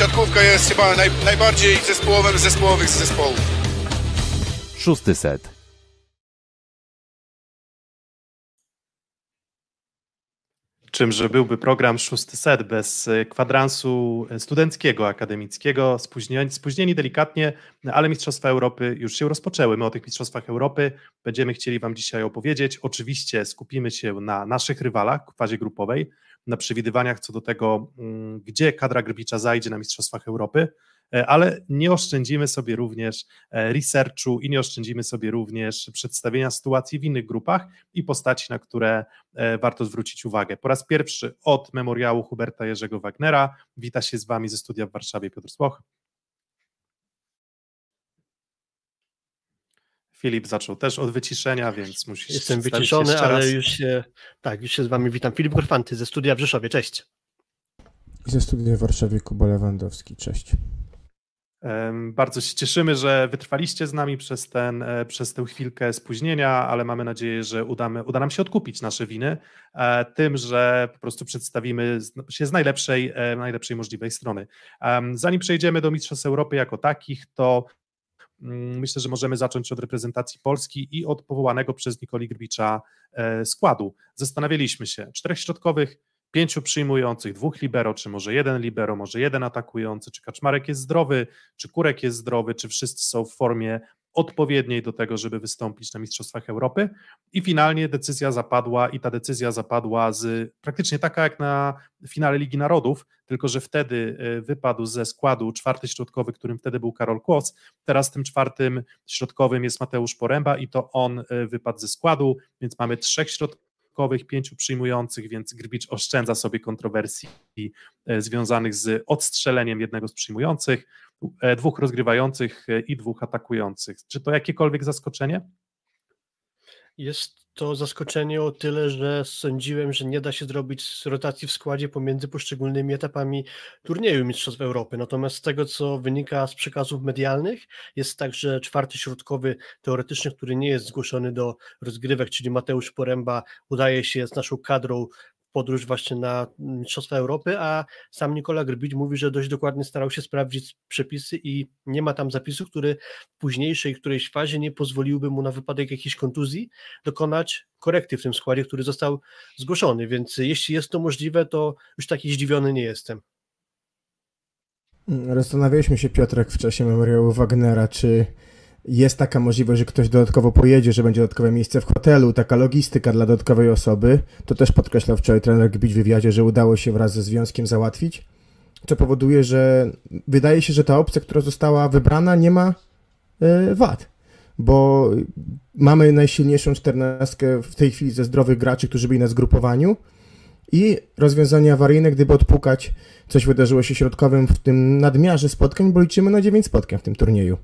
siatkówka jest chyba naj, najbardziej zespołowym z zespołowych zespołów. Szósty set. Czymże byłby program Szósty Set bez e, kwadransu studenckiego, akademickiego, spóźnieni, spóźnieni delikatnie, ale Mistrzostwa Europy już się rozpoczęły. My o tych Mistrzostwach Europy będziemy chcieli Wam dzisiaj opowiedzieć. Oczywiście skupimy się na naszych rywalach w fazie grupowej, na przewidywaniach co do tego, mm, gdzie kadra Grbicza zajdzie na Mistrzostwach Europy, e, ale nie oszczędzimy sobie również e, researchu i nie oszczędzimy sobie również przedstawienia sytuacji w innych grupach i postaci, na które e, warto zwrócić uwagę. Po raz pierwszy od memoriału Huberta Jerzego Wagnera wita się z Wami ze studia w Warszawie Piotr Słoch. Filip zaczął też od wyciszenia, więc musisz. Jestem wyciszony, ale już się. Tak, już się z Wami witam. Filip Gorfanty ze studia w Rzeszowie. Cześć. I ze studia w Warszawie Kuba Lewandowski. Cześć. Bardzo się cieszymy, że wytrwaliście z nami przez, ten, e, przez tę chwilkę spóźnienia, ale mamy nadzieję, że udamy, uda nam się odkupić nasze winy e, tym, że po prostu przedstawimy się z najlepszej, e, najlepszej możliwej strony. Zanim przejdziemy do Mistrzostw Europy jako takich, to myślę, że możemy zacząć od reprezentacji Polski i od powołanego przez Nikoli Grbicza e, składu. Zastanawialiśmy się, czterech środkowych, pięciu przyjmujących, dwóch libero, czy może jeden libero, może jeden atakujący, czy Kaczmarek jest zdrowy, czy Kurek jest zdrowy, czy wszyscy są w formie odpowiedniej do tego, żeby wystąpić na Mistrzostwach Europy. I finalnie decyzja zapadła, i ta decyzja zapadła z praktycznie taka jak na finale Ligi Narodów, tylko że wtedy e, wypadł ze składu czwarty środkowy, którym wtedy był Karol Kłos. Teraz tym czwartym środkowym jest Mateusz Poręba i to on e, wypadł ze składu, więc mamy trzech środkowych, pięciu przyjmujących, więc Grbicz oszczędza sobie kontrowersji e, związanych z odstrzeleniem jednego z przyjmujących. E, dwóch rozgrywających e, i dwóch atakujących. Czy to jakiekolwiek zaskoczenie? Jest to zaskoczenie o tyle, że sądziłem, że nie da się zrobić rotacji w składzie pomiędzy poszczególnymi etapami turnieju Mistrzostw Europy. Natomiast z tego, co wynika z przekazów medialnych, jest tak, że czwarty środkowy teoretycznie, który nie jest zgłoszony do rozgrywek, czyli Mateusz Poręba, udaje się z naszą kadrą podróż właśnie na Mistrzostwa Europy, a sam Nikola Grbić mówi, że dość dokładnie starał się sprawdzić przepisy i nie ma tam zapisu, który w późniejszej którejś fazie nie pozwoliłby mu na wypadek jakiejś kontuzji dokonać korekty w tym składzie, który został zgłoszony, więc jeśli jest to możliwe, to już taki zdziwiony nie jestem. Zastanawialiśmy się, Piotrek, w czasie memoriału Wagnera, czy jest taka możliwość, że ktoś dodatkowo pojedzie, że będzie dodatkowe miejsce w hotelu, taka logistyka dla dodatkowej osoby. To też podkreślał wczoraj trener Gbić w wywiadzie, że udało się wraz ze związkiem załatwić, co powoduje, że wydaje się, że ta opcja, która została wybrana, nie ma yy, wad, bo mamy najsilniejszą czternastkę w tej chwili ze zdrowych graczy, którzy byli na zgrupowaniu i rozwiązanie awaryjne, gdyby odpukać coś wydarzyło się środkowym w tym nadmiarze spotkań, bo liczymy na 9 spotkań w tym turnieju.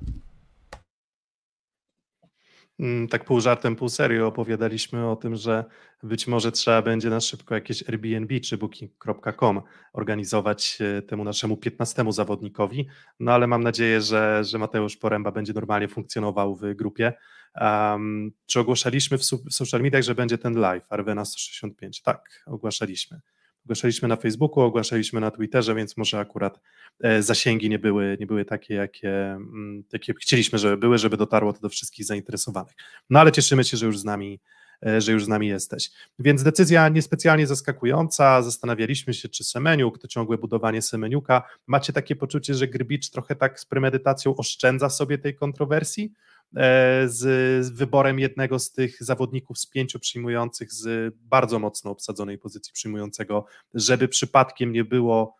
Mm, tak pół żartem, pół serio opowiadaliśmy o tym, że być może trzeba będzie na szybko jakieś Airbnb czy booking.com organizować e, temu naszemu 15 zawodnikowi, no ale mam nadzieję, że, że Mateusz Poręba będzie normalnie funkcjonował w grupie. Um, czy ogłaszaliśmy w social mediach, że będzie ten live Arwena 165? Tak, ogłaszaliśmy. Ogłaszaliśmy na Facebooku, ogłaszaliśmy na Twitterze, więc może akurat e, zasięgi nie były, nie były takie, jakie, mm, jakie chcieliśmy, żeby były, żeby dotarło to do wszystkich zainteresowanych. No ale cieszymy się, że już z nami e, że już z nami jesteś. Więc decyzja niespecjalnie zaskakująca. Zastanawialiśmy się, czy Semeniuk, to ciągłe budowanie Semeniuka. Macie takie poczucie, że Grbicz trochę tak z premedytacją oszczędza sobie tej kontrowersji? E, z wyborem jednego z tych zawodników z pięciu przyjmujących z bardzo mocno obsadzonej pozycji przyjmującego, żeby przypadkiem nie było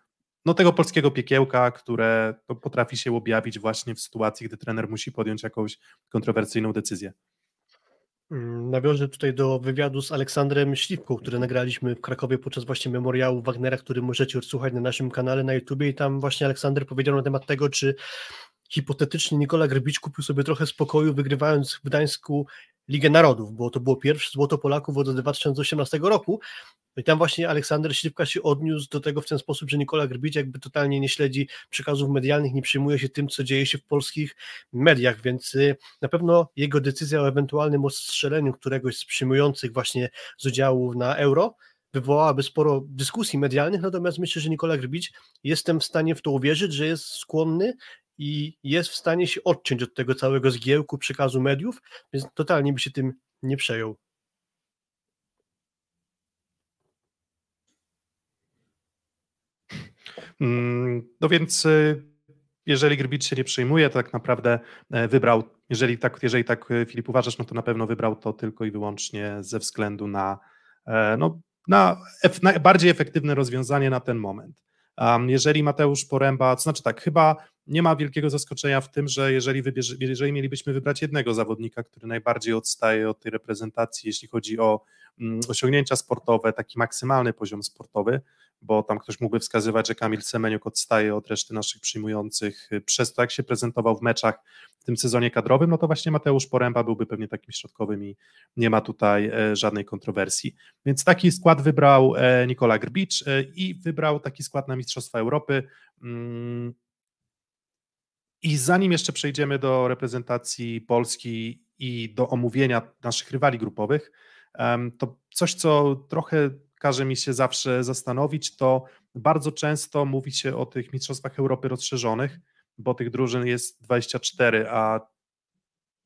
no, tego polskiego piekiełka, które no, potrafi się objawić właśnie w sytuacji, gdy trener musi podjąć jakąś kontrowersyjną decyzję. Mm, nawiążę tutaj do wywiadu z Aleksandrem Śliwką, który nagraliśmy w Krakowie podczas właśnie memoriału Wagnera, który możecie odsłuchać na naszym kanale na YouTubie i tam właśnie Aleksander powiedział na temat tego, czy hipotetycznie Nikola Grbicz kupił sobie trochę spokoju, wygrywając w Gdańsku Ligę Narodów, bo to było pierwsze złoto Polaków od 2018 roku. I tam właśnie Aleksander Śliwka się odniósł do tego w ten sposób, że Nikola Grbicz jakby totalnie nie śledzi przekazów medialnych, nie przyjmuje się tym, co dzieje się w polskich mediach, więc y, na pewno jego decyzja o ewentualnym ostrzeleniu któregoś z przyjmujących właśnie z udziału na Euro wywołałaby sporo dyskusji medialnych, natomiast myślę, że Nikola Grbić jestem w stanie w to uwierzyć, że jest skłonny i jest w stanie się odciąć od tego całego zgiełku przekazu mediów, więc totalnie by się tym nie przejął. Mm, no więc y, jeżeli Grbicz się nie przejmuje, to tak naprawdę e, wybrał, jeżeli tak, jeżeli tak e, Filip uważasz, no to na pewno wybrał to tylko i wyłącznie ze względu na, e, no, na, na bardziej efektywne rozwiązanie na ten moment. Jeżeli Mateusz Poręba, to znaczy tak, chyba nie ma wielkiego zaskoczenia w tym, że jeżeli, wybierze, jeżeli mielibyśmy wybrać jednego zawodnika, który najbardziej odstaje od tej reprezentacji, jeśli chodzi o mm, osiągnięcia sportowe, taki maksymalny poziom sportowy, bo tam ktoś mógłby wskazywać, że Kamil Semeniuk odstaje od reszty naszych przyjmujących przez to, jak się prezentował w meczach w tym sezonie kadrowym, no to właśnie Mateusz Poręba byłby pewnie takim środkowym i nie ma tutaj e, żadnej kontrowersji. Więc taki skład wybrał e, Nikola Grbicz e, i wybrał taki skład na Mistrzostwa Europy. I zanim jeszcze przejdziemy do reprezentacji Polski i do omówienia naszych rywali grupowych, to coś, co trochę każe mi się zawsze zastanowić, to bardzo często mówi się o tych Mistrzostwach Europy rozszerzonych, bo tych drużyn jest 24, a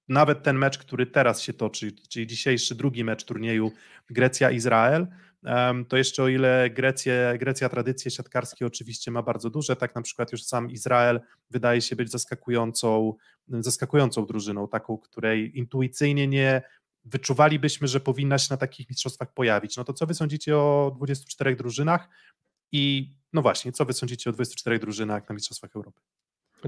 nawet ten mecz, który teraz się toczy, czyli dzisiejszy drugi mecz turnieju Grecja-Izrael, to jeszcze o ile Grecja, Grecja tradycje siatkarskie oczywiście ma bardzo duże, tak na przykład już sam Izrael wydaje się być zaskakującą, zaskakującą drużyną, taką, której intuicyjnie nie wyczuwalibyśmy, że powinna się na takich mistrzostwach pojawić. No to co wy sądzicie o 24 drużynach i no właśnie, co wy sądzicie o 24 drużynach na Mistrzostwach Europy?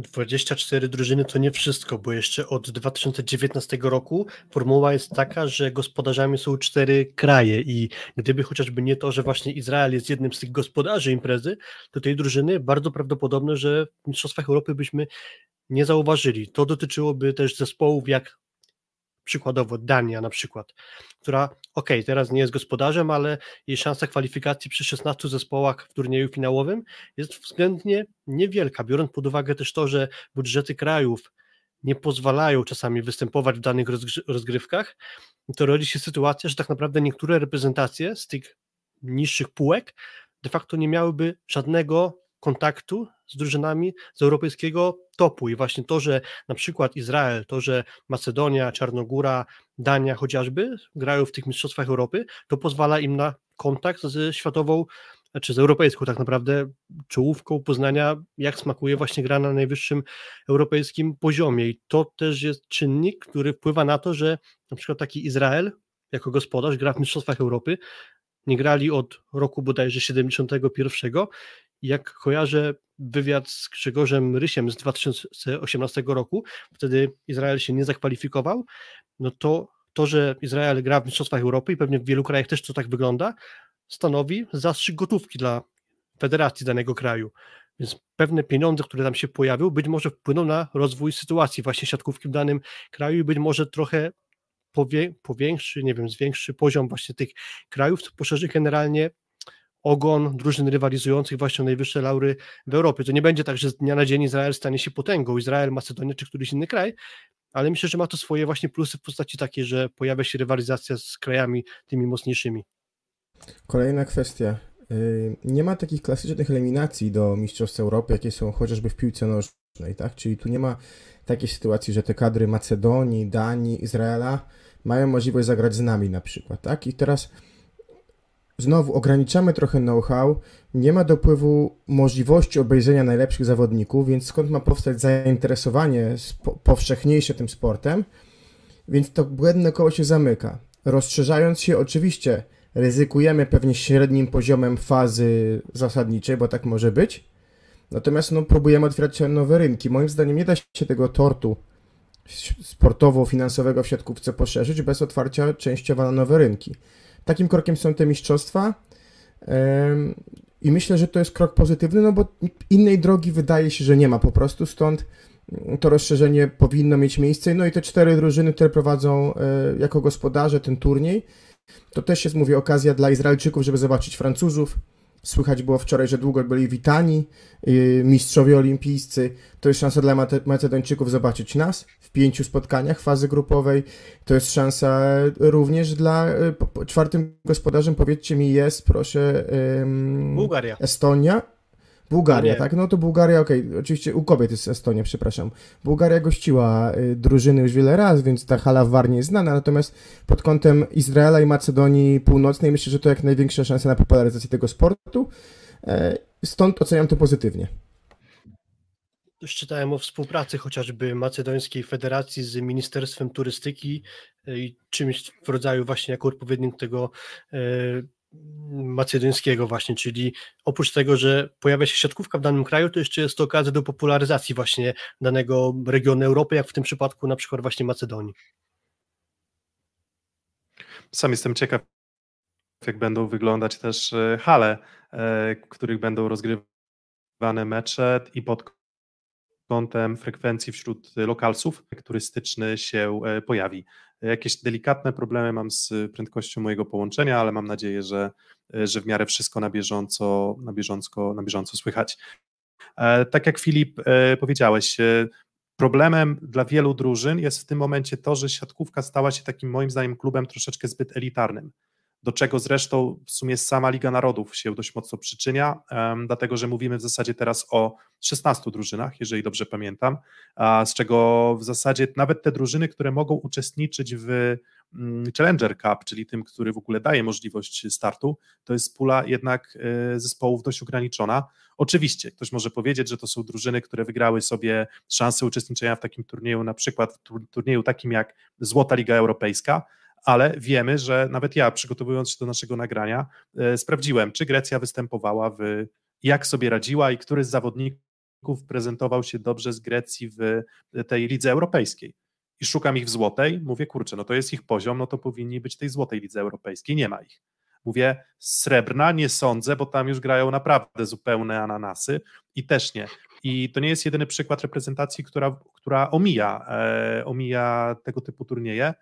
24 drużyny to nie wszystko, bo jeszcze od 2019 roku formuła jest taka, że gospodarzami są cztery kraje i gdyby chociażby nie to, że właśnie Izrael jest jednym z tych gospodarzy imprezy, to tej drużyny bardzo prawdopodobne, że w Mistrzostwach Europy byśmy nie zauważyli. To dotyczyłoby też zespołów jak przykładowo Dania na przykład, która ok, teraz nie jest gospodarzem, ale jej szansa kwalifikacji przy 16 zespołach w turnieju finałowym jest względnie niewielka, biorąc pod uwagę też to, że budżety krajów nie pozwalają czasami występować w danych rozgrywkach, to rodzi się sytuacja, że tak naprawdę niektóre reprezentacje z tych niższych półek de facto nie miałyby żadnego kontaktu z drużynami z europejskiego topu i właśnie to, że na przykład Izrael, to, że Macedonia, Czarnogóra, Dania chociażby grają w tych mistrzostwach Europy, to pozwala im na kontakt ze światową czy z europejską tak naprawdę czołówką poznania, jak smakuje właśnie gra na najwyższym europejskim poziomie. I to też jest czynnik, który wpływa na to, że na przykład taki Izrael jako gospodarz gra w Mistrzostwach Europy. Nie grali od roku bodajże 71 jak kojarzę wywiad z Grzegorzem Rysiem z 2018 roku, wtedy Izrael się nie zakwalifikował, no to to, że Izrael gra w Mistrzostwach Europy i pewnie w wielu krajach też to tak wygląda, stanowi zastrzyk gotówki dla federacji danego kraju. Więc pewne pieniądze, które tam się pojawią, być może wpłyną na rozwój sytuacji właśnie siatkówki w danym kraju i być może trochę powiększy, nie wiem, zwiększy poziom właśnie tych krajów, co poszerzy generalnie ogon drużyn rywalizujących właśnie o najwyższe laury w Europie. To nie będzie tak, że z dnia na dzień Izrael stanie się potęgą, Izrael, Macedonia czy któryś inny kraj, ale myślę, że ma to swoje właśnie plusy w postaci takiej, że pojawia się rywalizacja z krajami tymi mocniejszymi. Kolejna kwestia. Y, nie ma takich klasycznych eliminacji do Mistrzostw Europy, jakie są chociażby w piłce nożnej, tak? Czyli tu nie ma takiej sytuacji, że te kadry Macedonii, Danii, Izraela mają możliwość zagrać z nami na przykład, tak? I teraz znowu ograniczamy trochę know-how, nie ma dopływu możliwości obejrzenia najlepszych zawodników, więc skąd ma powstać zainteresowanie powszechniejsze tym sportem? Więc to błędne koło się zamyka. Rozszerzając się, oczywiście ryzykujemy pewnie średnim poziomem fazy zasadniczej, bo tak może być. Natomiast no, próbujemy otwierać nowe rynki. Moim zdaniem nie da się tego tortu sportowo-finansowego w siatkówce poszerzyć bez otwarcia częściowo na nowe rynki. Takim krokiem są te mistrzostwa. I myślę, że to jest krok pozytywny, no bo innej drogi wydaje się, że nie ma po prostu, stąd to rozszerzenie powinno mieć miejsce. No i te cztery drużyny, które prowadzą e, jako gospodarze ten turniej, to też jest, mówię, okazja dla Izraelczyków, żeby zobaczyć Francuzów, Słychać było wczoraj, że długo byli witani yy, mistrzowie olimpijscy. To jest szansa dla Macedończyków zobaczyć nas w pięciu spotkaniach fazy grupowej. To jest szansa również dla yy, czwartym gospodarzem, powiedzcie mi, jest, proszę, Bułgaria. Estonia. Bułgaria, Nie. tak? No to Bułgaria, okej, oczywiście u kobiet jest Estonia, przepraszam. Bułgaria gościła y, drużyny już wiele razy, więc ta hala w Warnie jest znana, natomiast pod kątem Izraela i Macedonii Północnej myślę, że to jak największa szansa na popularyzację tego sportu, e, stąd oceniam to pozytywnie. Też czytałem o współpracy chociażby Macedońskiej Federacji z Ministerstwem Turystyki e, i czymś w rodzaju właśnie jako odpowiednik tego e, macedońskiego właśnie, czyli oprócz tego, że pojawia się siatkówka w danym kraju, to jeszcze jest to okazja do popularyzacji właśnie danego regionu Europy, jak w tym przypadku na przykład właśnie Macedonii. Sam jestem ciekaw, jak będą wyglądać też e, hale, e, w których będą rozgrywane mecze i pod kątem frekwencji wśród lokalsów turystyczny się e, pojawi. Jakieś delikatne problemy mam z prędkością mojego połączenia, ale mam nadzieję, że, że w miarę wszystko na bieżąco, na bieżąco, na bieżąco słychać. Tak jak Filip powiedziałeś, problemem dla wielu drużyn jest w tym momencie to, że siatkówka stała się takim moim zdaniem klubem troszeczkę zbyt elitarnym do czego zresztą w sumie sama Liga Narodów się dość mocno przyczynia, dlatego że mówimy w zasadzie teraz o 16 drużynach, jeżeli dobrze pamiętam, z czego w zasadzie nawet te drużyny, które mogą uczestniczyć w um, Challenger Cup, czyli tym, który w ogóle daje możliwość startu, to jest pula jednak y, zespołów dość ograniczona. Oczywiście ktoś może powiedzieć, że to są drużyny, które wygrały sobie szansę uczestniczenia w takim turnieju, na przykład w turnieju takim jak Złota Liga Europejska, ale wiemy, że nawet ja, przygotowując się do naszego nagrania, e, sprawdziłem, czy Grecja występowała w, jak sobie radziła i który z zawodników prezentował się dobrze z Grecji w tej lidze europejskiej. I szukam ich w złotej, mówię, kurczę, no to jest ich poziom, no to powinni być tej złotej lidze europejskiej, nie ma ich. Mówię, srebrna nie sądzę, bo tam już grają naprawdę zupełne ananasy i też nie. I to nie jest jedyny przykład reprezentacji, która, która omija, e, omija tego typu turnieje,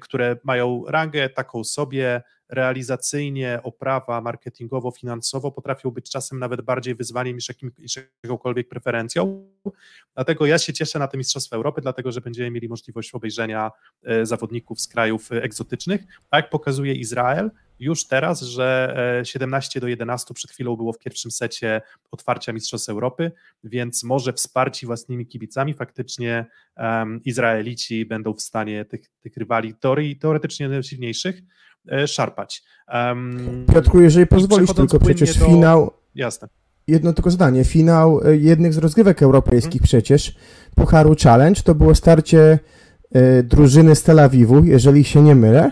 które mają rangę taką sobie, realizacyjnie, oprawa, marketingowo, finansowo potrafią być czasem nawet bardziej wyzwaniem niż, jakim, niż jakąkolwiek preferencją. Dlatego ja się cieszę na te Mistrzostwa Europy, dlatego że będziemy mieli możliwość obejrzenia e, zawodników z krajów egzotycznych. Tak pokazuje Izrael, już teraz, że 17 e, do 11 przed chwilą było w pierwszym secie otwarcia Mistrzostw Europy, więc może wsparci własnymi kibicami faktycznie um, Izraelici będą w stanie tych, tych rywali teorii, teoretycznie najsilniejszych e, szarpać. Um, Piotrku, jeżeli pozwolisz, tylko przecież do... finał... Jasne. Jedno tylko zdanie. Finał e, jednych z rozgrywek europejskich hmm. przecież, Pucharu Challenge, to było starcie y, drużyny z Tel Awiwu, jeżeli się nie mylę,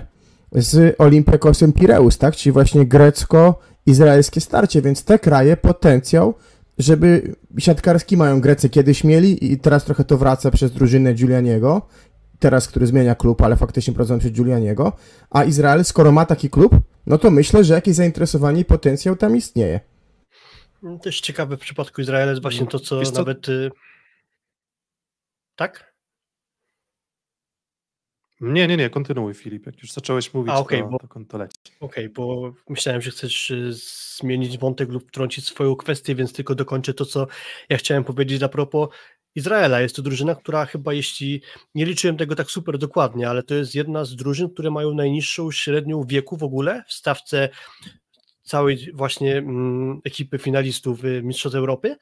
z Olympiakosem Pireus, tak? Czyli właśnie grecko-izraelskie starcie, więc te kraje potencjał, żeby siatkarski mają Grecy kiedyś mieli i teraz trochę to wraca przez drużynę Giulianiego, teraz, który zmienia klub, ale faktycznie prowadzą przez Giulianiego, a Izrael, skoro ma taki klub, no to myślę, że jakieś zainteresowanie i potencjał tam istnieje. Też ciekawe w przypadku Izraela jest właśnie to, co, co? nawet... Y, tak? Nie, nie, nie, kontynuuj Filip, jak już zacząłeś mówić, A, okay, to, bo, to, leci. Okej, okay, bo myślałem, że chcesz y, zmienić wątek lub wtrącić swoją kwestię, więc tylko dokończę to, co ja chciałem powiedzieć a propos Izraela. Jest to drużyna, która chyba, jeśli nie liczyłem tego tak super dokładnie, ale to jest jedna z drużyn, które mają najniższą średnią wieku w ogóle w stawce całej właśnie mm, ekipy finalistów Mistrzostw Europy.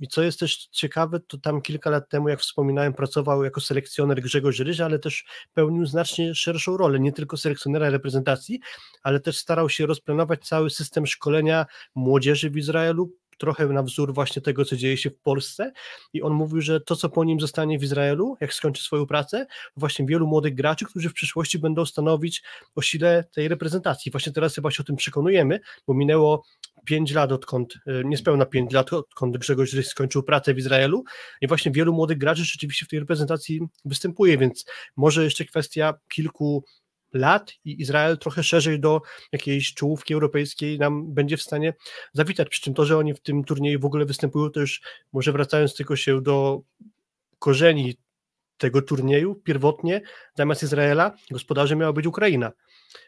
I co jest też ciekawe, to tam kilka lat temu, jak wspominałem, pracował jako selekcjoner Grzegorz Ryż, ale też pełnił znacznie szerszą rolę, nie tylko selekcjonera reprezentacji, ale też starał się rozplanować cały system szkolenia młodzieży w Izraelu, trochę na wzór właśnie tego, co dzieje się w Polsce i on mówił, że to, co po nim zostanie w Izraelu, jak skończy swoją pracę, właśnie wielu młodych graczy, którzy w przyszłości będą stanowić o sile tej reprezentacji. Właśnie teraz chyba się o tym przekonujemy, bo minęło 5 lat, odkąd, e, niespełna 5 lat, odkąd Grzegorz Ryś skończył pracę w Izraelu i właśnie wielu młodych graczy rzeczywiście w tej reprezentacji występuje, więc może jeszcze kwestia kilku lat i Izrael trochę szerzej do jakiejś czołówki europejskiej nam będzie w stanie zawitać. Przy czym to, że oni w tym turnieju w ogóle występują, to już może wracając tylko się do korzeni tego turnieju pierwotnie zamiast Izraela gospodarzem miała być Ukraina,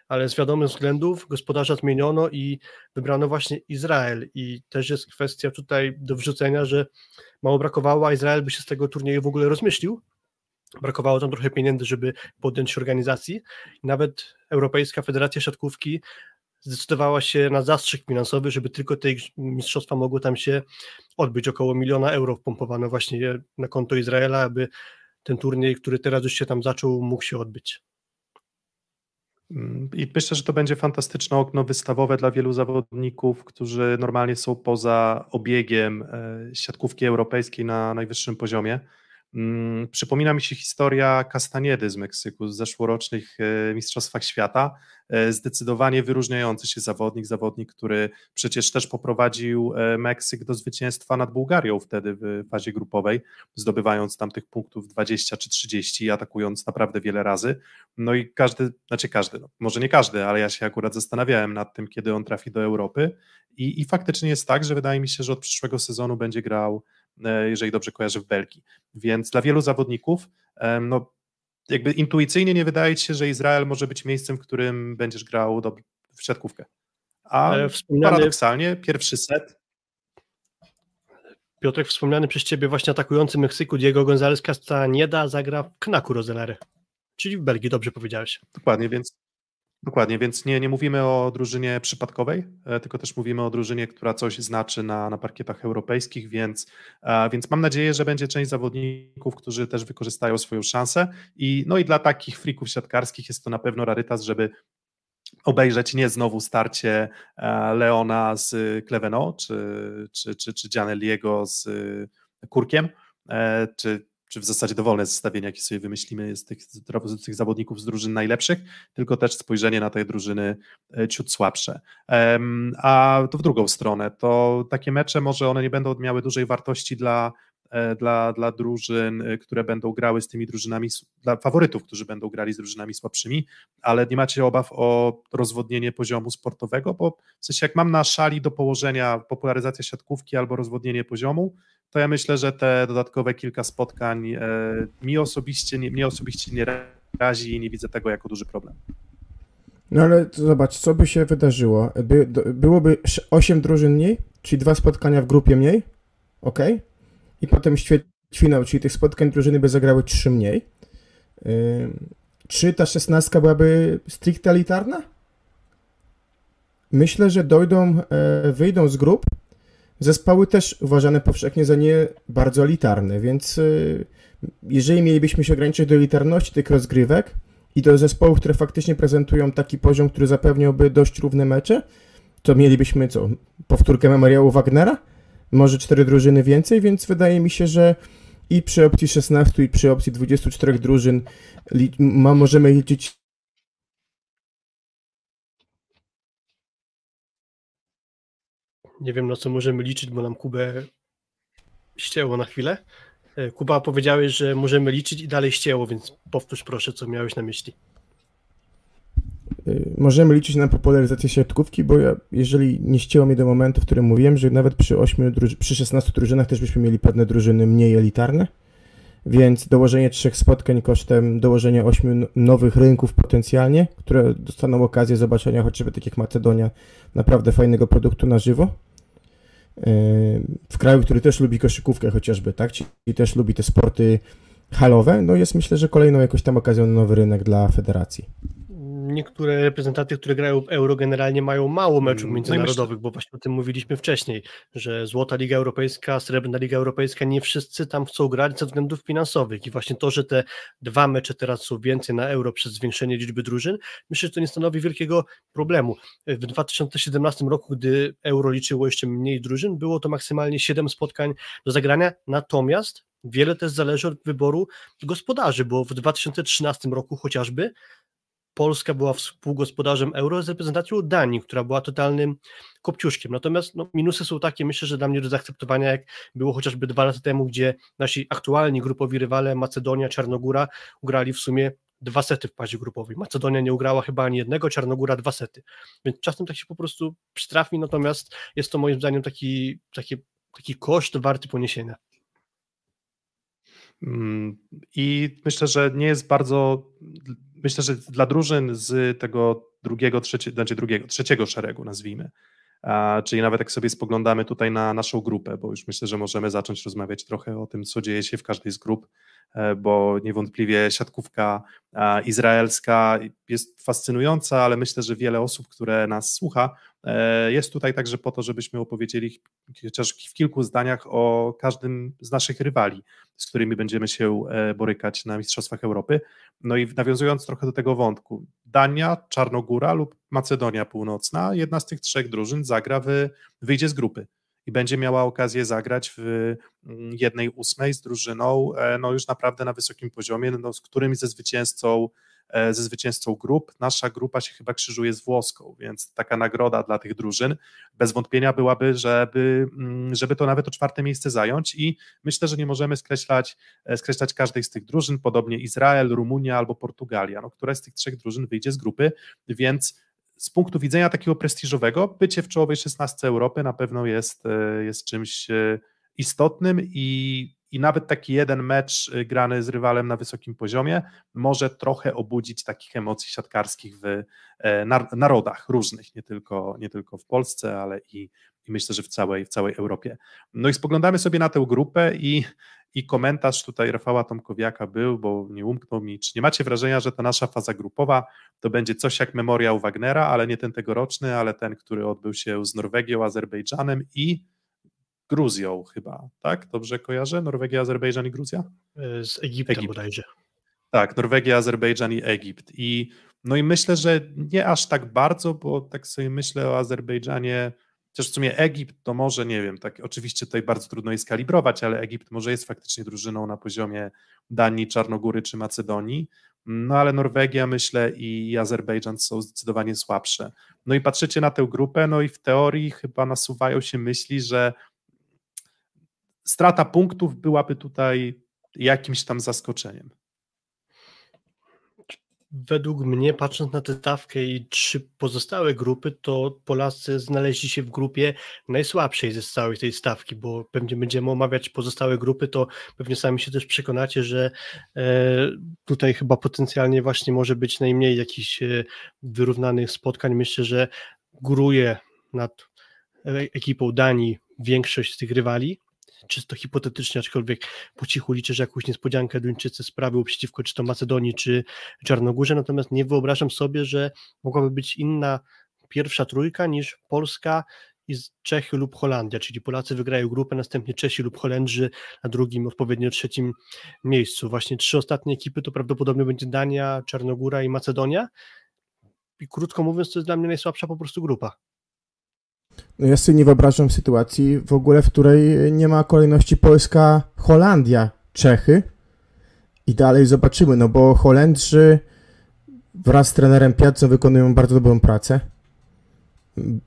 ale z wiadomych względów gospodarza zmieniono i wybrano właśnie Izrael i też jest kwestia tutaj do wrzucenia, że mało brakowało, a Izrael by się z tego turnieju w ogóle rozmyślił, brakowało tam trochę pieniędzy, żeby podjąć się organizacji. Nawet Europejska Federacja Siatkówki zdecydowała się na zastrzyk finansowy, żeby tylko te mistrzostwa mogły tam się odbyć. Około miliona euro wpompowano właśnie na konto Izraela, aby ten turniej, który teraz już się tam zaczął, mógł się odbyć. Mm, I myślę, że to będzie fantastyczne okno wystawowe dla wielu zawodników, którzy normalnie są poza obiegiem e, siatkówki europejskiej na najwyższym poziomie. Mm, przypomina mi się historia Castaniedy z Meksyku, z zeszłorocznych e, Mistrzostwach Świata. E, zdecydowanie wyróżniający się zawodnik, zawodnik, który przecież też poprowadził e, Meksyk do zwycięstwa nad Bułgarią wtedy w fazie grupowej, zdobywając tam tych punktów 20 czy 30, atakując naprawdę wiele razy. No i każdy, znaczy każdy, no, może nie każdy, ale ja się akurat zastanawiałem nad tym, kiedy on trafi do Europy. I, I faktycznie jest tak, że wydaje mi się, że od przyszłego sezonu będzie grał jeżeli dobrze kojarzę, w Belgii. Więc dla wielu zawodników, e, no, jakby intuicyjnie nie wydaje ci się, że Izrael może być miejscem, w którym będziesz grał do, w siatkówkę. A e, Wspomniany... paradoksalnie pierwszy set. Piotrek, wspomniany przez ciebie właśnie atakujący Meksyku Diego González Castañeda zagra w Knaku Rozelary, czyli w Belgii, dobrze powiedziałeś. Dokładnie, więc Dokładnie, więc nie, nie mówimy o drużynie przypadkowej, e, tylko też mówimy o drużynie, która coś znaczy na, na parkietach europejskich, więc, więc mam nadzieję, że będzie część zawodników, którzy też wykorzystają swoją szansę. I, no i dla takich frików siatkarskich jest to na pewno rarytas, żeby obejrzeć nie znowu starcie e, Leona z Kleveno, czy, czy, czy, czy Gianelliego z Kurkiem, e, czy czy w zasadzie dowolne zestawienie, jakie sobie wymyślimy z tych, tych zawodników z drużyn najlepszych, tylko też spojrzenie na te drużyny e, ciut słabsze. A to w drugą stronę, to takie mecze może one nie będą miały dużej wartości dla dla, dla drużyn, e, które będą grały z tymi drużynami, dla faworytów, którzy będą grali z drużynami słabszymi, ale nie macie obaw o rozwodnienie poziomu sportowego, bo w sensie jak mam na szali do położenia popularyzacja siatkówki albo rozwodnienie poziomu, to ja myślę, że te dodatkowe kilka spotkań e, mi osobiście, nie, mnie osobiście nie razi i nie widzę tego jako duży problem. No ale zobacz, co by się wydarzyło? By, do, byłoby 8 drużyn mniej, czyli dwa spotkania w grupie mniej, ok? I potem ćwierćfinał, czyli tych spotkań drużyny by zagrały 3 mniej. Czy ta szesnastka byłaby stricte elitarna? Myślę, że dojdą, e, wyjdą z grup zespoły też uważane powszechnie za nie bardzo elitarne, więc y, jeżeli mielibyśmy się ograniczyć do elitarności tych rozgrywek i do zespołów, które faktycznie prezentują taki poziom, który zapewniałby dość równe mecze, to mielibyśmy co? Powtórkę memoriału Wagnera? Może cztery drużyny więcej, więc wydaje mi się, że i przy opcji 16 i przy opcji 24 drużyn ma, możemy liczyć Nie wiem, na co możemy liczyć, bo nam Kubę ścięło na chwilę. E, Kuba, powiedziałeś, że możemy liczyć i dalej ścięło, więc powtórz proszę, co miałeś na myśli. Y, możemy liczyć na popularyzację siatkówki, bo ja, jeżeli nie ścięło mnie do momentu, w którym mówiłem, że nawet przy, 8 przy 16 drużynach też byśmy mieli pewne drużyny mniej elitarne, więc dołożenie trzech spotkań kosztem dołożenia ośmiu nowych rynków potencjalnie, które dostaną okazję zobaczenia chociażby tak jak Macedonia, naprawdę fajnego produktu na żywo. Yy, w kraju, który też lubi koszykówkę chociażby, tak, czyli też lubi te sporty halowe, no jest myślę, że kolejną jakąś tam okazją na nowy rynek dla federacji niektóre reprezentacje, które grają w Euro generalnie mają mało meczów mm, no międzynarodowych, bo właśnie o tym mówiliśmy wcześniej, że Złota Liga Europejska, Srebrna Liga Europejska, nie wszyscy tam chcą grać ze względów finansowych i właśnie to, że te dwa mecze teraz są więcej na Euro przez zwiększenie liczby drużyn, myślę, że to nie stanowi wielkiego problemu. W 2017 roku, gdy Euro liczyło jeszcze mniej drużyn, było to maksymalnie 7 spotkań do zagrania, natomiast Wiele też zależy od wyboru gospodarzy, bo w 2013 roku chociażby Polska była współgospodarzem euro z reprezentacją Danii, która była totalnym kopciuszkiem. Natomiast no, minusy są takie, myślę, że dla mnie do zaakceptowania, jak było chociażby dwa lata temu, gdzie nasi aktualni grupowi rywale Macedonia, Czarnogóra ugrali w sumie dwa sety w pazie grupowej. Macedonia nie ugrała chyba ani jednego, Czarnogóra dwa sety. Więc czasem tak się po prostu przytrafi, natomiast jest to moim zdaniem taki, taki, taki koszt warty poniesienia. Mm, I myślę, że nie jest bardzo. Myślę, że dla drużyn z tego drugiego, trzeciego, znaczy drugiego, trzeciego szeregu, nazwijmy, czyli nawet jak sobie spoglądamy tutaj na naszą grupę, bo już myślę, że możemy zacząć rozmawiać trochę o tym, co dzieje się w każdej z grup, e, bo niewątpliwie siatkówka izraelska jest fascynująca, ale myślę, że wiele osób, które nas słucha, jest tutaj także po to, żebyśmy opowiedzieli chociaż w kilku zdaniach o każdym z naszych rywali, z którymi będziemy się e, borykać na Mistrzostwach Europy. No i nawiązując trochę do tego wątku, Dania, Czarnogóra lub Macedonia Północna, jedna z tych trzech drużyn zagra, w, wyjdzie z grupy i będzie miała okazję zagrać w mm, jednej ósmej z drużyną, e, no już naprawdę na wysokim poziomie, no, z którymś ze zwycięzcą E, ze zwycięzcą grup. Nasza grupa się chyba krzyżuje z włoską, więc taka nagroda dla tych drużyn bez wątpienia byłaby, żeby, mm, żeby to nawet o czwarte miejsce zająć i myślę, że nie możemy skreślać, e, skreślać każdej z tych drużyn, podobnie Izrael, Rumunia albo Portugalia, no, która z tych trzech drużyn wyjdzie z grupy, więc z punktu widzenia takiego prestiżowego, bycie w czołowej 16 Europy na pewno jest, e, jest czymś istotnym i i nawet taki jeden mecz y, grany z rywalem na wysokim poziomie może trochę obudzić takich emocji siatkarskich w e, narodach różnych, nie tylko, nie tylko w Polsce, ale i, i myślę, że w całej, w całej Europie. No i spoglądamy sobie na tę grupę i, i komentarz tutaj Rafała Tomkowiaka był, bo nie umknął mi, czy nie macie wrażenia, że ta nasza faza grupowa to będzie coś jak memoriał Wagnera, ale nie ten tegoroczny, ale ten, który odbył się z Norwegią, Azerbejdżanem i Gruzją chyba, tak? Dobrze kojarzę? Norwegia, Azerbejdżan i Gruzja? E, z Egiptem Egipt. bodajże. Tak, Norwegia, Azerbejdżan i Egipt. I, no i myślę, że nie aż tak bardzo, bo tak sobie myślę o Azerbejdżanie, chociaż w sumie Egipt to może, nie wiem, tak oczywiście tutaj bardzo trudno jest kalibrować, ale Egipt może jest faktycznie drużyną na poziomie Danii, Czarnogóry czy Macedonii, no ale Norwegia, myślę, i Azerbejdżan są zdecydowanie słabsze. No i patrzycie na tę grupę, no i w teorii chyba nasuwają się myśli, że strata punktów byłaby tutaj jakimś tam zaskoczeniem. Według mnie, patrząc na tę stawkę i trzy pozostałe grupy, to Polacy znaleźli się w grupie najsłabszej ze całej tej stawki, bo pewnie będziemy omawiać pozostałe grupy, to pewnie sami się też przekonacie, że e, tutaj chyba potencjalnie właśnie może być najmniej jakichś e, wyrównanych spotkań. Myślę, że góruje nad ekipą Danii większość z tych rywali, czysto hipotetycznie, aczkolwiek po cichu liczę, że jakąś niespodziankę Duńczycy sprawił przeciwko czy to Macedonii, czy Czarnogórze, natomiast nie wyobrażam sobie, że mogłaby być inna pierwsza trójka niż Polska i Czechy lub Holandia, czyli Polacy wygrają grupę, następnie Czesi lub Holendrzy na drugim, odpowiednio trzecim miejscu. Właśnie trzy ostatnie ekipy to prawdopodobnie będzie Dania, Czarnogóra i Macedonia. I krótko mówiąc, to jest dla mnie najsłabsza po prostu grupa. No ja sobie nie wyobrażam sytuacji w ogóle, w której nie ma kolejności Polska, Holandia, Czechy i dalej zobaczymy, no bo Holendrzy wraz z trenerem Piazzą wykonują bardzo dobrą pracę.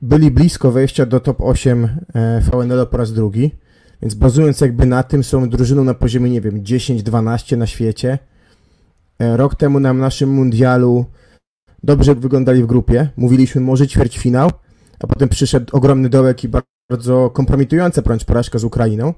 Byli blisko wejścia do top 8 e, VNL po raz drugi, więc bazując jakby na tym są drużyną na poziomie, nie wiem, 10-12 na świecie. E, rok temu na naszym mundialu dobrze wyglądali w grupie. Mówiliśmy może ćwierćfinał, a potem przyszedł ogromny dołek i bardzo kompromitująca wręcz porażka z Ukrainą.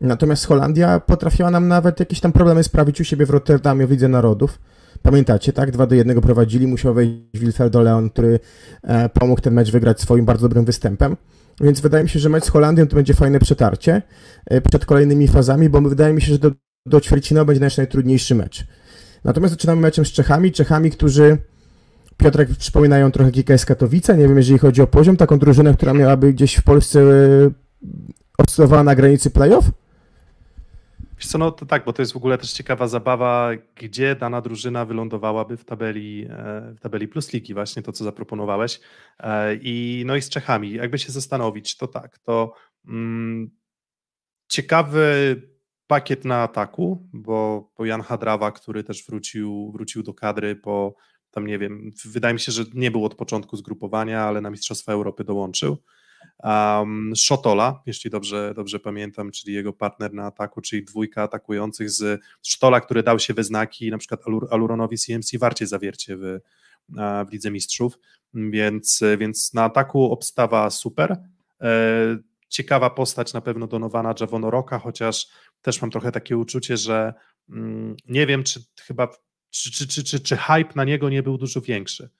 Natomiast Holandia potrafiła nam nawet jakieś tam problemy sprawić u siebie w Rotterdamie w Narodów. Pamiętacie, tak? 2 do 1 prowadzili, musiał wejść Wilfredo Leon, który e, pomógł ten mecz wygrać swoim bardzo dobrym występem. Więc wydaje mi się, że mecz z Holandią to będzie fajne przetarcie e, przed kolejnymi fazami, bo wydaje mi się, że do, do ćwierćfinału będzie nasz najtrudniejszy mecz. Natomiast zaczynamy meczem z Czechami, Czechami, którzy Piotrek przypominają trochę GKS Katowice, nie wiem, jeżeli chodzi o poziom, taką drużynę, która miałaby gdzieś w Polsce e, oscylowała na granicy playoff? Wiesz co, no to tak, bo to jest w ogóle też ciekawa zabawa, gdzie dana drużyna wylądowałaby w tabeli, e, w tabeli plus ligi, właśnie to, co zaproponowałeś. E, I, no i z Czechami, jakby się zastanowić, to tak, to mm, ciekawy pakiet na ataku, bo, bo Jan Hadrawa, który też wrócił, wrócił do kadry po tam nie wiem, wydaje mi się, że nie był od początku zgrupowania, ale na Mistrzostwa Europy dołączył. Um, Szotola, jeśli dobrze, dobrze pamiętam, czyli jego partner na ataku, czyli dwójka atakujących z Sztola, który dał się we znaki na przykład Alur, Aluronowi CMC warcie zawiercie w, w Lidze Mistrzów, więc, więc na ataku obstawa super. E, ciekawa postać na pewno donowana Javonoroka, chociaż też mam trochę takie uczucie, że mm, nie wiem, czy chyba, czy, czy, czy, czy, czy hype na niego nie był dużo większy,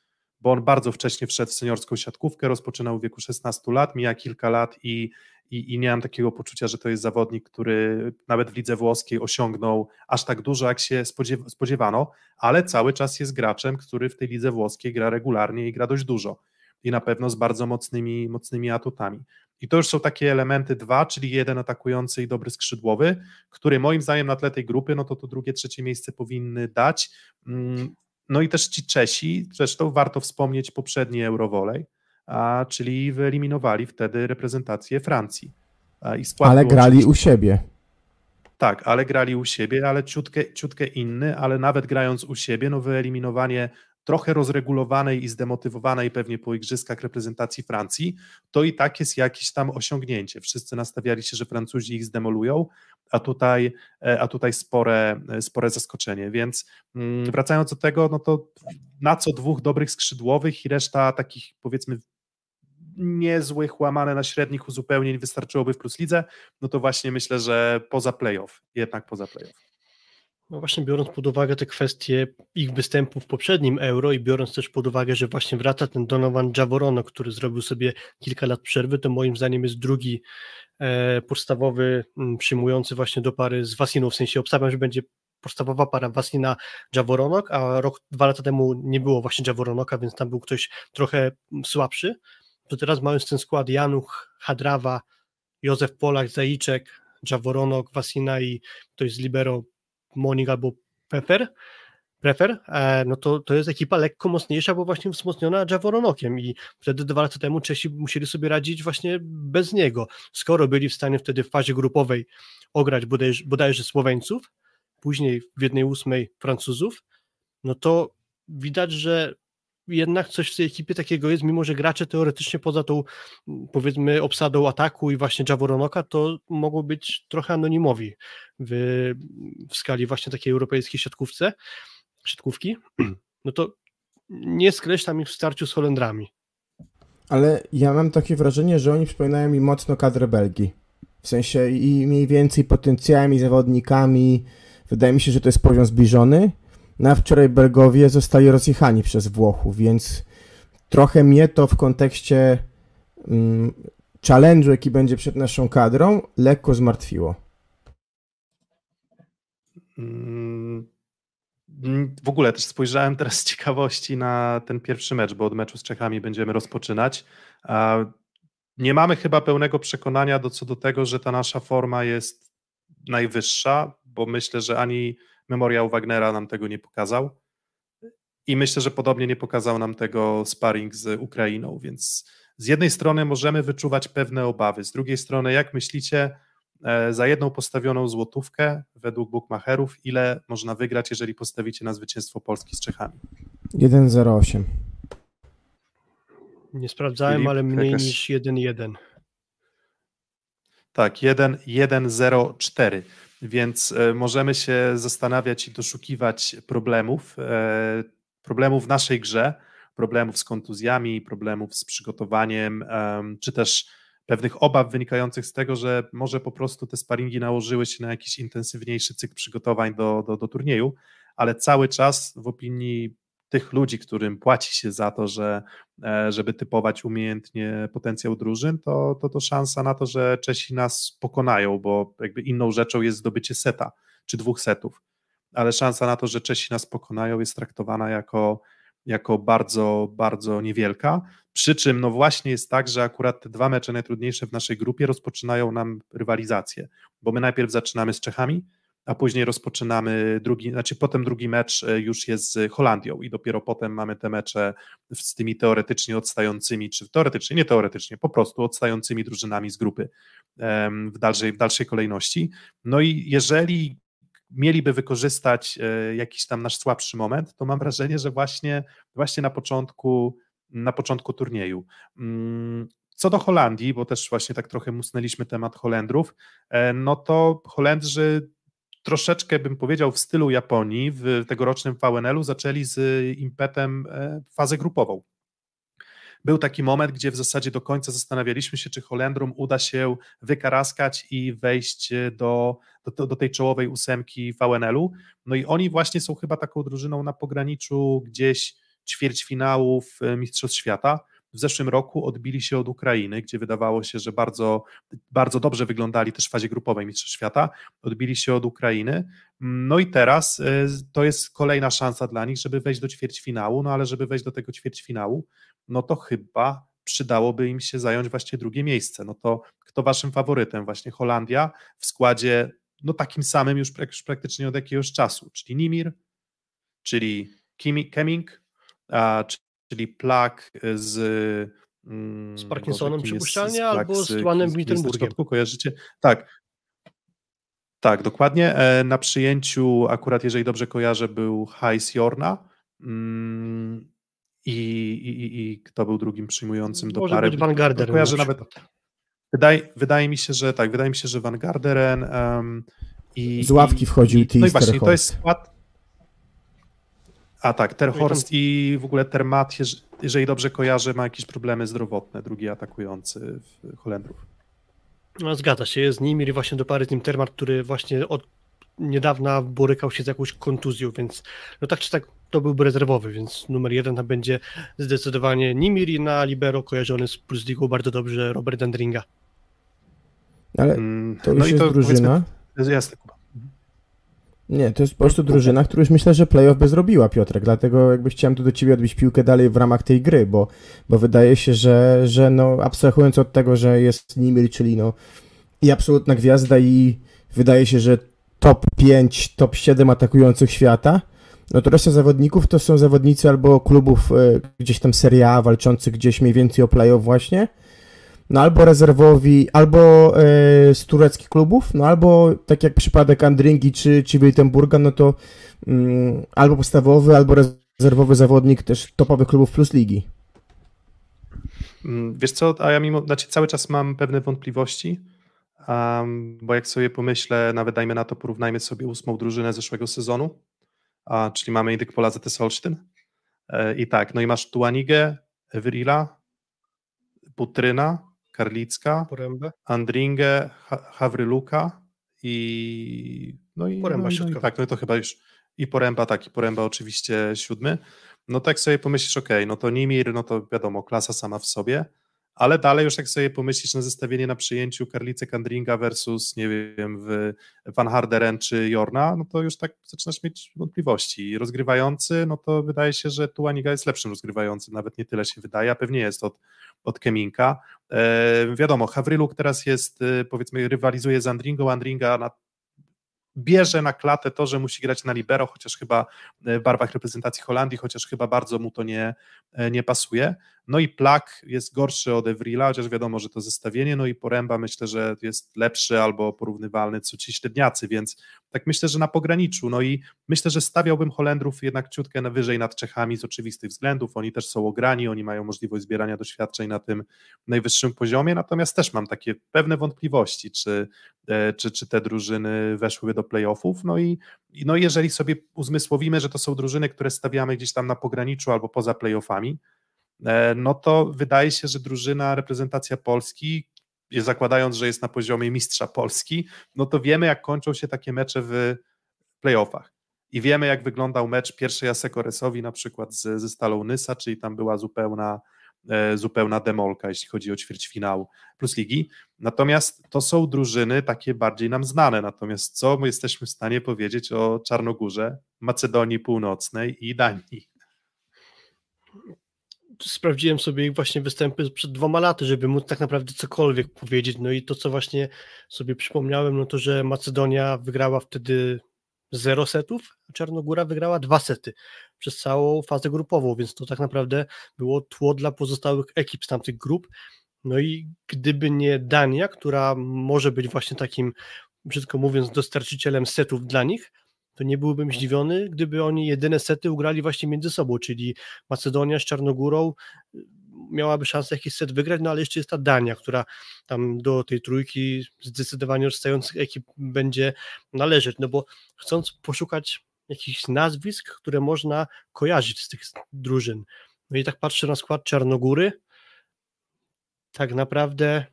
bo on bardzo wcześnie wszedł w seniorską siatkówkę, rozpoczynał w wieku 16 lat, mija kilka lat i, i, i nie mam takiego poczucia, że to jest zawodnik, który nawet w lidze włoskiej osiągnął aż tak dużo, jak się spodziewano, ale cały czas jest graczem, który w tej lidze włoskiej gra regularnie i gra dość dużo i na pewno z bardzo mocnymi, mocnymi atutami. I to już są takie elementy dwa, czyli jeden atakujący i dobry skrzydłowy, który moim zdaniem na tle tej grupy, no to to drugie, trzecie miejsce powinny dać. Mm, no i też ci Czesi, zresztą warto wspomnieć poprzedni Eurowolej, a, czyli wyeliminowali wtedy reprezentację Francji. I ale grali u siebie. Tak, ale grali u siebie, ale ciutkę, ciutkę inny, ale nawet grając u siebie, no wyeliminowanie trochę rozregulowanej i zdemotywowanej pewnie po igrzyskach reprezentacji Francji, to i tak jest jakieś tam osiągnięcie. Wszyscy nastawiali się, że Francuzi ich zdemolują, a tutaj, e, a tutaj spore, e, spore zaskoczenie. Więc mm, wracając do tego, no to na co dwóch dobrych skrzydłowych i reszta takich powiedzmy niezłych, łamane na średnich uzupełnień wystarczyłoby w plus lidze, no to właśnie myślę, że poza playoff, jednak poza playoff. No właśnie biorąc pod uwagę te kwestie ich występu w poprzednim Euro i biorąc też pod uwagę, że właśnie wraca ten Donovan Javorono, który zrobił sobie kilka lat przerwy, to moim zdaniem jest drugi e, podstawowy m, przyjmujący właśnie do pary z Wasiną, w sensie obstawiam, że będzie podstawowa para Wasina Javoronok, a rok, dwa lata temu nie było właśnie Javoronoka, więc tam był ktoś trochę słabszy, to teraz mając ten skład Januch, Hadrawa, Józef Polak, Zajczek, Javoronok, Wasina i ktoś z Libero Monik albo Pfeffer, Prefer, e, no to, to jest ekipa lekko mocniejsza, bo właśnie wzmocniona Javoronokiem i wtedy dwa lata temu Czesi musieli sobie radzić właśnie bez niego. Skoro byli w stanie wtedy w fazie grupowej ograć bodajże, bodajże Słoweńców, później w jednej ósmej Francuzów, no to widać, że jednak coś w tej ekipie takiego jest, mimo że gracze teoretycznie poza tą powiedzmy obsadą ataku i właśnie Javoronoka to mogą być trochę anonimowi w, w skali właśnie takiej europejskiej siatkówce, siatkówki, no to nie skreślam ich w starciu z Holendrami. Ale ja mam takie wrażenie, że oni przypominają mi mocno kadrę Belgii. W sensie i mniej więcej potencjałami, zawodnikami. Wydaje mi się, że to jest poziom zbliżony na wczoraj Belgowie zostali rozjechani przez Włochów, więc trochę mnie to w kontekście mm, challenge'u, jaki będzie przed naszą kadrą, lekko zmartwiło. Mm, w ogóle też spojrzałem teraz z ciekawości na ten pierwszy mecz, bo od meczu z Czechami będziemy rozpoczynać. Nie mamy chyba pełnego przekonania do, co do tego, że ta nasza forma jest najwyższa, bo myślę, że ani Memoriał Wagnera nam tego nie pokazał. I myślę, że podobnie nie pokazał nam tego sparring z Ukrainą, więc z jednej strony możemy wyczuwać pewne obawy, z drugiej strony, jak myślicie, e, za jedną postawioną złotówkę według bookmacherów, ile można wygrać, jeżeli postawicie na zwycięstwo Polski z Czechami? 1,08. Nie sprawdzałem, Filip, ale mniej jakaś... niż 1,1. Tak, 1,04 więc e, możemy się zastanawiać i doszukiwać problemów, e, problemów w naszej grze, problemów z kontuzjami, problemów z przygotowaniem, czy też pewnych obaw wynikających z tego, że może po prostu te sparingi nałożyły się na jakiś intensywniejszy cykl przygotowań do, do, do turnieju, ale cały czas w opinii tych ludzi, którym płaci się za to, że, e, żeby typować umiejętnie potencjał drużyn, to, to to szansa na to, że Czesi nas pokonają, bo jakby inną rzeczą jest zdobycie seta czy dwóch setów, ale szansa na to, że Czesi nas pokonają jest traktowana jako, jako bardzo, bardzo niewielka. Przy czym no właśnie jest tak, że akurat te dwa mecze najtrudniejsze w naszej grupie rozpoczynają nam rywalizację, bo my najpierw zaczynamy z Czechami, a później rozpoczynamy drugi, znaczy potem drugi mecz e, już jest z Holandią i dopiero potem mamy te mecze z tymi teoretycznie odstającymi, czy teoretycznie, nie teoretycznie, po prostu odstającymi drużynami z grupy w dalszej, w dalszej kolejności. No i jeżeli mieliby wykorzystać e, jakiś tam nasz słabszy moment, to mam wrażenie, że właśnie, właśnie na początku na początku turnieju. Mm, co do Holandii, bo też właśnie tak trochę musnęliśmy temat Holendrów, e, no to Holendrzy troszeczkę bym powiedział w stylu Japonii w tegorocznym VNL-u zaczęli z impetem e, fazę grupową. był taki moment, gdzie w zasadzie do końca zastanawialiśmy się, czy Holendrom uda się wykaraskać i wejść do, do, do tej czołowej ósemki VNL-u. No i oni właśnie są chyba taką drużyną na pograniczu gdzieś ćwierćfinałów e, Mistrzostw Świata. W zeszłym roku odbili się od Ukrainy, gdzie wydawało się, że bardzo, bardzo dobrze wyglądali też w fazie grupowej Mistrzostw Świata. Odbili się od Ukrainy. No i teraz e, to jest kolejna szansa dla nich, żeby wejść do ćwierćfinału, no ale żeby wejść do tego ćwierćfinału, no to chyba przydałoby im się zająć właśnie drugie miejsce. No to kto waszym faworytem? Właśnie Holandia w składzie no takim samym już, już praktycznie od jakiegoś czasu, czyli Nimir, czyli Keming, a, czyli Plak z mm, z Parkinsonem przypuszczalnie albo z Juanem Wittenburgiem. Kojarzycie? Tak. Tak, dokładnie. E, na przyjęciu, akurat jeżeli dobrze kojarzę, był Hajs Jorna. Mm, i, i, i kto był drugim przyjmującym do Może pary. Być Van Garderen kojarzę na nawet. Wydaje, wydaje mi się, że tak, wydaje mi się, że Van Garderen um, i. Z ławki wchodził i, No i właśnie, to jest skład. A tak, Terhorst i w ogóle Termat, jeżeli dobrze kojarzę, ma jakieś problemy zdrowotne, drugi atakujący Holendrów. No, zgadza się, jest Nimir i właśnie do pary z nim Termat, który właśnie od niedawna borykał się z jakąś kontuzją, więc no tak czy tak to byłby rezerwowy, więc numer jeden tam będzie zdecydowanie Nimir i na libero kojarzony z Plus bardzo dobrze Robert Andringa. Ale mm, to już no jest to drużyna. Jasne, Kuba. Nie, to jest po prostu drużyna, która już myślę, że playoff by zrobiła, Piotrek, dlatego jakby chciałem tu do ciebie odbić piłkę dalej w ramach tej gry, bo, bo wydaje się, że, że no abstrahując od tego, że jest Nimir, czyli no i absolutna gwiazda i wydaje się, że top 5, top 7 atakujących świata, no to reszta zawodników to są zawodnicy albo klubów y, gdzieś tam Serie A, walczących gdzieś mniej więcej o playoff właśnie, no albo rezerwowi, albo y, z tureckich klubów, no albo tak jak przypadek Andringi czy, czy Wittenburga, no to y, albo podstawowy, albo rezerwowy zawodnik też topowych klubów plus ligi. Mm, wiesz co, a ja mimo, znaczy cały czas mam pewne wątpliwości, um, bo jak sobie pomyślę, nawet dajmy na to, porównajmy sobie ósmą drużynę zeszłego sezonu, a, czyli mamy Indykpola ZS Olsztyn. E, I tak, no i masz Tuanigę, Evrila, Putryna, Karlicka, Porębę. Andringę, Hawryluka i no i, Poręba no, i, no i tak, no to chyba już i Poręba, tak, i Poręba oczywiście siódmy. No tak sobie pomyślisz, ok, no to Nimir, no to wiadomo, klasa sama w sobie, ale dalej już jak sobie pomyślisz na zestawienie na przyjęciu Karlice Kandringa versus, nie wiem, Van Harderen czy Jorna, no to już tak zaczynasz mieć wątpliwości. Rozgrywający, no to wydaje się, że Tuaniga jest lepszym rozgrywającym, nawet nie tyle się wydaje, a pewnie jest od, od Keminka. E, wiadomo, Hawryluk teraz jest, e, powiedzmy, rywalizuje z Andringą, Andringa na bierze na klatę to, że musi grać na libero, chociaż chyba e, w barwach reprezentacji Holandii, chociaż chyba bardzo mu to nie, e, nie pasuje. No i Plak jest gorszy od Evrila, chociaż wiadomo, że to zestawienie, no i Poręba myślę, że jest lepszy albo porównywalny co ci średniacy, więc tak myślę, że na pograniczu, no i myślę, że stawiałbym Holendrów jednak ciutkę na wyżej nad Czechami z oczywistych względów, oni też są ograni, oni mają możliwość zbierania doświadczeń na tym najwyższym poziomie, natomiast też mam takie pewne wątpliwości, czy, e, czy, czy te drużyny weszłyby do playoffów, no i no jeżeli sobie uzmysłowimy, że to są drużyny, które stawiamy gdzieś tam na pograniczu albo poza playoffami, no to wydaje się, że drużyna, reprezentacja Polski, zakładając, że jest na poziomie mistrza Polski, no to wiemy, jak kończą się takie mecze w playoffach. I wiemy, jak wyglądał mecz pierwszej Asekoresowi na przykład z, ze Stalą Nysa, czyli tam była zupełna, e, zupełna demolka, jeśli chodzi o ćwierćfinał plus ligi. Natomiast to są drużyny takie bardziej nam znane. Natomiast co my jesteśmy w stanie powiedzieć o Czarnogórze, Macedonii Północnej i Danii? Sprawdziłem sobie ich właśnie występy przed dwoma laty, żeby móc tak naprawdę cokolwiek powiedzieć. No i to, co właśnie sobie przypomniałem, no to, że Macedonia wygrała wtedy zero setów, a Czarnogóra wygrała dwa sety przez całą fazę grupową, więc to tak naprawdę było tło dla pozostałych ekip z tamtych grup. No i gdyby nie Dania, która może być właśnie takim, brzydko mówiąc, dostarczycielem setów dla nich, to nie byłbym zdziwiony, gdyby oni jedyne sety ugrali właśnie między sobą, czyli Macedonia z Czarnogórą y, miałaby szansę jakiś set wygrać, no ale jeszcze jest ta Dania, która tam do tej trójki zdecydowanie odstających ekip będzie należeć, no bo chcąc poszukać jakichś nazwisk, które można kojarzyć z tych drużyn, no i tak patrzę na skład Czarnogóry, tak naprawdę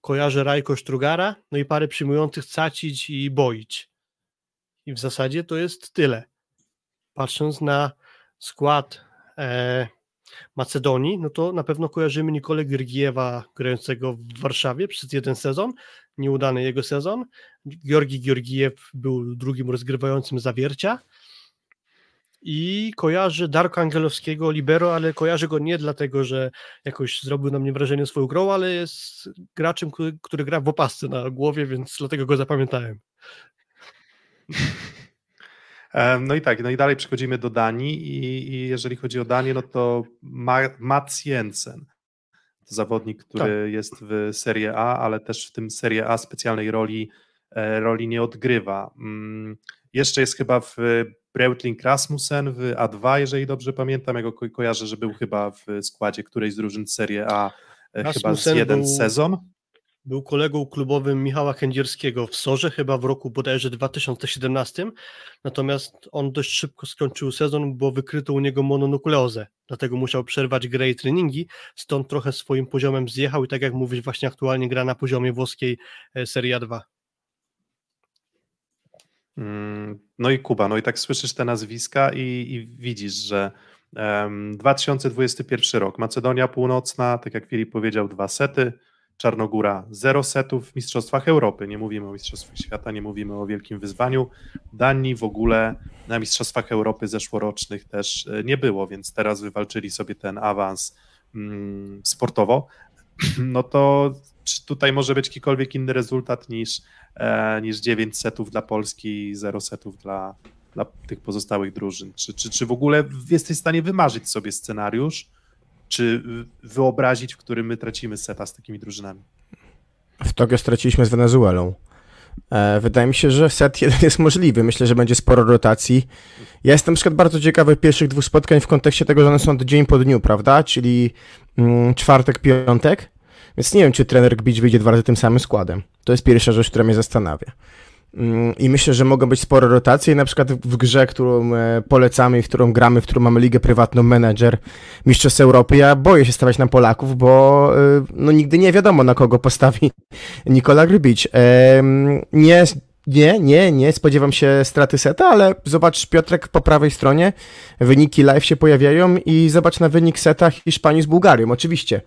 kojarzę Rajko Strugara, no i parę przyjmujących Cacić i Boić. I w zasadzie to jest tyle. Patrząc na skład e, Macedonii, no to na pewno kojarzymy Nikolę Giergiewa grającego w Warszawie przez jeden sezon, nieudany jego sezon. Georgi Georgiew był drugim rozgrywającym zawiercia. I kojarzę Darko Angelowskiego, libero, ale kojarzę go nie dlatego, że jakoś zrobił na mnie wrażenie swoją grą, ale jest graczem, który, który gra w opasce na głowie, więc dlatego go zapamiętałem. No i tak, no i dalej przechodzimy do Danii i, i jeżeli chodzi o Danię, no to Ma Mats Jensen, to zawodnik, który tak. jest w Serie A, ale też w tym Serie A specjalnej roli, e, roli nie odgrywa. Mm, jeszcze jest chyba w Breutling Rasmussen w A2, jeżeli dobrze pamiętam, ja go ko kojarzę, że był chyba w składzie którejś z drużyn Serie A Rasmussen chyba z jeden był... sezon. Był kolegą klubowym Michała Kędzierskiego w Sorze, chyba w roku bodajże 2017. Natomiast on dość szybko skończył sezon, bo wykryto u niego mononukleozę. Dlatego musiał przerwać grę i treningi. Stąd trochę swoim poziomem zjechał i tak jak mówisz, właśnie aktualnie gra na poziomie włoskiej e, Serie 2. Mm, no i Kuba, no i tak słyszysz te nazwiska i, i widzisz, że um, 2021 rok, Macedonia Północna, tak jak Filip powiedział, dwa sety, Czarnogóra zero setów w Mistrzostwach Europy. Nie mówimy o Mistrzostwach Świata, nie mówimy o wielkim wyzwaniu. Danii w ogóle na Mistrzostwach Europy zeszłorocznych też e, nie było, więc teraz wywalczyli sobie ten awans mm, sportowo. No to czy tutaj może być jakikolwiek inny rezultat niż, e, niż 9 setów dla Polski i 0 setów dla, dla tych pozostałych drużyn? Czy, czy, czy w ogóle jesteś w stanie wymarzyć sobie scenariusz, czy wyobrazić, w którym my tracimy seta z takimi drużynami? W Tokio straciliśmy z Wenezuelą. E, wydaje mi się, że set jeden jest możliwy. Myślę, że będzie sporo rotacji. Ja jestem na przykład bardzo ciekawy pierwszych dwóch spotkań w kontekście tego, że one są dzień po dniu, prawda? Czyli mm, czwartek, piątek. Więc nie wiem, czy trener Gbicz wyjdzie dwa razy tym samym składem. To jest pierwsza rzecz, która mnie zastanawia. Mm, I myślę, że mogą być spore rotacje. Na przykład w grze, którą e, polecamy, w którą gramy, w którą mamy ligę prywatną, menedżer, Mistrzostw Europy, ja boję się stawiać na Polaków, bo e, no, nigdy nie wiadomo, na kogo postawi Nikola Grbić. Nie, nie, nie, nie spodziewam się straty seta, ale zobacz Piotrek po prawej stronie, wyniki live się pojawiają i zobacz na wynik seta Hiszpanii z Bułgarią. Oczywiście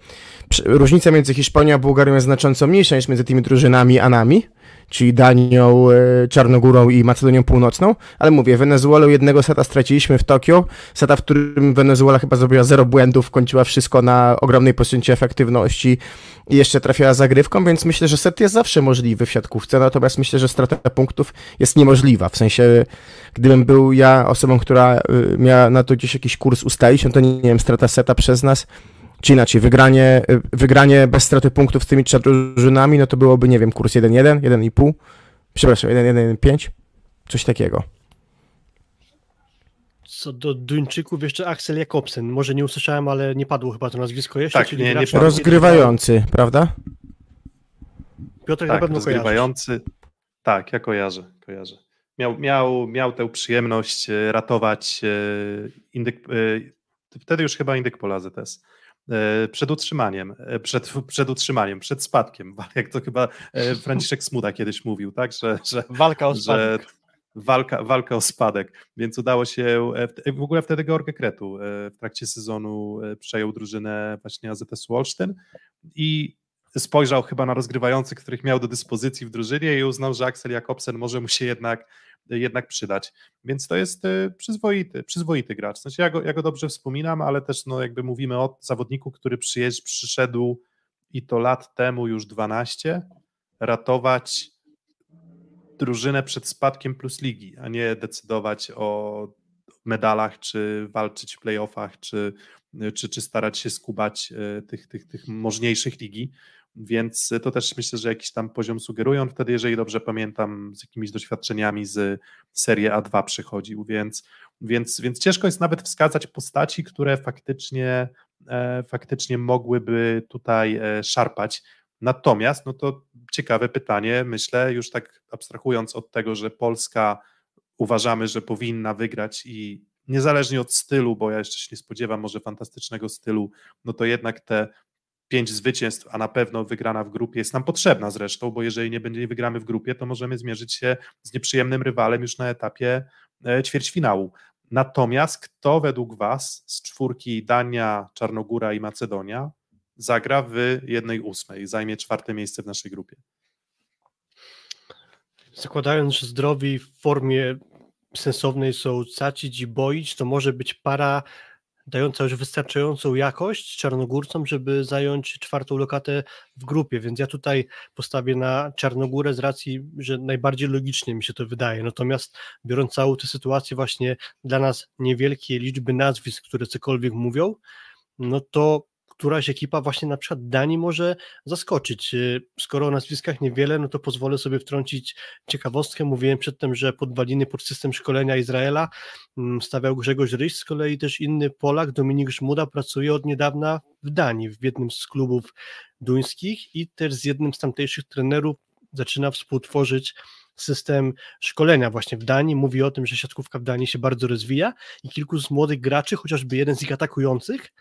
różnica między Hiszpanią a Bułgarią jest znacząco mniejsza niż między tymi drużynami a nami, czyli Danią, e, Czarnogórą i Macedonią Północną, ale mówię, Wenezuelą jednego seta straciliśmy w Tokio, seta, w którym Wenezuela chyba zrobiła zero błędów, kończyła wszystko na ogromnej procencie efektywności i jeszcze trafiała zagrywką, więc myślę, że set jest zawsze możliwy w siatkówce, natomiast myślę, że strata punktów jest niemożliwa, w sensie gdybym był ja osobą, która y, miała na to gdzieś jakiś kurs ustalić, no to nie, nie wiem, strata seta przez nas czy inaczej, wygranie, wygranie bez straty punktów z tymi trzema drużynami, no to byłoby, nie wiem, kurs 1-1, 1,5, przepraszam, 1-1-5, coś takiego. Co do Duńczyków, jeszcze Axel Jakobsen. Może nie usłyszałem, ale nie padło chyba to nazwisko jeszcze. Tak, czyli nie, nie Rozgrywający, prawda? Piotr tak, na pewno rozgrywający. Tak, ja kojarzę, kojarzę. Miał, miał, miał tę przyjemność e, ratować e, indyk, e, wtedy już chyba Indyk Polazy też E, przed utrzymaniem, e, przed, przed utrzymaniem, przed spadkiem, jak to chyba e, Franciszek Smuda kiedyś mówił, tak, że, że walka o spadek. Walka, walka o spadek, więc udało się, w ogóle wtedy George Kretu w trakcie sezonu przejął drużynę właśnie AZS Wolsztyn i spojrzał chyba na rozgrywających, których miał do dyspozycji w drużynie i uznał, że Axel Jakobsen może mu się jednak jednak przydać. Więc to jest e, przyzwoity, przyzwoity gracz. Sensie ja go, ja go dobrze wspominam, ale też no jakby mówimy o zawodniku, który przyjeżdż, przyszedł i to lat temu już 12, ratować drużynę przed spadkiem plus ligi, a nie decydować o medalach, czy walczyć w playoffach, czy, czy, czy starać się skubać e, tych, tych, tych możniejszych ligi. Więc to też myślę, że jakiś tam poziom sugerują. Wtedy, jeżeli dobrze pamiętam, z jakimiś doświadczeniami z serii A2 przychodził, więc, więc, więc ciężko jest nawet wskazać postaci, które faktycznie, e, faktycznie mogłyby tutaj e, szarpać. Natomiast, no to ciekawe pytanie, myślę, już tak abstrahując od tego, że Polska uważamy, że powinna wygrać i niezależnie od stylu, bo ja jeszcze się nie spodziewam może fantastycznego stylu, no to jednak te pięć zwycięstw, a na pewno wygrana w grupie jest nam potrzebna zresztą, bo jeżeli nie będzie wygramy w grupie, to możemy zmierzyć się z nieprzyjemnym rywalem już na etapie e, ćwierćfinału. Natomiast kto według Was z czwórki Dania, Czarnogóra i Macedonia zagra w jednej ósmej, zajmie czwarte miejsce w naszej grupie? Zakładając, że zdrowi w formie sensownej są Cacić i Boić, to może być para dająca już wystarczającą jakość czarnogórcom, żeby zająć czwartą lokatę w grupie, więc ja tutaj postawię na Czarnogórę z racji, że najbardziej logicznie mi się to wydaje, natomiast biorąc całą tę sytuację właśnie dla nas niewielkie liczby nazwisk, które cokolwiek mówią, no to któraś ekipa właśnie na przykład Danii może zaskoczyć. Y, skoro o nazwiskach niewiele, no to pozwolę sobie wtrącić ciekawostkę. Mówiłem przedtem, że podwaliny pod system szkolenia Izraela mm, stawiał Grzegorz Ryś, z kolei też inny Polak, Dominik Żmuda, pracuje od niedawna w Danii, w jednym z klubów duńskich i też z jednym z tamtejszych trenerów zaczyna współtworzyć system szkolenia właśnie w Danii. Mówi o tym, że siatkówka w Danii się bardzo rozwija i kilku z młodych graczy, chociażby jeden z ich atakujących,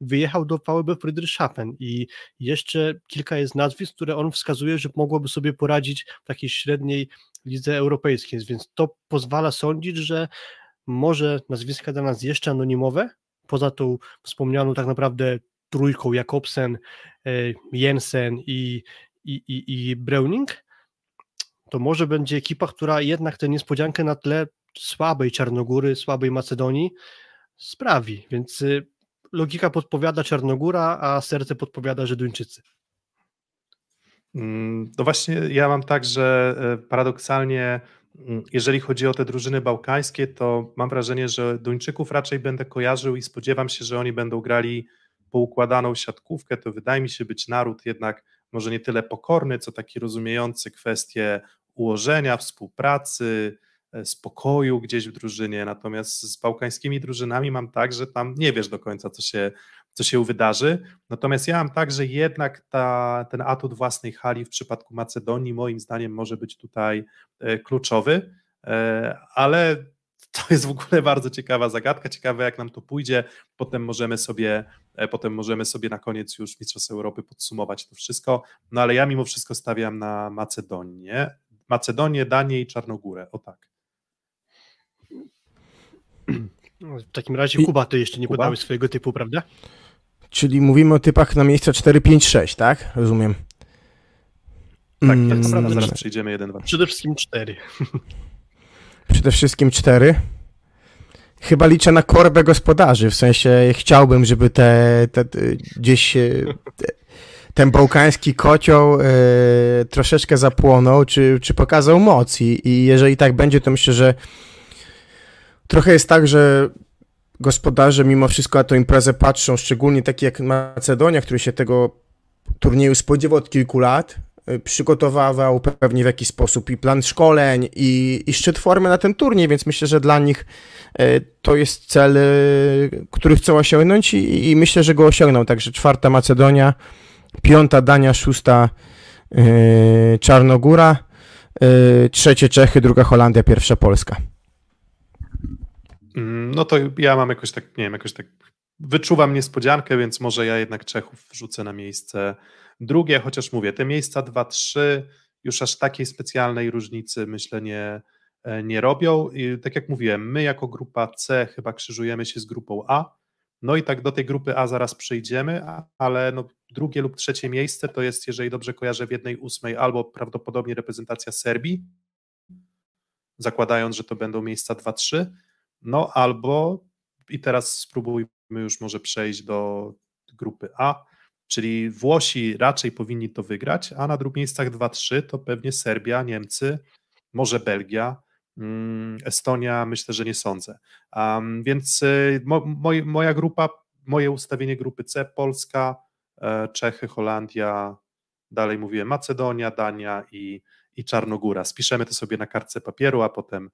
wyjechał do VB Friedrichshafen i jeszcze kilka jest nazwisk, które on wskazuje, że mogłoby sobie poradzić w takiej średniej lidze europejskiej, więc to pozwala sądzić, że może nazwiska dla nas jeszcze anonimowe, poza tą wspomnianą tak naprawdę trójką Jakobsen, e, Jensen i, i, i, i to może będzie ekipa, która jednak tę niespodziankę na tle słabej Czarnogóry, słabej Macedonii sprawi, więc y, logika podpowiada Czarnogóra, a serce podpowiada Żyduńczycy. No właśnie, ja mam tak, że e, paradoksalnie, mm, jeżeli chodzi o te drużyny bałkańskie, to mam wrażenie, że Duńczyków raczej będę kojarzył i spodziewam się, że oni będą grali poukładaną siatkówkę. To wydaje mi się być naród jednak może nie tyle pokorny, co taki rozumiejący kwestie ułożenia, współpracy, spokoju gdzieś w drużynie, natomiast z bałkańskimi drużynami mam tak, że tam nie wiesz do końca, co się, co się wydarzy. Natomiast ja mam tak, że jednak ta, ten atut własnej hali w przypadku Macedonii moim zdaniem może być tutaj e, kluczowy, e, ale to jest w ogóle bardzo ciekawa zagadka, ciekawe jak nam to pójdzie, potem możemy sobie, potem możemy sobie na koniec już Mistrzostw Europy podsumować to wszystko, no ale ja mimo wszystko stawiam na Macedonię, Macedonię, Danię i Czarnogórę, o tak. No, w takim razie Kuba, ty jeszcze nie Kuba? podałeś swojego typu, prawda? Czyli mówimy o typach na miejsca 4, 5, 6, tak? Rozumiem. Tak, tak, mm, prawda, zaraz przejdziemy jeden, dwa. Przede wszystkim 4. Przede wszystkim 4. Chyba liczę na korbę gospodarzy, w sensie chciałbym, żeby te, te, te gdzieś te, ten bałkański kocioł e, troszeczkę zapłonął, czy, czy pokazał moc I, i jeżeli tak będzie, to myślę, że Trochę jest tak, że gospodarze mimo wszystko na tę imprezę patrzą, szczególnie taki jak Macedonia, który się tego turnieju spodziewał od kilku lat, y, przygotowywał pewnie w jakiś sposób i plan szkoleń, i, i szczyt formy na ten turniej, więc myślę, że dla nich y, to jest cel, y, który chcą osiągnąć i, i myślę, że go osiągną. Także czwarta Macedonia, piąta Dania, szósta Czarnogóra, trzecie Czechy, druga Holandia, pierwsza Polska. Mm, no to ja mam jakoś tak, nie wiem, jakoś tak wyczuwam niespodziankę, więc może ja jednak Czechów wrzucę na miejsce drugie, chociaż mówię, te miejsca 2-3 już aż takiej specjalnej różnicy myślę nie, e, nie robią. I tak jak mówiłem, my jako grupa C chyba krzyżujemy się z grupą A, no i tak do tej grupy A zaraz przejdziemy, ale no drugie lub trzecie miejsce to jest, jeżeli dobrze kojarzę, w jednej ósmej albo prawdopodobnie reprezentacja Serbii, zakładając, że to będą miejsca 2-3, no albo, i teraz spróbujmy już może przejść do grupy A, czyli Włosi raczej powinni to wygrać, a na drugich miejscach 2-3 to pewnie Serbia, Niemcy, może Belgia, mm, Estonia, myślę, że nie sądzę. Um, więc y, mo, moj, moja grupa, moje ustawienie grupy C, Polska, e, Czechy, Holandia, dalej mówiłem Macedonia, Dania i, i Czarnogóra. Spiszemy to sobie na kartce papieru, a potem,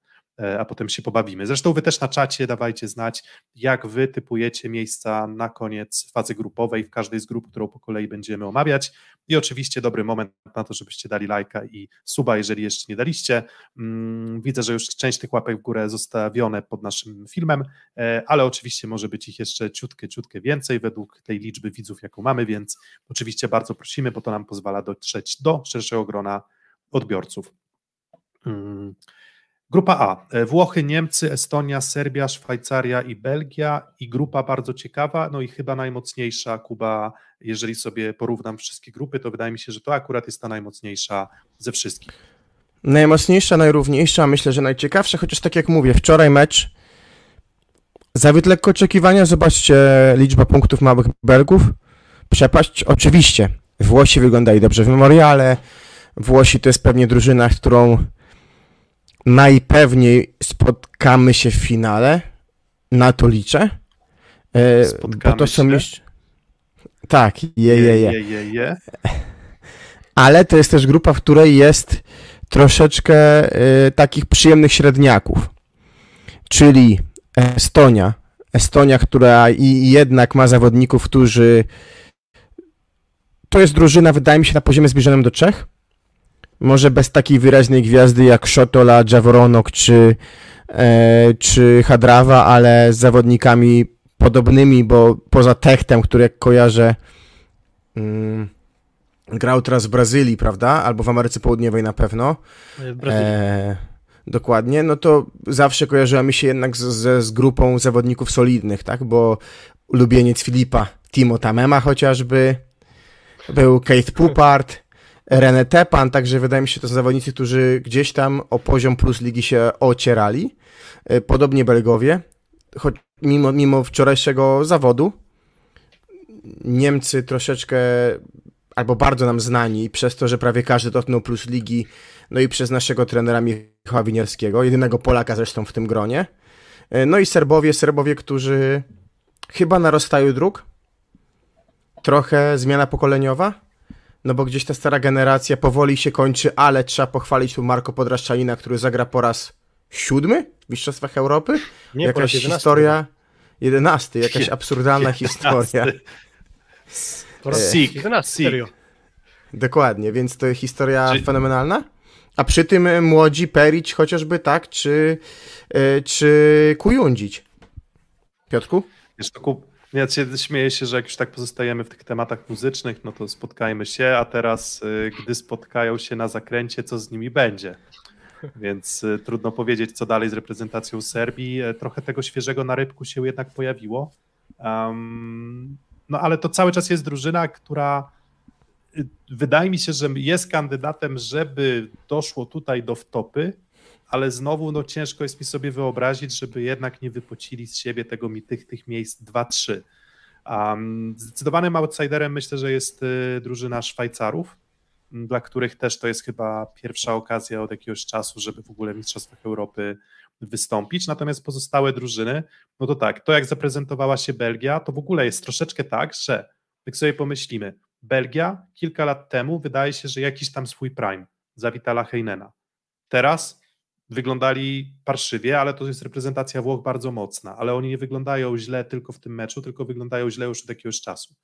a potem się pobawimy. Zresztą wy też na czacie dawajcie znać, jak wy typujecie miejsca na koniec fazy grupowej w każdej z grup, którą po kolei będziemy omawiać. I oczywiście dobry moment na to, żebyście dali lajka i suba, jeżeli jeszcze nie daliście. Mm, widzę, że już część tych łapek w górę zostawione pod naszym filmem, e, ale oczywiście może być ich jeszcze ciutkę, ciutkę więcej według tej liczby widzów, jaką mamy, więc oczywiście bardzo prosimy, bo to nam pozwala dotrzeć do szerszego grona odbiorców. Grupa A. E, Włochy, Niemcy, Estonia, Serbia, Szwajcaria i Belgia. I grupa bardzo ciekawa, no i chyba najmocniejsza. Kuba, jeżeli sobie porównam wszystkie grupy, to wydaje mi się, że to akurat jest ta najmocniejsza ze wszystkich. Najmocniejsza, najrówniejsza, myślę, że najciekawsza, chociaż tak jak mówię, wczoraj mecz zawiódł lekko oczekiwania. Zobaczcie liczba punktów małych Belgów. Przepaść, oczywiście. Włosi wyglądali dobrze w memoriale. Włosi to jest pewnie drużyna, którą najpewniej spotkamy się w finale. Na to liczę. E, Spotkamy bo to są jeszcze... Tak, je, je, je. je, je, je. Ale to jest też grupa, w której jest troszeczkę y, takich przyjemnych średniaków. Czyli Estonia. Estonia, która i jednak ma zawodników, którzy. To jest drużyna, wydaje mi się, na poziomie zbliżonym do Czech. Może bez takiej wyraźnej gwiazdy jak Szotola, Jaworonok czy, e, czy Hadrawa, ale z zawodnikami podobnymi, bo poza Techtem, który jak kojarzę. Mm, grał teraz w Brazylii, prawda? Albo w Ameryce Południowej na pewno. W Brazylii. E, dokładnie, no to zawsze kojarzyła mi się jednak z, z, z grupą zawodników solidnych, tak? Bo ulubieniec Filipa, Timo Tamema chociażby, był Keith Pupart, René Tepan, także wydaje mi się, to są zawodnicy, którzy gdzieś tam o poziom plus ligi się ocierali. E, Podobnie Belgowie, choć mimo, mimo wczorajszego zawodu, Niemcy troszeczkę albo bardzo nam znani przez to, że prawie każdy dotknął plus ligi, no i przez naszego trenera Michała Winierskiego, jedynego Polaka zresztą w tym gronie. E, No i Serbowie, Serbowie, którzy chyba na rozstaju dróg, trochę zmiana pokoleniowa, no bo gdzieś ta stara generacja powoli się kończy, ale trzeba pochwalić tu Marko Podraszczanina, który zagra po raz siódmy w Mistrzostwach Europy. Nie, po raz jakaś 11 historia, jedenasty, jakaś absurdalna historia. Po raz Sik, 11, sik. serio. Dokładnie, więc to historia Czy- fenomenalna. A przy tym e, młodzi Perić chociażby, tak, czy, e, czy Kujundzić. Piotrku? Wiesz, to kup... Ja się śmieję się, że jak już tak pozostajemy w tych tematach muzycznych, no to spotkajmy się, a teraz, y, gdy spotkają się na zakręcie, co z nimi będzie? Więc y, trudno powiedzieć, co dalej z reprezentacją Serbii. E, Trochę tego świeżego na rybku się jednak pojawiło. Um, no ale to cały czas jest drużyna, która y, wydaje mi się, że jest kandydatem, żeby doszło tutaj do wtopy, ale znowu no, ciężko jest mi sobie wyobrazić, żeby jednak nie wypocili z siebie tego tych, tych miejsc 2-3. Um, zdecydowanym outsiderem myślę, że jest y, drużyna Szwajcarów, dla których też to jest chyba pierwsza okazja od jakiegoś czasu, żeby w ogóle w Mistrzostwach Europy wystąpić. Natomiast pozostałe drużyny, no to tak, to jak zaprezentowała się Belgia, to w ogóle jest troszeczkę tak, że jak sobie pomyślimy, Belgia kilka lat temu wydaje się, że jakiś tam swój prime za Vitala Heinena. Teraz wyglądali parszywie, ale to jest reprezentacja Włoch bardzo mocna, ale oni nie wyglądają źle tylko w tym meczu, tylko wyglądają źle już od jakiegoś czasu.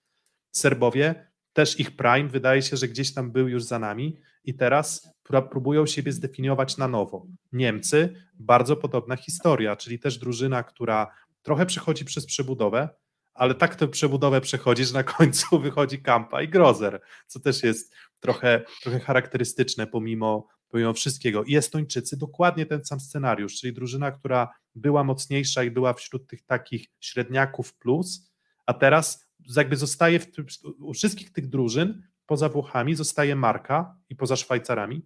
Serbowie, też ich prime wydaje się, że gdzieś tam był już za nami i teraz pró- próbują siebie zdefiniować na nowo. Niemcy, bardzo podobna historia, czyli też drużyna, która trochę przechodzi przez przebudowę, ale tak tę przebudowę przechodzi, że na końcu wychodzi Kampa i Grozer, co też jest trochę, trochę charakterystyczne pomimo, pomimo wszystkiego. I Estończycy dokładnie ten sam scenariusz, czyli drużyna, która była mocniejsza i była wśród tych takich średniaków plus, a teraz jakby zostaje w, u wszystkich tych drużyn, poza Włochami, zostaje marka i poza Szwajcarami.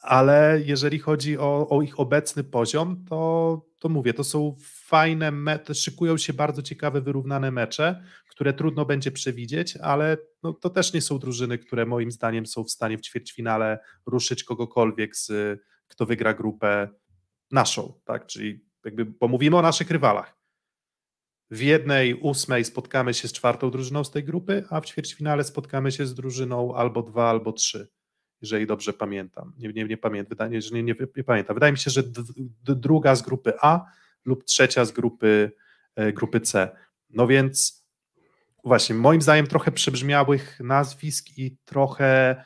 Ale jeżeli chodzi o, o ich obecny poziom, to, to mówię, to są fajne mecze, szykują się bardzo ciekawe, wyrównane mecze, które trudno będzie przewidzieć, ale no, to też nie są drużyny, które moim zdaniem są w stanie w ćwierćfinale ruszyć kogokolwiek z kto wygra grupę naszą, tak? Czyli jakby, bo mówimy o naszych rywalach. W jednej ósmej spotkamy się z czwartą drużyną z tej grupy, a w ćwierćfinale spotkamy się z drużyną albo dwa, albo trzy. Jeżeli dobrze pamiętam. Nie, nie, nie pamiętam, wydaje, że nie, nie, nie pamiętam. Wydaje mi się, że druga z grupy A lub trzecia z grupy, e, grupy C. No więc właśnie, moim zdaniem trochę przebrzmiałych nazwisk i trochę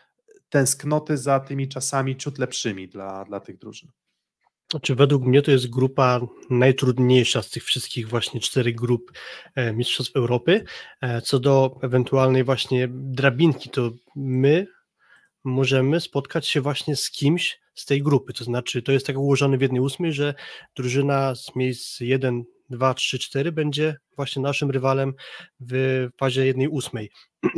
tęsknoty za tymi czasami ciut lepszymi dla, dla tych drużyn. Znaczy, według mnie to jest grupa najtrudniejsza z tych wszystkich właśnie czterech grup e, Mistrzostw Europy. E, co do ewentualnej właśnie drabinki, to my możemy spotkać się właśnie z kimś z tej grupy. To znaczy, to jest tak ułożone w jednej ósmej, że drużyna z miejsc 1, 2, 3, 4 będzie właśnie naszym rywalem w fazie jednej ósmej.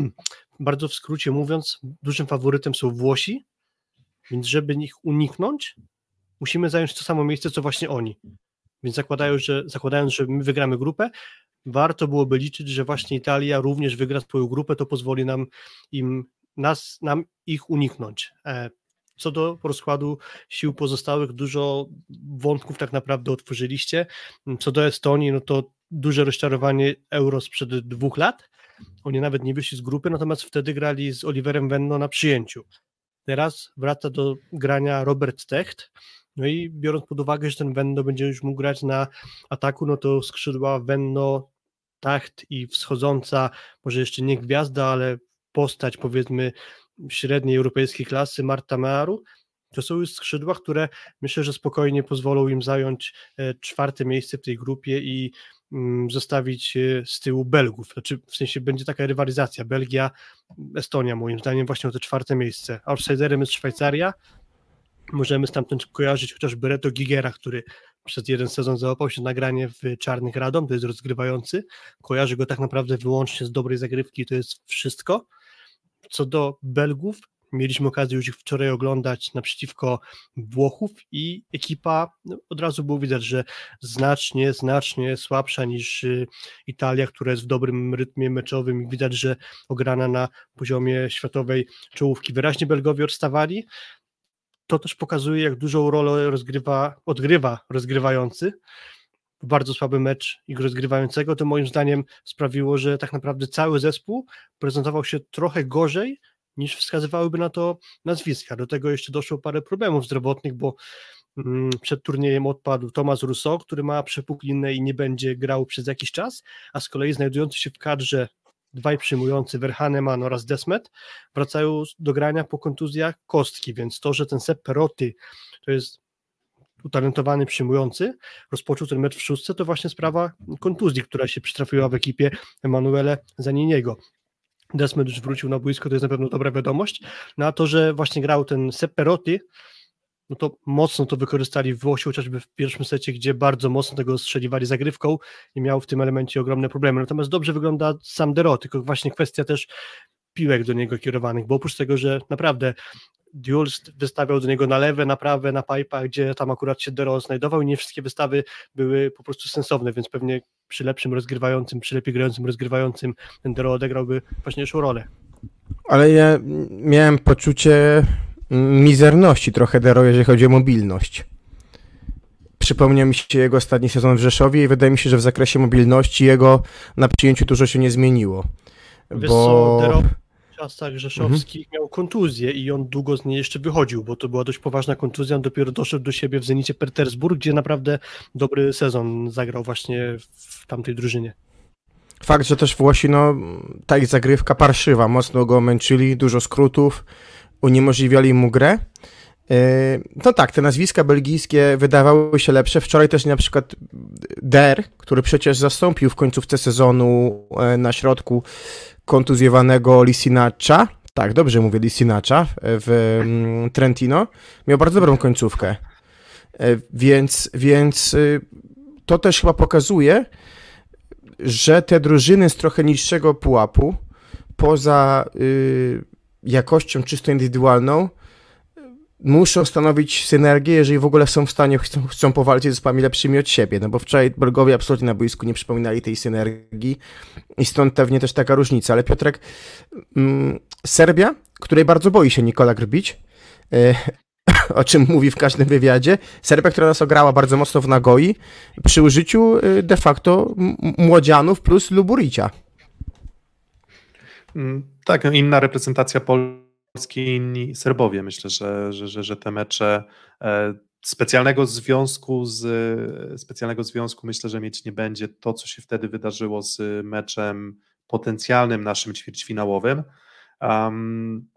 Bardzo w skrócie mówiąc, dużym faworytem są Włosi, więc żeby ich uniknąć, musimy zająć to samo miejsce, co właśnie oni. Więc zakładają, że, zakładając, że my wygramy grupę, warto byłoby liczyć, że właśnie Italia również wygra swoją grupę, to pozwoli nam im nas, nam ich uniknąć. E, co do rozkładu sił pozostałych, dużo wątków tak naprawdę otworzyliście. Co do Estonii, no to duże rozczarowanie euro sprzed dwóch lat. Oni nawet nie wyszli z grupy, natomiast wtedy grali z Oliverem Venno na przyjęciu. Teraz wraca do grania Robert Techt. No i biorąc pod uwagę, że ten Venno będzie już mógł grać na ataku, no to skrzydła Venno, Tacht i wschodząca, może jeszcze nie gwiazda, ale postać powiedzmy średniej europejskiej klasy Marta Mearu, to są już skrzydła, które myślę, że spokojnie pozwolą im zająć e, czwarte miejsce w tej grupie i mm, zostawić e, z tyłu Belgów. Znaczy, w sensie będzie taka rywalizacja. Belgia, Estonia, moim zdaniem, właśnie o to czwarte miejsce. Outsiderem jest Szwajcaria. Możemy stamtąd kojarzyć chociażby Reto Gigera, który przez jeden sezon załapał się nagranie w Czarnych Radom, to jest rozgrywający. Kojarzy go tak naprawdę wyłącznie z dobrej zagrywki, to jest wszystko. Co do Belgów, mieliśmy okazję już ich wczoraj oglądać naprzeciwko Włochów i ekipa no, od razu było widać, że znacznie, znacznie słabsza niż y, Italia, która jest w dobrym rytmie meczowym i widać, że ograna na poziomie światowej czołówki. Wyraźnie Belgowie odstawali. To też pokazuje, jak dużą rolę rozgrywa, odgrywa rozgrywający bardzo słaby mecz ich rozgrywającego, to moim zdaniem sprawiło, że tak naprawdę cały zespół prezentował się trochę gorzej niż wskazywałyby na to nazwiska. Do tego jeszcze doszło parę problemów zdrowotnych, bo mm, przed turniejem odpadł Tomasz Rousseau, który ma przepuklinę i nie będzie grał przez jakiś czas, a z kolei znajdujący się w kadrze dwaj przyjmujący Verhaneman oraz Desmet wracają do grania po kontuzjach kostki, więc to, że ten Sepp Perotti to jest utalentowany przyjmujący, rozpoczął ten mecz w szóstce, to właśnie sprawa kontuzji, która się przytrafiła w ekipie Emanuele Zaniniego. Desmet już wrócił na boisko, to jest na pewno dobra wiadomość. Na no to, że właśnie grał ten Sepperotti, no to mocno to wykorzystali Włosi, chociażby w pierwszym secie, gdzie bardzo mocno tego strzeliwali zagrywką i miał w tym elemencie ogromne problemy. Natomiast dobrze wygląda sam Dero, tylko właśnie kwestia też piłek do niego kierowanych, bo oprócz tego, że naprawdę Jules wystawiał do niego na lewe, na prawe, na pipa, gdzie tam akurat się Dero znajdował i nie wszystkie wystawy były po prostu sensowne, więc pewnie przy lepszym rozgrywającym, przy lepiej grającym rozgrywającym ten Dero odegrałby ważniejszą rolę. Ale ja miałem poczucie mizerności trochę Dero, jeżeli chodzi o mobilność. Przypomniał mi się jego ostatni sezon w Rzeszowie i wydaje mi się, że w zakresie mobilności jego na przyjęciu dużo się nie zmieniło. Wiesz bo... co, Dero czasach rzeszowskich mhm. miał kontuzję i on długo z niej jeszcze wychodził, bo to była dość poważna kontuzja. On dopiero doszedł do siebie w Zenicie Petersburg, gdzie naprawdę dobry sezon zagrał właśnie w tamtej drużynie. Fakt, że też Włosi, no, ta ich zagrywka parszywa, mocno go męczyli, dużo skrótów, uniemożliwiali mu grę. Yy, no tak, te nazwiska belgijskie wydawały się lepsze. Wczoraj też na przykład Der, który przecież zastąpił w końcówce sezonu e, na środku kontuzjowanego Lisinacza, tak, dobrze mówię, Lisinacza w mm, Trentino, miał bardzo dobrą końcówkę. E, więc, więc y, to też chyba pokazuje, że te drużyny z trochę niższego pułapu, poza y, jakością czysto indywidualną, muszą stanowić synergię, jeżeli w ogóle są w stanie, chcą, chcą powalczyć z zespołami lepszymi od siebie, no bo wczoraj Belgowie absolutnie na boisku nie przypominali tej synergii i stąd pewnie też taka różnica, ale Piotrek, mm, Serbia, której bardzo boi się Nikola Grbić, e, o czym mówi w każdym wywiadzie, Serbia, która nas ograła bardzo mocno w Nagoi, przy użyciu e, de facto młodzianów plus Luburicia. Mm, tak, inna reprezentacja Polski Polski i inni Serbowie. Myślę, że, że, że, że te mecze e, specjalnego związku z specjalnego związku myślę, że mieć nie będzie to, co się wtedy wydarzyło z meczem potencjalnym naszym ćwierćfinałowym. Um,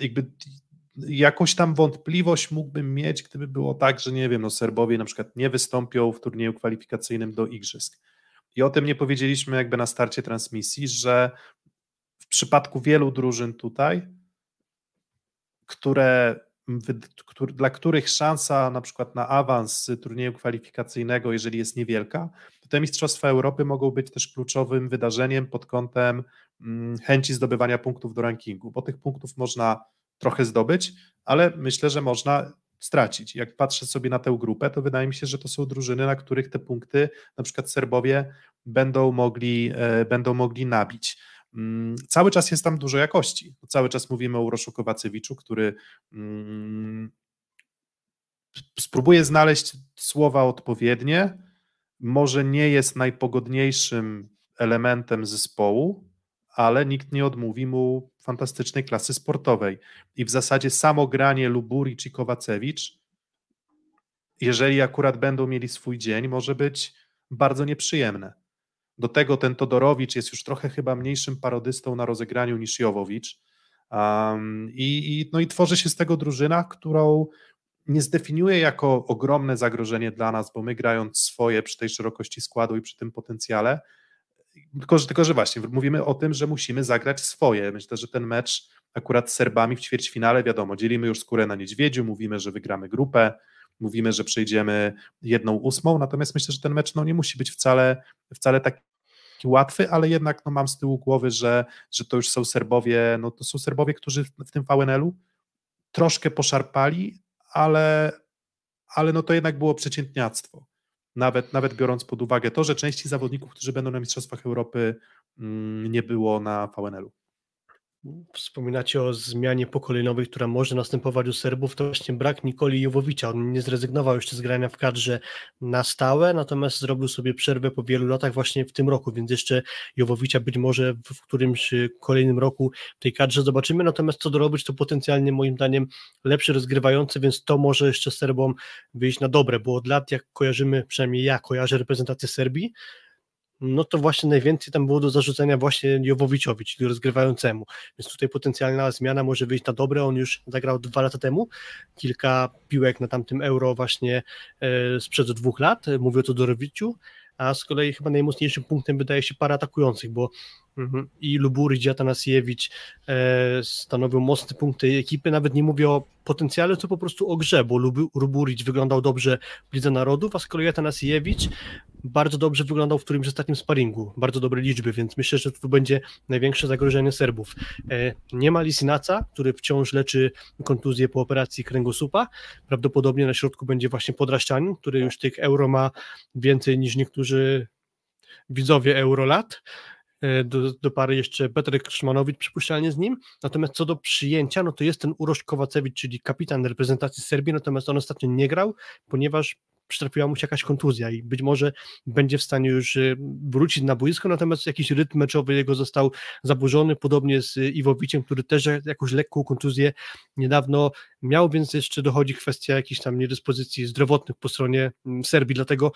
jakby jakąś tam wątpliwość mógłbym mieć, gdyby było tak, że nie wiem, no Serbowie na przykład nie wystąpią w turnieju kwalifikacyjnym do Igrzysk. I o tym nie powiedzieliśmy jakby na starcie transmisji, że w przypadku wielu drużyn tutaj, które, dla których szansa na przykład na awans turnieju kwalifikacyjnego, jeżeli jest niewielka, to te Mistrzostwa Europy mogą być też kluczowym wydarzeniem pod kątem mm, chęci zdobywania punktów do rankingu, bo tych punktów można trochę zdobyć, ale myślę, że można stracić. Jak patrzę sobie na tę grupę, to wydaje mi się, że to są drużyny, na których te punkty, na przykład Serbowie, będą mogli, e, będą mogli nabić. Mm, cały czas jest tam dużo jakości. Cały czas mówimy o Uroszu Kowacewiczu, który mm, spróbuje znaleźć słowa odpowiednie. Może nie jest najpogodniejszym elementem zespołu, ale nikt nie odmówi mu fantastycznej klasy sportowej. I w zasadzie samo granie Luburic i Kowacewicz, jeżeli akurat będą mieli swój dzień, może być bardzo nieprzyjemne. Do tego ten Todorowicz jest już trochę chyba mniejszym parodystą na rozegraniu niż Jowowicz. Um, i, i, no i tworzy się z tego drużyna, którą nie zdefiniuje jako ogromne zagrożenie dla nas, bo my grając swoje przy tej szerokości składu i przy tym potencjale, tylko tylko, że właśnie mówimy o tym, że musimy zagrać swoje. Myślę, że ten mecz akurat z Serbami w ćwierćfinale, wiadomo, dzielimy już skórę na niedźwiedziu, mówimy, że wygramy grupę, mówimy, że przejdziemy jedną ósmą, natomiast myślę, że ten mecz no, nie musi być wcale, wcale taki łatwy, ale jednak no, mam z tyłu głowy, że, że to już są Serbowie, no to są Serbowie, którzy w tym VNL-u troszkę poszarpali, ale, ale no to jednak było przeciętniactwo nawet, nawet biorąc pod uwagę to, że części zawodników, którzy będą na Mistrzostwach Europy, mm, nie było na VNL-u. Wspominacie o zmianie pokoleniowej, która może następować u Serbów, to właśnie brak Nikoli Jowowicza. On nie zrezygnował jeszcze z grania w kadrze na stałe, natomiast zrobił sobie przerwę po wielu latach właśnie w tym roku, więc jeszcze Jowowicza być może w którymś kolejnym roku w tej kadrze zobaczymy, natomiast co dorobić, to potencjalnie moim zdaniem lepszy rozgrywający, więc to może jeszcze Serbom wyjść na dobre, bo od lat jak kojarzymy, przynajmniej ja kojarzę reprezentację Serbii, no to właśnie najwięcej tam było do zarzucenia właśnie Jowowiczowi, czyli rozgrywającemu. Więc tutaj potencjalna zmiana może wyjść na dobre. On już zagrał dwa lata temu, kilka piłek na tamtym euro właśnie e, sprzed dwóch lat. Mówię o Todorowiciu, a z kolei chyba najmocniejszym punktem wydaje się para atakujących, bo mhm, i Lubury, i Atanasiewicz e, stanowią mocne punkty ekipy. Nawet nie mówię o potencjale, to po prostu o grze, bo Luburic wyglądał dobrze w Lidze Narodów, a z kolei Atanasiewicz bardzo dobrze wyglądał w którymś ostatnim sparingu, bardzo dobre liczby, więc myślę, że tu będzie największe zagrożenie Serbów. E, nie ma Lisinaca, który wciąż leczy kontuzję po operacji kręgosłupa, prawdopodobnie na środku będzie właśnie Podraścianin, który już tych euro ma więcej niż niektórzy widzowie eurolat, e, do, do pary jeszcze Petrek Szmanowicz przypuszczalnie z nim, natomiast co do przyjęcia, no to jest ten Urosz Kowacewicz, czyli kapitan reprezentacji Serbii, natomiast on ostatnio nie grał, ponieważ przytrafiła mu się jakaś kontuzja i być może będzie w stanie już y, wrócić na boisko, natomiast jakiś rytm meczowy jego został zaburzony, podobnie z Iwowiciem, który też jakąś lekką kontuzję niedawno miał, więc jeszcze dochodzi kwestia jakichś tam niedyspozycji zdrowotnych po stronie mm, Serbii, dlatego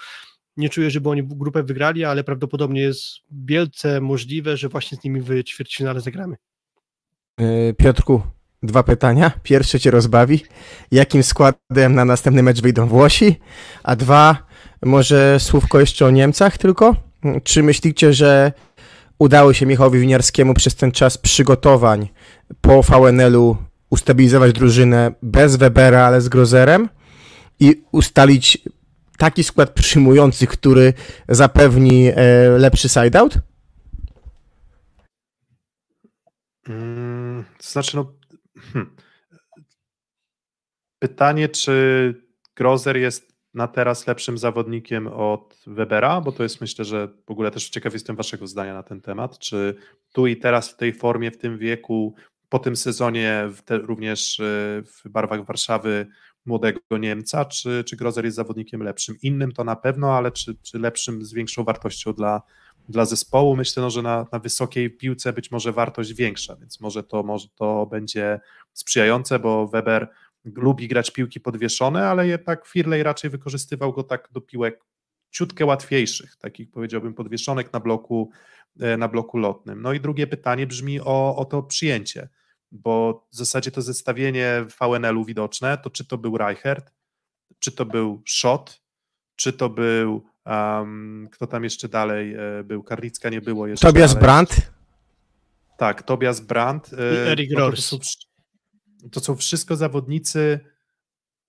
nie czuję, żeby oni grupę wygrali, ale prawdopodobnie jest wielce możliwe, że właśnie z nimi w ćwierćfinale zagramy. E, Piotrku, Dwa pytania. Pierwsze cię rozbawi. Jakim składem na następny mecz wyjdą Włosi? A dwa, może słówko jeszcze o Niemcach tylko? Czy myślicie, że udało się Michałowi Winiarskiemu przez ten czas przygotowań po VNL-u ustabilizować drużynę bez Webera, ale z Grozerem i ustalić taki skład przyjmujący, który zapewni e, lepszy side-out? Hmm, to znaczy, no Hmm. Pytanie, czy Grozer jest na teraz lepszym zawodnikiem od Webera, bo to jest myślę, że w ogóle też ciekaw jestem waszego zdania na ten temat, czy tu i teraz w tej formie, w tym wieku, po tym sezonie te, również e, w barwach Warszawy młodego Niemca, czy, czy Grozer jest zawodnikiem lepszym? Innym to na pewno, ale czy, czy lepszym z większą wartością dla, dla zespołu. Myślę, no, że na, na wysokiej piłce być może wartość większa, więc może to, może to będzie sprzyjające, bo Weber lubi grać piłki podwieszone, ale jednak Firley raczej wykorzystywał go tak do piłek ciutkę łatwiejszych, takich powiedziałbym podwieszonek na bloku, e, na bloku lotnym. No i drugie pytanie brzmi o, o to przyjęcie, bo w zasadzie to zestawienie VNL-u widoczne, to czy to był Reichert, czy to był Schott, czy to był, um, kto tam jeszcze dalej e, był, Karlicka nie było jeszcze Tobias dalej. Brandt? Tak, Tobias Brandt. I Erik no to, są, to są wszystko zawodnicy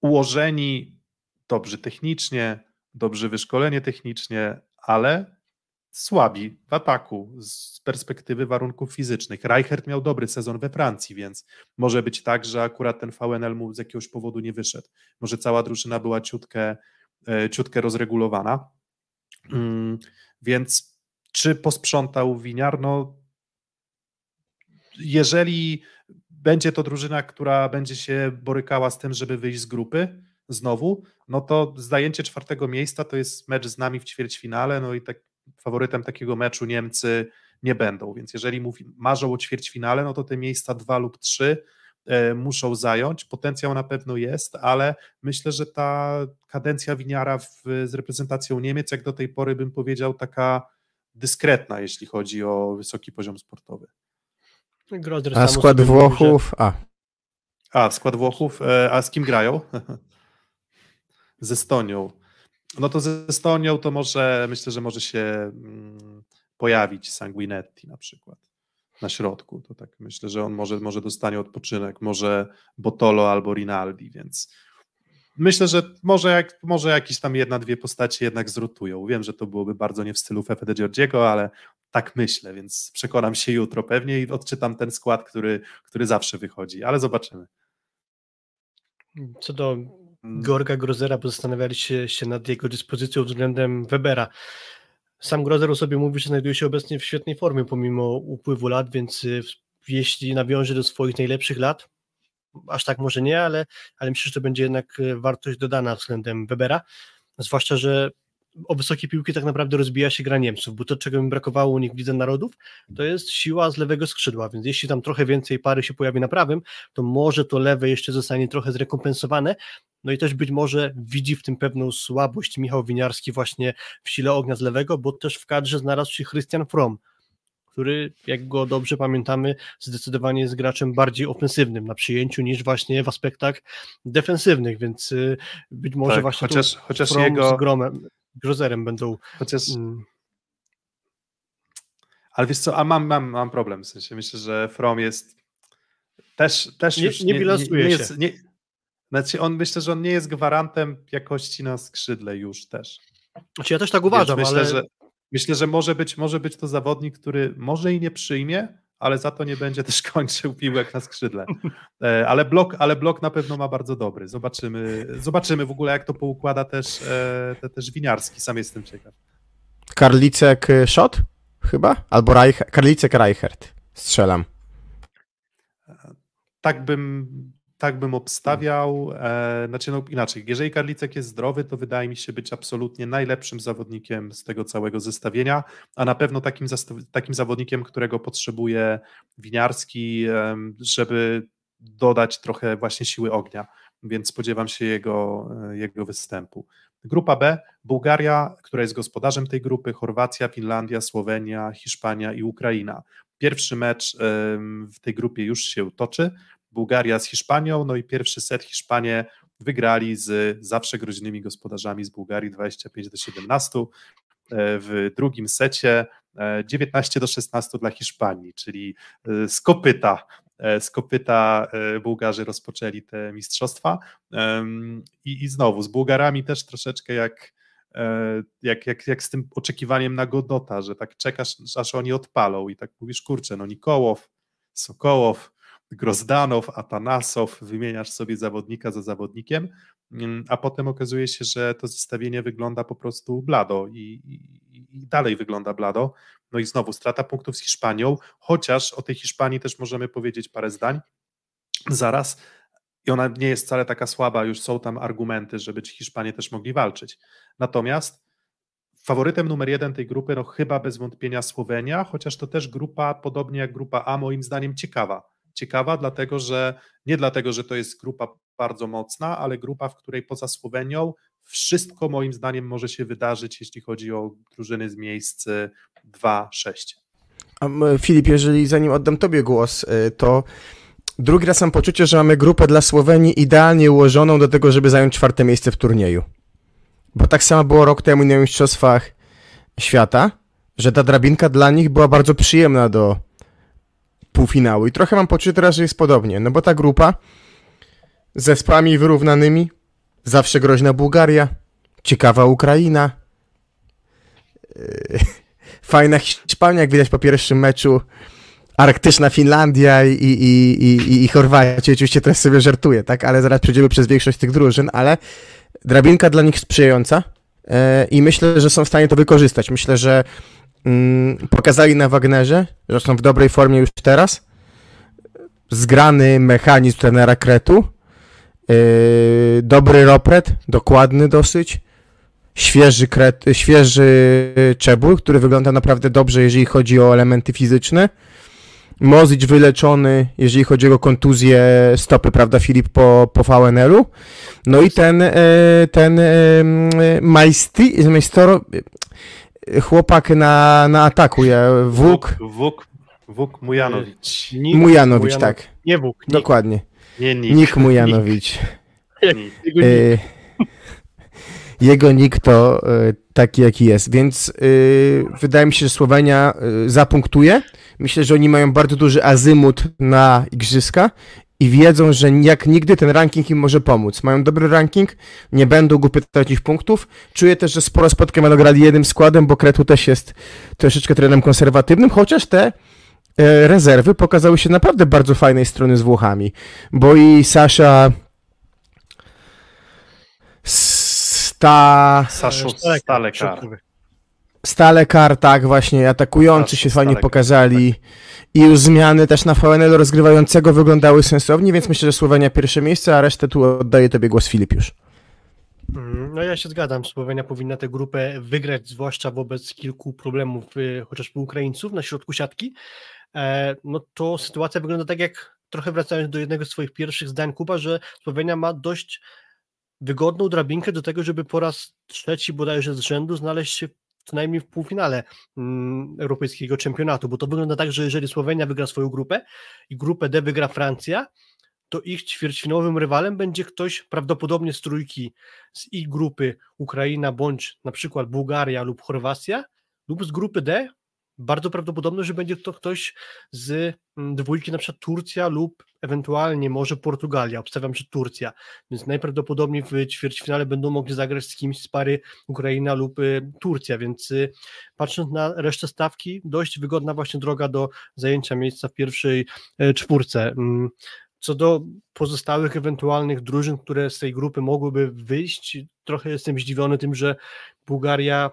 ułożeni dobrze technicznie, dobrze wyszkolenie technicznie, ale słabi w ataku z perspektywy warunków fizycznych. Reichert miał dobry sezon we Francji, więc może być tak, że akurat ten VNL mu z jakiegoś powodu nie wyszedł. Może cała drużyna była ciutkę, e, ciutkę rozregulowana. Mm, Więc czy posprzątał Winiar? No, jeżeli będzie to drużyna, która będzie się borykała z tym, żeby wyjść z grupy znowu, no to zajęcie czwartego miejsca to jest mecz z nami w ćwierćfinale, no i tak faworytem takiego meczu Niemcy nie będą, więc jeżeli mówi, marzą o ćwierćfinale, no to te miejsca dwa lub trzy muszą zająć, potencjał na pewno jest, ale myślę, że ta kadencja Winiara w, z reprezentacją Niemiec, jak do tej pory bym powiedział, taka dyskretna, jeśli chodzi o wysoki poziom sportowy. Grozer A skład Włochów? A, A, skład Włochów, e, a z kim grają? z Estonią. No to z Estonią to może, myślę, że może się mm, pojawić Sanguinetti na przykład na środku. To tak myślę, że on może, może dostanie odpoczynek, może Botolo albo Rinaldi, więc myślę, że może, jak, może jakieś tam jedna, dwie postacie jednak zrotują. Wiem, że to byłoby bardzo nie w stylu Fefe de Giorgiego, ale tak myślę, więc przekonam się jutro pewnie i odczytam ten skład, który, który zawsze wychodzi, ale zobaczymy. Co do. Gorga Grozera, bo zastanawialiście się nad jego dyspozycją względem Webera. Sam Grozer sobie mówi, że znajduje się obecnie w świetnej formie pomimo upływu lat, więc y, jeśli nawiąże do swoich najlepszych lat, aż tak może nie, ale, ale myślę, że to będzie jednak y, wartość dodana względem Webera, zwłaszcza, że o wysokie piłki tak naprawdę rozbija się gra Niemców, bo to, czego mi brakowało u nich w Lidze Narodów, to jest siła z lewego skrzydła, więc jeśli tam trochę więcej pary się pojawi na prawym, to może to lewe jeszcze zostanie trochę zrekompensowane, no i też być może widzi w tym pewną słabość Michał Winiarski właśnie w sile ognia z lewego, bo też w kadrze znalazł się Christian Fromm, który, jak go dobrze pamiętamy, zdecydowanie jest graczem bardziej ofensywnym na przyjęciu niż właśnie w aspektach defensywnych, więc y, być może Tak, właśnie chociaż- chociaż jego- z Gromem, Grozerem będą Chociaż, mm, ale wiesz co, a mam, mam, mam problem, w sensie myślę, że From jest też, też Nie- już nie bilansuje się. jest, nie, znaczy on, myślę, że on nie jest gwarantem jakości na skrzydle już też. Znaczy ja też tak Więc uważam, myślę, ale że, myślę, że może być, może być to zawodnik, który może i nie przyjmie, ale za to nie będzie też kończył piłek na skrzydle. E, Ale blok, ale blok na pewno ma bardzo dobry. Zobaczymy, zobaczymy w ogóle, jak to poukłada też, e, te, też Winiarski. Sam jestem ciekaw. Karlicek y, Schott? Chyba? Albo Reich, Karlicek Reichert. Strzelam. tak bym, tak bym obstawiał. E, znaczy, no inaczej, jeżeli Karlicek jest zdrowy, to wydaje mi się być absolutnie najlepszym zawodnikiem z tego całego zestawienia, a na pewno takim, takim zawodnikiem, którego potrzebuje Winiarski, żeby dodać trochę właśnie siły ognia, więc spodziewam się jego, e, jego występu. Grupa B, Bułgaria, która jest gospodarzem tej grupy, Chorwacja, Finlandia, Słowenia, Hiszpania i Ukraina. Pierwszy mecz w tej grupie już się toczy. Bułgaria z Hiszpanią, no i pierwszy set Hiszpanie wygrali z zawsze groźnymi gospodarzami z Bułgarii 25 do 17. E, W drugim secie e, 19 do 16 dla Hiszpanii, czyli e, z kopyta, e, z kopyta e, Bułgarzy rozpoczęli te mistrzostwa. I, I znowu z Bułgarami też troszeczkę jak, e, jak, jak, jak z tym oczekiwaniem na Godota, że tak czekasz, aż oni odpalą i tak mówisz, kurczę, no Nikołow, Sokołow, Grozdanow, Atanasow, wymieniasz sobie zawodnika za zawodnikiem, mm, a potem okazuje się, że to zestawienie wygląda po prostu blado i, i, i dalej wygląda blado. No i znowu strata punktów z Hiszpanią, chociaż o tej Hiszpanii też możemy powiedzieć parę zdań zaraz. I ona nie jest wcale taka słaba, już są tam argumenty, żeby ci Hiszpanie też mogli walczyć. Natomiast faworytem numer jeden tej grupy, no chyba bez wątpienia Słowenia, chociaż to też grupa, podobnie jak grupa A, moim zdaniem ciekawa. Ciekawa, dlatego że nie dlatego, że to jest grupa bardzo mocna, ale grupa, w której poza Słowenią wszystko moim zdaniem może się wydarzyć, jeśli chodzi o drużyny z miejsc 2-6. Filip, jeżeli zanim oddam Tobie głos, y, to drugi raz mam poczucie, że mamy grupę dla Słowenii idealnie ułożoną do tego, żeby zająć czwarte miejsce w turnieju. Bo tak samo było rok temu na Mistrzostwach Świata, że ta drabinka dla nich była bardzo przyjemna do półfinału. I trochę mam poczucie teraz, że jest podobnie. No bo ta grupa z zespołami wyrównanymi, zawsze groźna Bułgaria, ciekawa Ukraina, fajna Hiszpania, jak widać po pierwszym meczu, arktyczna Finlandia i, i, i, i, i Chorwacja. Oczywiście teraz sobie żartuję, tak? Ale zaraz przejdziemy przez większość tych drużyn, ale drabinka dla nich sprzyjająca yy, i myślę, że są w stanie to wykorzystać. Myślę, że pokazali na Wagnerze, że są w dobrej formie już teraz. Zgrany mechanizm trenera Kretu. Yy, dobry ropret, dokładny dosyć. Świeży, kret, świeży czebur, który wygląda naprawdę dobrze, jeżeli chodzi o elementy fizyczne. Mozic wyleczony, jeżeli chodzi o kontuzję stopy, prawda, Filip, po, po VNL-u. No i ten, e, ten e, Majsti, Majstoro, chłopak na, na ataku, ja, Wuk. Wuk, Wuk Mujanowicz. Nik, Mujanowicz, tak. Nie Wuk, Nik. Dokładnie. Nie Nik. Nik Mujanowicz. Nik. Jego Nik. Jego nick to e, taki, jaki jest. Więc e, wydaje mi się, że Słowenia e, zapunktuje. Myślę, że oni mają bardzo duży azymut na igrzyska i wiedzą, że jak nigdy ten ranking im może pomóc. Mają dobry ranking, nie będą głupie tracić punktów. Czuję też, że sporo spotkań będą grali jednym składem, bo Kretu też jest troszeczkę trenerem konserwatywnym, chociaż te e, rezerwy pokazały się naprawdę bardzo fajnej strony z Włochami, bo i Sasza Sta... Saszu Stalekar, Stalekar. środkowy. Stalekar, tak właśnie, atakujący się fajnie pokazali i już zmiany też na VNL rozgrywającego wyglądały sensownie, więc myślę, że Słowenia pierwsze miejsce, a resztę tu oddaję tobie głos Filip już. Mm, No ja się zgadzam, Słowenia powinna tę grupę wygrać, zwłaszcza wobec kilku problemów, y, chociażby Ukraińców na środku siatki. E, No to sytuacja wygląda tak jak, trochę wracając do jednego z swoich pierwszych zdań Kuba, że Słowenia ma dość wygodną drabinkę do tego, żeby po raz trzeci bodajże z rzędu znaleźć się co najmniej w półfinale mm, europejskiego czempionatu, bo to wygląda tak, że jeżeli Słowenia wygra swoją grupę i grupę D wygra Francja, to ich ćwierćfinałowym rywalem będzie ktoś prawdopodobnie z trójki z ich grupy Ukraina bądź na przykład Bułgaria lub Chorwacja lub z grupy D bardzo prawdopodobne, że będzie to ktoś z mm, dwójki na przykład Turcja lub ewentualnie może Portugalia, obstawiam, że Turcja, więc najprawdopodobniej w ćwierćfinale będą mogli zagrać z kimś z pary Ukraina lub y, Turcja, więc y, patrząc na resztę stawki, dość wygodna właśnie droga do zajęcia miejsca w pierwszej e, czwórce. Mm, Co do pozostałych ewentualnych drużyn, które z tej grupy mogłyby wyjść, trochę jestem zdziwiony tym, że Bułgaria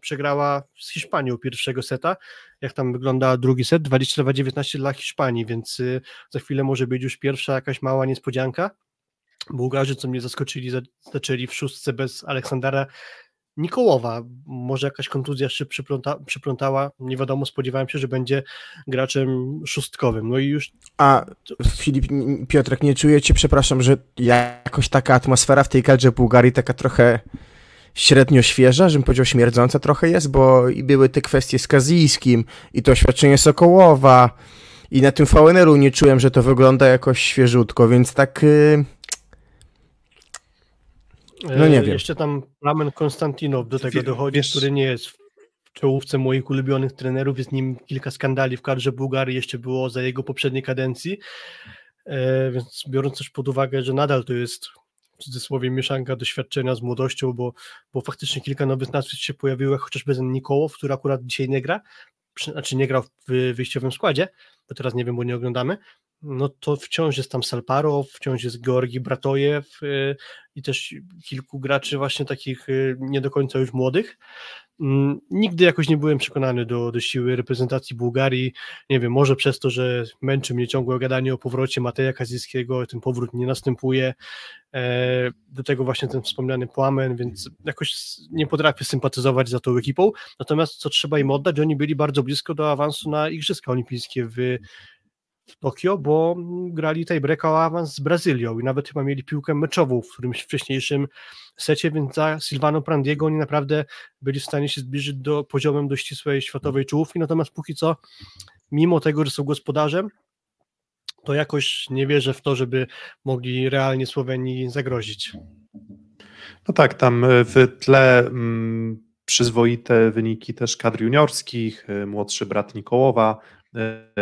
przegrała z Hiszpanią pierwszego seta. Jak tam wygląda drugi set? 22-19 dla Hiszpanii, więc y, za chwilę może być już pierwsza jakaś mała niespodzianka. Bułgarzy, co mnie zaskoczyli, za- zaczęli w szóstce bez Aleksandra Nikołowa. Może jakaś kontuzja jeszcze przypląta, przyplątała, nie wiadomo, spodziewałem się, że będzie graczem szóstkowym. No i już A Filip, Piotrek, nie czujecie, przepraszam, że jakoś taka atmosfera w tej kadrze Bułgarii taka trochę średnio świeża, żebym powiedział śmierdząca trochę jest, bo i były te kwestie z Kazijskim i to oświadczenie Sokołowa i na tym VNR-u nie czułem, że to wygląda jakoś świeżutko, więc tak... y, No nie E, wiem. Jeszcze tam Ramen Konstantinow do tego dochodzi, wiesz- który nie jest w czołówce moich ulubionych trenerów. Jest nim kilka skandali w kadrze Bułgarii, jeszcze było za jego poprzedniej kadencji. E, Więc biorąc też pod uwagę, że nadal to jest w cudzysłowie mieszanka doświadczenia z młodością, bo, bo faktycznie kilka nowych nazwisk się pojawiło, chociażby ten Nikołow, który akurat dzisiaj nie gra, znaczy nie grał w wyjściowym składzie, bo teraz nie wiem, bo nie oglądamy, no to wciąż jest tam Salparow, wciąż jest Georgi Bratojew y, i też kilku graczy właśnie takich y, nie do końca już młodych. Mm, nigdy jakoś nie byłem przekonany do, do siły reprezentacji Bułgarii. Nie wiem, może przez to, że męczy mnie ciągłe gadanie o powrocie Mateja Kazyjskiego, ten powrót nie następuje. E, do tego właśnie ten wspomniany Płamen, więc jakoś nie potrafię sympatyzować za tą ekipą. Natomiast co trzeba im oddać, oni byli bardzo blisko do awansu na Igrzyska Olimpijskie w w Tokio, bo grali tiebreaka o awans z Brazylią i nawet chyba mieli piłkę meczową w którymś wcześniejszym secie, więc za Silvano Prandiego oni naprawdę byli w stanie się zbliżyć do poziomem do ścisłej światowej czołówki, natomiast póki co, mimo tego, że są gospodarzem, to jakoś nie wierzę w to, żeby mogli realnie Słowenii zagrozić. No tak, tam w tle mm, przyzwoite wyniki też kadr juniorskich, młodszy brat Nikołowa, E,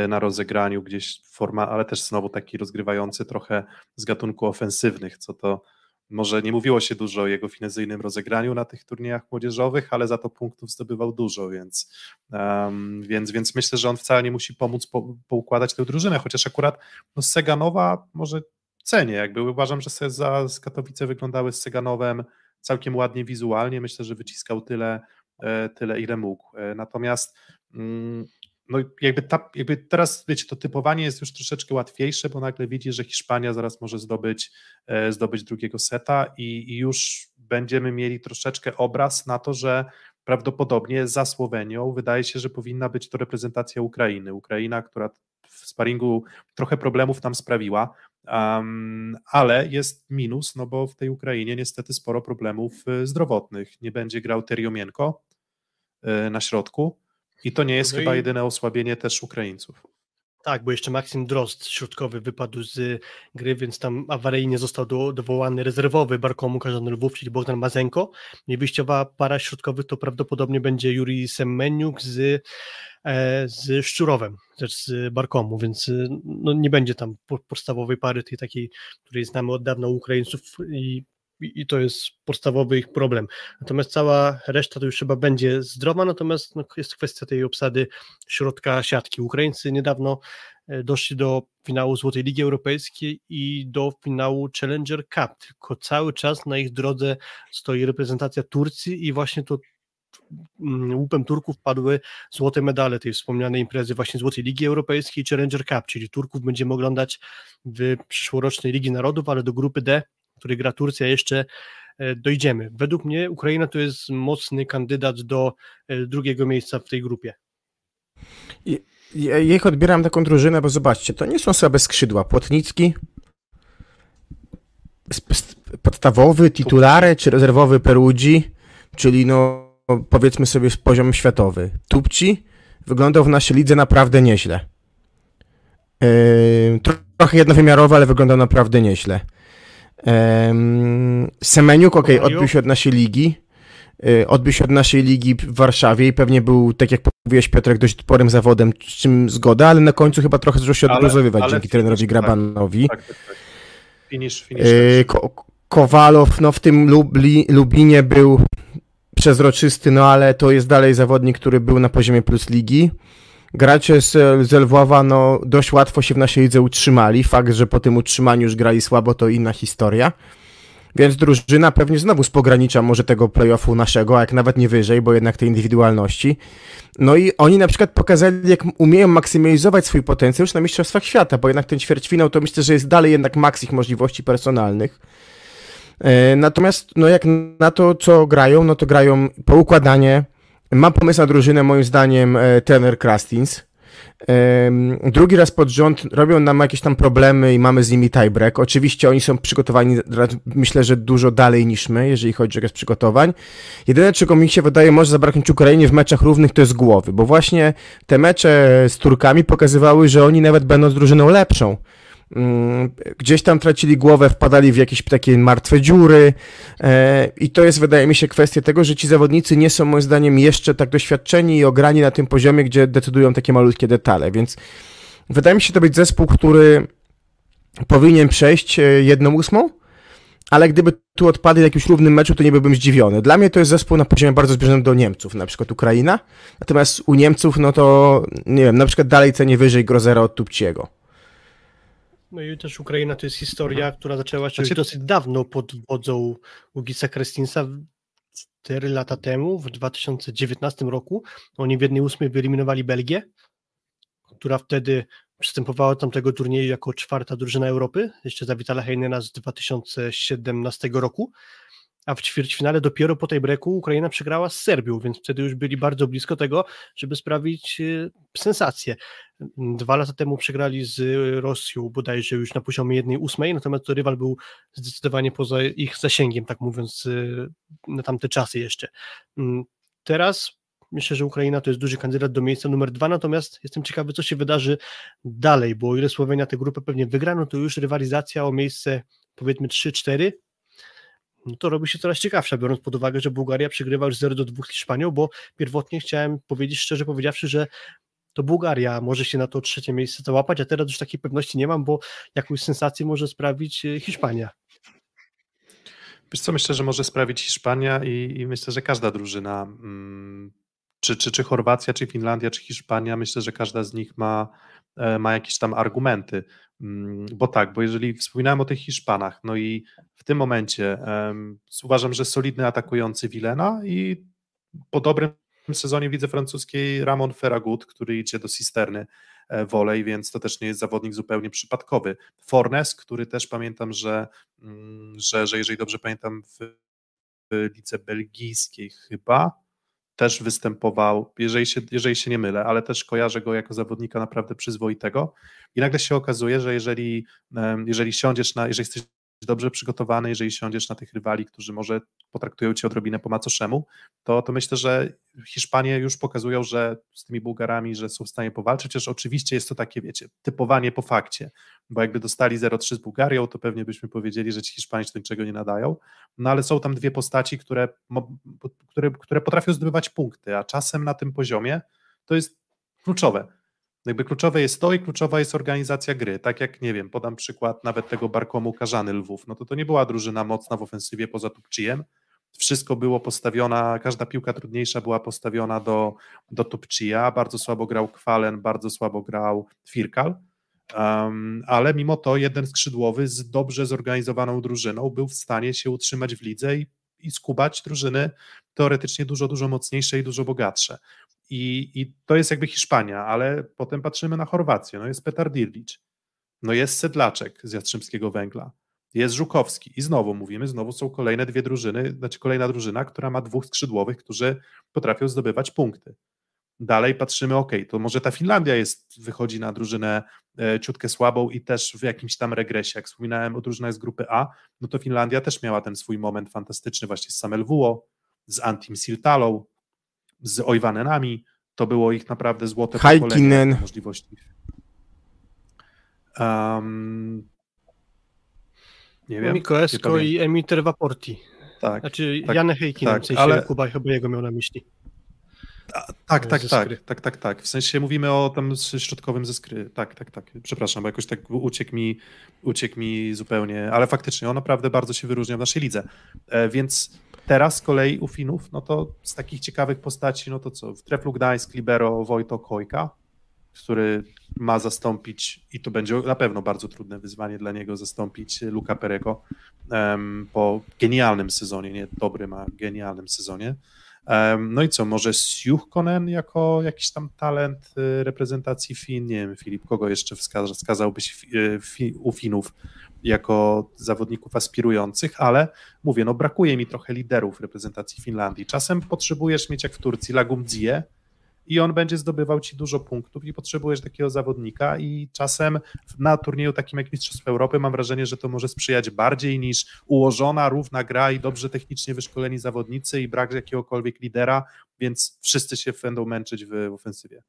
na rozegraniu gdzieś forma, ale też znowu taki rozgrywający trochę z gatunku ofensywnych, co to może nie mówiło się dużo o jego finezyjnym rozegraniu na tych turniejach młodzieżowych, ale za to punktów zdobywał dużo, więc, um, więc, więc myślę, że on wcale nie musi pomóc po, poukładać tę drużynę, chociaż akurat no, Seganowa może cenię, jakby uważam, że za z Katowice wyglądały z Seganowem całkiem ładnie wizualnie, myślę, że wyciskał tyle, e, tyle ile mógł, e, natomiast mm, no jakby, ta, jakby teraz, wiecie, to typowanie jest już troszeczkę łatwiejsze, bo nagle widzi, że Hiszpania zaraz może zdobyć, e, zdobyć drugiego seta i, i już będziemy mieli troszeczkę obraz na to, że prawdopodobnie za Słowenią wydaje się, że powinna być to reprezentacja Ukrainy. Ukraina, która w sparingu trochę problemów nam sprawiła, um, ale jest minus, no bo w tej Ukrainie niestety sporo problemów e, zdrowotnych. Nie będzie grał Teriomienko e, na środku, i to nie jest no chyba i... jedyne osłabienie też Ukraińców. Tak, bo jeszcze Maksim Drozd środkowy wypadł z gry, więc tam awaryjnie został do, dowołany rezerwowy Barkomu Każan Lwów, czyli Bogdan Mazenko. I wyjściowa para środkowych to prawdopodobnie będzie Juri Semmeniuk z, e, z Szczurowem, też z Barkomu, więc no, nie będzie tam podstawowej pary tej takiej, której znamy od dawna u Ukraińców i i to jest podstawowy ich problem. Natomiast cała reszta to już chyba będzie zdrowa, natomiast no, jest kwestia tej obsady środka siatki. Ukraińcy niedawno e, doszli do finału Złotej Ligi Europejskiej i do finału Challenger Cup, tylko cały czas na ich drodze stoi reprezentacja Turcji i właśnie to mm, łupem Turków padły złote medale tej wspomnianej imprezy właśnie Złotej Ligi Europejskiej i Challenger Cup, czyli Turków będziemy oglądać w przyszłorocznej Ligi Narodów, ale do grupy D który gra Turcja, jeszcze e, dojdziemy. Według mnie Ukraina to jest mocny kandydat do e, drugiego miejsca w tej grupie. Ja ich odbieram taką drużynę, bo zobaczcie, to nie są słabe skrzydła. Płotnicki, podstawowy, titulary czy rezerwowy Perudzi, czyli no powiedzmy sobie poziom światowy. Tupci wyglądał w naszej lidze naprawdę nieźle. Yy, trochę jednowymiarowy, ale wyglądał naprawdę nieźle. Semeniuk, okej, okay, odbił się od naszej ligi. E, odbył się od naszej ligi w Warszawie i pewnie był, tak jak mówiłeś Piotrek, dość sporym zawodem, z czym zgoda, ale na końcu chyba trochę zaczął się odgruzowywać dzięki trenerowi tak, Grabanowi. Tak, tak, tak. Finish, finish e, Ko Kowalow no, w tym Lubli, Lublinie był przezroczysty, no ale to jest dalej zawodnik, który był na poziomie plus ligi gracze z, z Lwowa no, dość łatwo się w naszej lidze utrzymali. Fakt, że po tym utrzymaniu już grali słabo, to inna historia. Więc drużyna pewnie znowu z pogranicza może tego playoffu naszego, a jak nawet nie wyżej, bo jednak te indywidualności. No i oni na przykład pokazali, jak umieją maksymalizować swój potencjał już na Mistrzostwach Świata, bo jednak ten ćwierćfinał to myślę, że jest dalej jednak maks ich możliwości personalnych. E, natomiast no jak na to, co grają, no to grają poukładanie, Mam pomysł na drużynę, moim zdaniem, e, trener Krastins. Drugi raz pod rząd robią nam jakieś tam problemy i mamy z nimi tiebreak. Oczywiście oni są przygotowani, myślę, że dużo dalej niż my, jeżeli chodzi o jakieś przygotowań. Jedyne, czego mi się wydaje, może zabraknąć Ukrainie w meczach równych, to jest głowy, bo właśnie te mecze z Turkami pokazywały, że oni nawet będą z drużyną lepszą, gdzieś tam tracili głowę, wpadali w jakieś takie martwe dziury e, i to jest, wydaje mi się, kwestia tego, że ci zawodnicy nie są moim zdaniem jeszcze tak doświadczeni i ograni na tym poziomie, gdzie decydują takie malutkie detale, więc wydaje mi się to być zespół, który powinien przejść e, jedną ósmą, ale gdyby tu odpadli w jakimś równym meczu, to nie byłbym zdziwiony. Dla mnie to jest zespół na poziomie bardzo zbliżonym do Niemców, na przykład Ukraina, natomiast u Niemców, no to nie wiem, na przykład dalej cenię wyżej Grozera od Tupciego. No i też Ukraina to jest historia, która zaczęła się znaczy... dosyć dawno pod wodzą Ugisa Krestinsa. 4 lata temu, w 2019 roku, oni w jednej ósmej wyeliminowali Belgię, która wtedy przystępowała do tamtego turnieju jako czwarta drużyna Europy, jeszcze za Vitala Heinena z 2017 roku, a w ćwierćfinale dopiero po tej breaku Ukraina przegrała z Serbią, więc wtedy już byli bardzo blisko tego, żeby sprawić e, sensację. Dwa lata temu przegrali z Rosją bodajże już na poziomie jednej ósmej, natomiast to rywal był zdecydowanie poza ich zasięgiem, tak mówiąc, e, na tamte czasy jeszcze. Mm, teraz myślę, że Ukraina to jest duży kandydat do miejsca numer dwa, natomiast jestem ciekawy, co się wydarzy dalej, bo o ile Słowenia tę grupę pewnie wygra, no to już rywalizacja o miejsce powiedzmy 3-4 no to robi się coraz ciekawsza, biorąc pod uwagę, że Bułgaria przegrywa już 0 do 2 z Hiszpanią, bo pierwotnie chciałem powiedzieć, szczerze powiedziawszy, że to Bułgaria może się na to trzecie miejsce załapać, a teraz już takiej pewności nie mam, bo jakąś sensację może sprawić e, Hiszpania. Wiesz co, myślę, że może sprawić Hiszpania i, i myślę, że każda drużyna, mm, czy, czy, czy Chorwacja, czy Finlandia, czy Hiszpania, myślę, że każda z nich ma, e, ma jakieś tam argumenty. Mm, bo tak, bo jeżeli wspominałem o tych Hiszpanach, no i w tym momencie um, uważam, że solidny atakujący Wilena i po dobrym sezonie widzę francuskiej Ramon Ferragut, który idzie do Cisterny e, wolej, więc to też nie jest zawodnik zupełnie przypadkowy. Fornes, który też pamiętam, że, mm, że, że jeżeli dobrze pamiętam w, lidze belgijskiej chyba, też występował, jeżeli się, jeżeli się nie mylę, ale też kojarzę go jako zawodnika naprawdę przyzwoitego. I nagle się okazuje, że jeżeli, jeżeli siądziesz na, jeżeli jesteś dobrze przygotowany, jeżeli siądziesz na tych rywali, którzy może potraktują cię odrobinę po macoszemu, to, to myślę, że Hiszpanie już pokazują, że z tymi Bułgarami, że są w stanie powalczyć, chociaż oczywiście jest to takie, wiecie, typowanie po fakcie, bo jakby dostali 0-3 z Bułgarią, to pewnie byśmy powiedzieli, że ci Hiszpanie się do niczego nie nadają, no ale są tam dwie postaci, które, które, które potrafią zdobywać punkty, a czasem na tym poziomie to jest kluczowe jakby kluczowe jest to i kluczowa jest organizacja gry. Tak jak, nie wiem, podam przykład nawet tego Barkomu Karzany Lwów, no to to nie była drużyna mocna w ofensywie poza Tupczyjem, wszystko było postawiona, każda piłka trudniejsza była postawiona do, do Tupczyja, bardzo słabo grał Kwalen, bardzo słabo grał Firkal, um, ale mimo to jeden skrzydłowy z dobrze zorganizowaną drużyną był w stanie się utrzymać w lidze i, i skubać drużyny teoretycznie dużo, dużo mocniejsze i dużo bogatsze. I, I to jest jakby Hiszpania, ale potem patrzymy na Chorwację. No jest Petar Dirlic, no jest Sedlaczek z Jastrzębskiego Węgla, jest Żukowski i znowu mówimy, znowu są kolejne dwie drużyny, znaczy kolejna drużyna, która ma dwóch skrzydłowych, którzy potrafią zdobywać punkty. Dalej patrzymy, ok, to może ta Finlandia jest, wychodzi na drużynę e, ciutkę słabą i też w jakimś tam regresie. Jak wspominałem o drużynach z grupy A, no to Finlandia też miała ten swój moment fantastyczny właśnie z Samel Wuo, z Antim Siltalą, z Ojwanenami, to było ich naprawdę złote Haikinen. możliwości. Um, nie wiem. Miko Esko i Emiter Vaporti. Tak. Znaczy tak, Jan Heikinen, tak, w sensie ale... Kuba chyba jego miał na myśli. A, tak, tak, tak, tak, tak, tak. W sensie mówimy o tam środkowym ze skry. Tak, tak, tak. Przepraszam, bo jakoś tak uciekł mi, uciekł mi zupełnie, ale faktycznie on naprawdę bardzo się wyróżnia w naszej lidze. E, więc Teraz z kolei u Finów, no to z takich ciekawych postaci, no to co, w Treflu Gdańsk, Libero, Wojto Kojka, który ma zastąpić, i to będzie na pewno bardzo trudne wyzwanie dla niego, zastąpić Luka Perego um, po genialnym sezonie, nie dobrym, a genialnym sezonie. Um, no i co, może Konen jako jakiś tam talent y, reprezentacji Fin, nie wiem, Filip, kogo jeszcze wskazałbyś y, u Finów jako zawodników aspirujących, ale mówię, no brakuje mi trochę liderów reprezentacji Finlandii. Czasem potrzebujesz mieć jak w Turcji Lagumdzie i on będzie zdobywał ci dużo punktów i potrzebujesz takiego zawodnika i czasem na turnieju takim jak Mistrzostw Europy mam wrażenie, że to może sprzyjać bardziej niż ułożona, równa gra i dobrze technicznie wyszkoleni zawodnicy i brak jakiegokolwiek lidera, więc wszyscy się będą męczyć w ofensywie.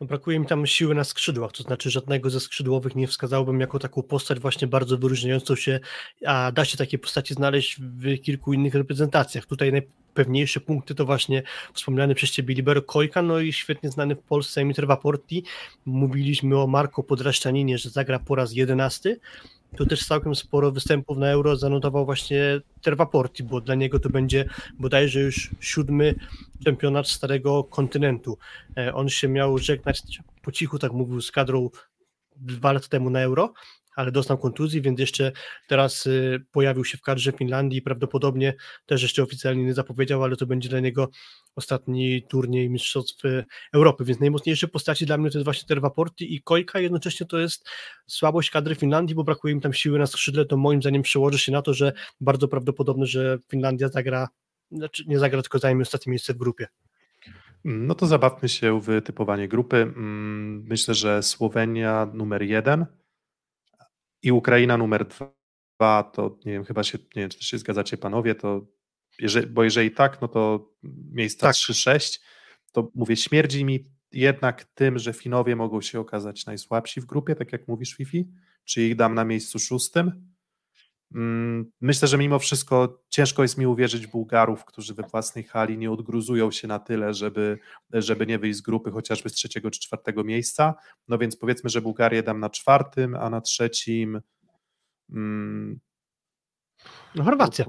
No, brakuje mi tam siły na skrzydłach, to znaczy żadnego ze skrzydłowych nie wskazałbym jako taką postać właśnie bardzo wyróżniającą się, a da się takie postaci znaleźć w kilku innych reprezentacjach. Tutaj najpewniejsze punkty to właśnie wspomniany przez Ciebie Libero Kojka, no i świetnie znany w Polsce Emitter Vaporti. Mówiliśmy o Marco Podraszczaninie, że zagra po raz jedenasty, tu też całkiem sporo występów na Euro zanotował właśnie Tervaporti, bo dla niego to będzie bodajże już siódmy czempionat Starego Kontynentu. E, on się miał żegnać po cichu, tak mówił, z kadrą dwa lata temu na Euro, ale dostał kontuzji, więc jeszcze teraz y, pojawił się w kadrze Finlandii i prawdopodobnie też jeszcze oficjalnie nie zapowiedział, ale to będzie dla niego ostatni turniej Mistrzostw y, Europy, więc najmocniejsze postaci dla mnie to jest właśnie te Porty i Kojka, jednocześnie to jest słabość kadry Finlandii, bo brakuje im tam siły na skrzydle, to moim zdaniem przełoży się na to, że bardzo prawdopodobne, że Finlandia zagra, znaczy nie zagra, tylko zajmie ostatnie miejsce w grupie. No to zabawmy się w typowanie grupy. Mm, myślę, że Słowenia numer jeden i Ukraina numer dwa, to nie wiem, chyba się, nie wiem, czy się zgadzacie panowie, to jeżeli, bo jeżeli tak, no to miejsca tak. 3-6, to mówię, śmierdzi mi jednak tym, że Finowie mogą się okazać najsłabsi w grupie, tak jak mówisz Fifi, czy ich dam na miejscu szóstym, myślę, że mimo wszystko ciężko jest mi uwierzyć Bułgarów, którzy we własnej hali nie odgruzują się na tyle, żeby, żeby nie wyjść z grupy chociażby z trzeciego czy czwartego miejsca. No więc powiedzmy, że Bułgarię dam na czwartym, a na trzecim. Hmm, no Chorwacja.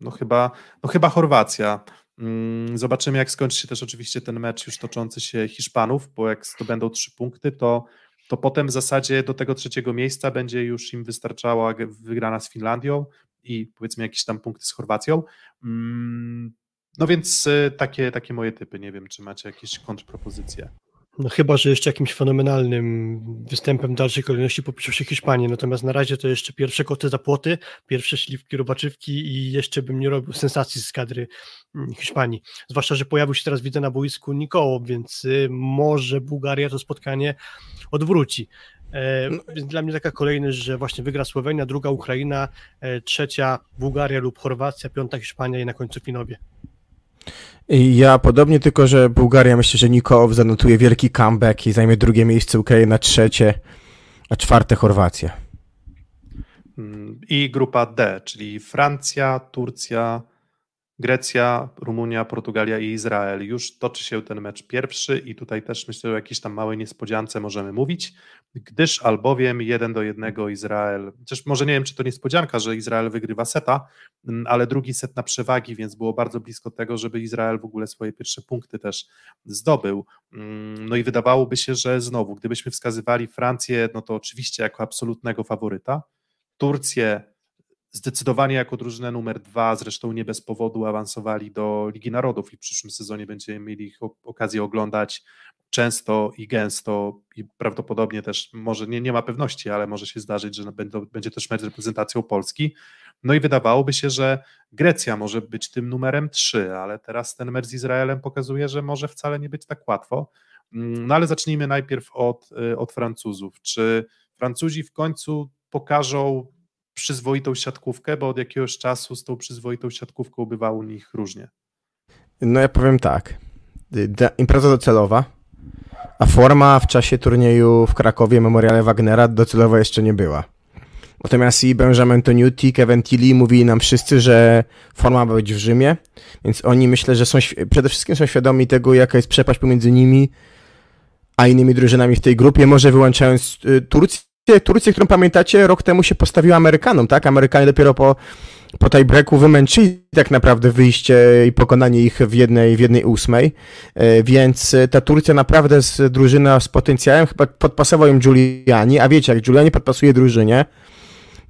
No chyba, no chyba Chorwacja. Mm, zobaczymy, jak skończy się też oczywiście ten mecz już toczący się Hiszpanów, bo jak zdobędą trzy punkty, to to potem w zasadzie do tego trzeciego miejsca będzie już im wystarczała wygrana z Finlandią i powiedzmy jakieś tam punkty z Chorwacją. Mm, no więc y, takie, takie moje typy. Nie wiem, czy macie jakieś kontrpropozycje. No chyba, że jeszcze jakimś fenomenalnym występem dalszej kolejności popiszą się Hiszpanii, natomiast na razie to jeszcze pierwsze koty za płoty, pierwsze śliwki, robaczywki i jeszcze bym nie robił sensacji z kadry mm, Hiszpanii. Zwłaszcza, że pojawił się teraz, widzę na boisku Nikoło, więc y, może Bułgaria to spotkanie odwróci. E, no. Więc dla mnie taka kolejność, że właśnie wygra Słowenia, druga Ukraina, e, trzecia Bułgaria lub Chorwacja, piąta Hiszpania i na końcu Finowie. Ja podobnie, tylko że Bułgaria myślę, że Nikołow zanotuje wielki comeback i zajmie drugie miejsce, Ukraina trzecie, a czwarte Chorwacja. Mm, I grupa D, czyli Francja, Turcja, Grecja, Rumunia, Portugalia i Izrael. Już toczy się ten mecz pierwszy i tutaj też myślę, że o jakiejś tam małej niespodziance możemy mówić, gdyż albowiem jeden do jednego Izrael, chociaż może nie wiem, czy to niespodzianka, że Izrael wygrywa seta, mm, ale drugi set na przewagi, więc było bardzo blisko tego, żeby Izrael w ogóle swoje pierwsze punkty też zdobył. Mm, no i wydawałoby się, że znowu, gdybyśmy wskazywali Francję, no to oczywiście jako absolutnego faworyta, Turcję zdecydowanie jako drużynę numer dwa, zresztą nie bez powodu awansowali do Ligi Narodów i w przyszłym sezonie będziemy mieli ich okazję oglądać często i gęsto i prawdopodobnie też, może nie, nie ma pewności, ale może się zdarzyć, że będzie też mecz z reprezentacją Polski. No i wydawałoby się, że Grecja może być tym numerem 3, ale teraz ten mecz z Izraelem pokazuje, że może wcale nie być tak łatwo. Mm, no ale zacznijmy najpierw od, y, od Francuzów. Czy Francuzi w końcu pokażą przyzwoitą siatkówkę, bo od jakiegoś czasu z tą przyzwoitą siatkówką bywało u nich różnie. No ja powiem tak. Impreza docelowa, a forma w czasie turnieju w Krakowie Memoriale Wagnera docelowa jeszcze nie była. Natomiast i Benjamin Toniuti, Kevin Tilly mówili nam wszyscy, że forma ma być w Rzymie, więc oni myślę, że są przede wszystkim są świadomi tego, jaka jest przepaść pomiędzy nimi a innymi drużynami w tej grupie, może wyłączając y, Turcję, Turcję, którą pamiętacie, rok temu się postawiła Amerykanom, tak? Amerykanie dopiero po, po tej breaku wymęczyli tak naprawdę wyjście i pokonanie ich w jednej, w jednej ósmej, e, więc ta Turcja naprawdę jest drużyna z potencjałem, chyba podpasował ją Giuliani, a wiecie, jak Giuliani podpasuje drużynie,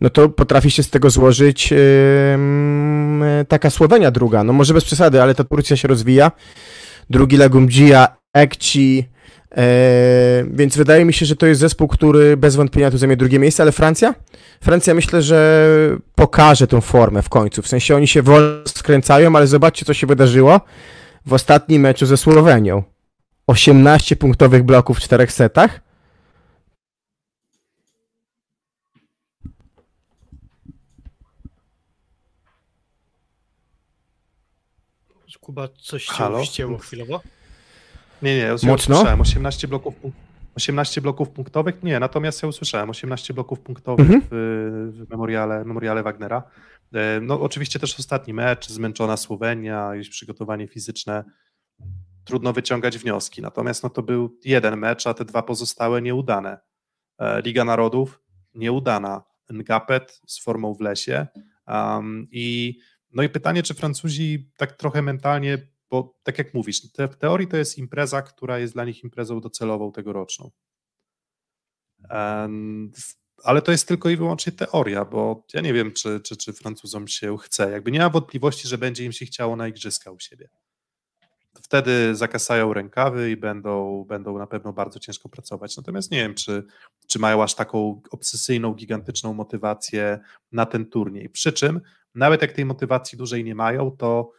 no to potrafi się z tego złożyć yy, taka Słowenia druga, no może bez przesady, ale ta Turcja się rozwija, drugi Legumdzija, Ekci, E, więc wydaje mi się, że to jest zespół, który bez wątpienia tu zajmie drugie miejsce, ale Francja? Francja myślę, że pokaże tę formę w końcu. W sensie oni się wolno skręcają, ale zobaczcie, co się wydarzyło w ostatnim meczu ze Słowenią. 18 punktowych bloków w czterech setach. Kuba, coś się Halo? chwilowo. Nie, nie, ja Mocno? usłyszałem 18 bloków, 18 bloków punktowych, nie, natomiast ja usłyszałem 18 bloków punktowych mhm. w, w memoriale, memoriale Wagnera. E, no oczywiście też ostatni mecz, zmęczona Słowenia, jakieś przygotowanie fizyczne, trudno wyciągać wnioski, natomiast no to był jeden mecz, a te dwa pozostałe nieudane. E, Liga Narodów nieudana, Ngapet z formą w lesie um, i no i pytanie, czy Francuzi tak trochę mentalnie bo tak jak mówisz, te, w teorii to jest impreza, która jest dla nich imprezą docelową tegoroczną. ale to jest tylko i wyłącznie teoria, bo ja nie wiem, czy, czy, czy Francuzom się chce. Jakby nie ma wątpliwości, że będzie im się chciało na igrzyska u siebie. Wtedy zakasają rękawy i będą, będą na pewno bardzo ciężko pracować. Natomiast nie wiem, czy, czy mają aż taką obsesyjną, gigantyczną motywację na ten turniej. Przy czym, nawet jak tej motywacji dużej nie mają, to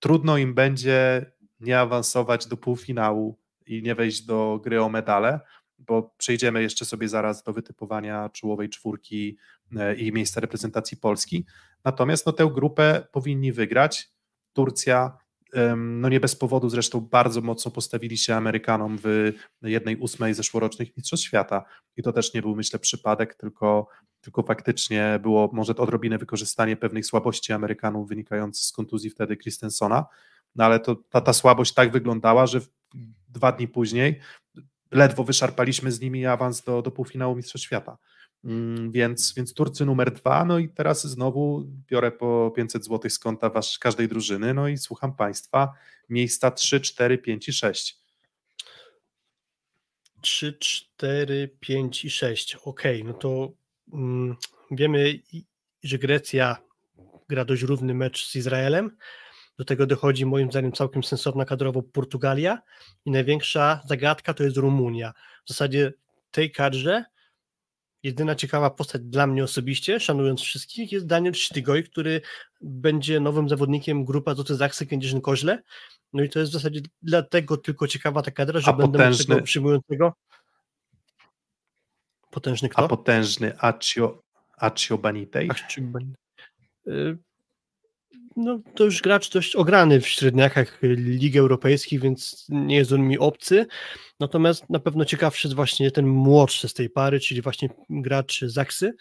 trudno im będzie nie awansować do półfinału i nie wejść do gry o medale, bo przejdziemy jeszcze sobie zaraz do wytypowania czołowej czwórki e, i miejsca reprezentacji Polski. Natomiast no, tę grupę powinni wygrać. Turcja, no nie bez powodu zresztą bardzo mocno postawili się Amerykanom w jednej ósmej zeszłorocznych Mistrzostw Świata i to też nie był myślę przypadek, tylko, tylko faktycznie było może odrobinę wykorzystanie pewnej słabości Amerykanów wynikającej z kontuzji wtedy Christensona, no ale to, ta, ta słabość tak wyglądała, że dwa dni później ledwo wyszarpaliśmy z nimi awans do, do półfinału Mistrzostw Świata. Mm, więc, więc Turcy numer dwa, no i teraz znowu biorę po 500 zł z konta wasz, każdej drużyny, no i słucham Państwa, miejsca 3, 4, 5 i 6. 3, 4, 5 i 6. Ok, no to mm, wiemy, że Grecja gra dość równy mecz z Izraelem. Do tego dochodzi moim zdaniem całkiem sensowna kadrowo Portugalia i największa zagadka to jest Rumunia. W zasadzie tej kadrze jedyna ciekawa postać dla mnie osobiście, szanując wszystkich, jest Daniel Sztygoj, który będzie nowym zawodnikiem grupa Zoty Zaksy Kędzierzyn-Koźle. No i to jest w zasadzie dlatego tylko ciekawa ta kadra, że A będę potężny... tego przyjmującego. Potężny kto? A potężny Accio, Accio Banitej? Accio y, no, to już gracz dość ograny w średniakach Ligi Europejskiej, więc nie jest on mi obcy. Natomiast na pewno ciekawszy jest właśnie ten młodszy z tej pary, czyli właśnie gracz Zaksy.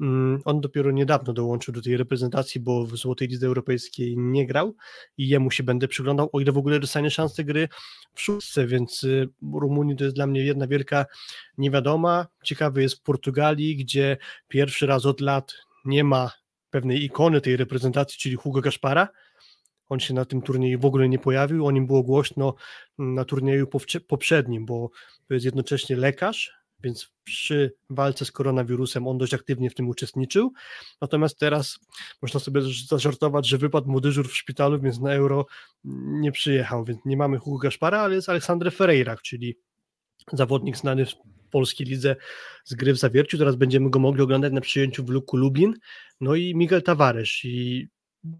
Mm, on dopiero niedawno dołączył do tej reprezentacji, bo w Złotej Lidze Europejskiej nie grał i jemu się będę przyglądał, o ile w ogóle dostanie szansę gry w szóstce, więc y, Rumunii to jest dla mnie jedna wielka niewiadoma. Ciekawy jest w Portugalii, gdzie pierwszy raz od lat nie ma pewnej ikony tej reprezentacji, czyli Hugo Gaspara. On się na tym turnieju w ogóle nie pojawił, o nim było głośno na turnieju poprzednim, bo to jest jednocześnie lekarz, więc przy walce z koronawirusem on dość aktywnie w tym uczestniczył. Natomiast teraz można sobie zażartować, że wypadł mu dyżur w szpitalu, więc na euro nie przyjechał, więc nie mamy Hugo Gaspara, ale jest Aleksander Ferreira, czyli zawodnik znany polskiej lidze z gry w zawierciu. Teraz będziemy go mogli oglądać na przyjęciu w Luku Lublin. No i Miguel Tavares i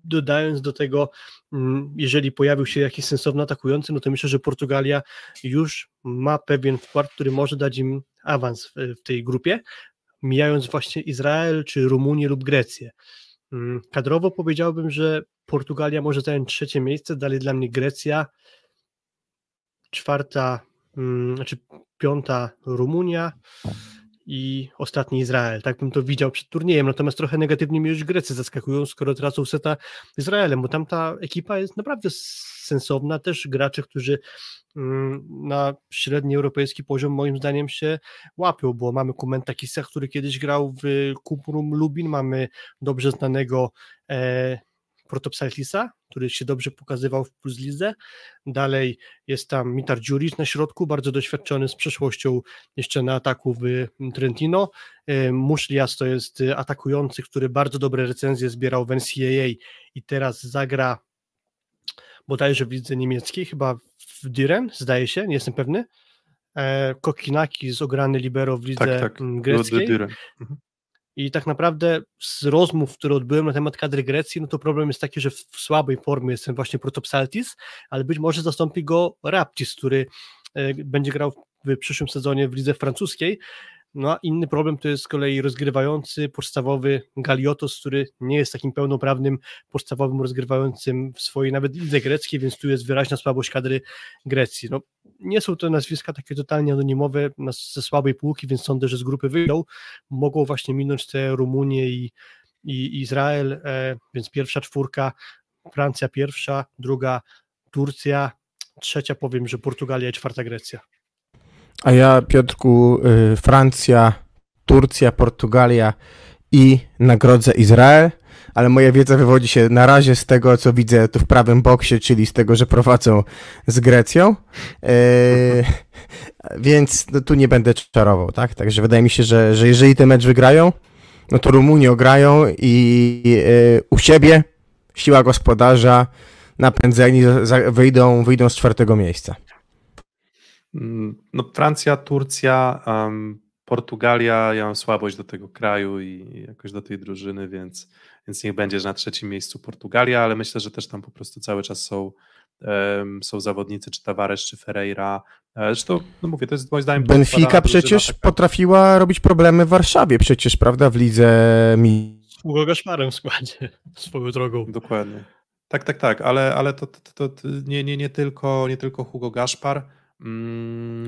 dodając do tego, mm, jeżeli pojawił się jakiś sensowny atakujący, no to myślę, że Portugalia już ma pewien wkład, który może dać im awans w, tej grupie, mijając właśnie Izrael, czy Rumunię lub Grecję. Mm, kadrowo powiedziałbym, że Portugalia może zająć trzecie miejsce, dalej dla mnie Grecja, czwarta, znaczy piąta Rumunia, i ostatni Izrael. Tak bym to widział przed turniejem. Natomiast trochę negatywnie mi już Grecy zaskakują, skoro tracą seta Izraelem, bo tamta ekipa jest naprawdę sensowna. Też gracze, którzy mm, na średni europejski poziom moim zdaniem się łapią, bo mamy Kumenta Kisa, który kiedyś grał w Kuprum Lubin, mamy dobrze znanego e, Protopsaltisa, który się dobrze pokazywał w Plus Lidze. Dalej jest tam Mitar Dziuric na środku, bardzo doświadczony z przeszłością jeszcze na ataku w Trentino. E, Muszlias to jest atakujący, który bardzo dobre recenzje zbierał w NCAA i teraz zagra bodajże w lidze niemieckiej, chyba w Diren, zdaje się, nie jestem pewny. E, Kokinaki z ograny libero w lidze tak, tak. greckiej. Mhm. I tak naprawdę z rozmów, które odbyłem na temat kadry Grecji, no to problem jest taki, że w słabej formie jest ten właśnie Protopsaltis, ale być może zastąpi go Raptis, który e, będzie grał w przyszłym sezonie w lidze francuskiej. No a inny problem to jest z kolei rozgrywający podstawowy Galiotos, który nie jest takim pełnoprawnym podstawowym rozgrywającym w swojej nawet lidze greckiej, więc tu jest wyraźna słabość kadry Grecji. No, nie są to nazwiska takie totalnie anonimowe ze słabej półki, więc sądzę, że z grupy wyjdą. Mogą właśnie minąć te Rumunię i, i Izrael, e, więc pierwsza czwórka, Francja pierwsza, druga Turcja, trzecia powiem, że Portugalia i czwarta Grecja. A ja, Piotrku, y, Francja, Turcja, Portugalia i nagrodzę Izrael, ale moja wiedza wywodzi się na razie z tego, co widzę tu w prawym boksie, czyli z tego, że prowadzą z Grecją. E, więc no, tu nie będę czarował, tak? Także wydaje mi się, że, że jeżeli ten mecz wygrają, no to Rumunię grają i e, u siebie siła gospodarza napędzeni za, wyjdą, wyjdą z czwartego miejsca. Mm, no, Francja, Turcja, um, Portugalia, ja mam słabość do tego kraju i jakoś do tej drużyny, więc, więc niech będzie, że na trzecim miejscu Portugalia, ale myślę, że też tam po prostu cały czas są, um, są zawodnicy, czy Tavares, czy Ferreira. E, zresztą, no mówię, to jest moim zdaniem... Benfica przecież taka... potrafiła robić problemy w Warszawie przecież, prawda, w lidze mi. Z Hugo Gaszmarem w składzie, swoją drogą. Dokładnie. Tak, tak, tak, ale, ale to, to, to, to nie, nie, nie, tylko, nie tylko Hugo Gaszpar,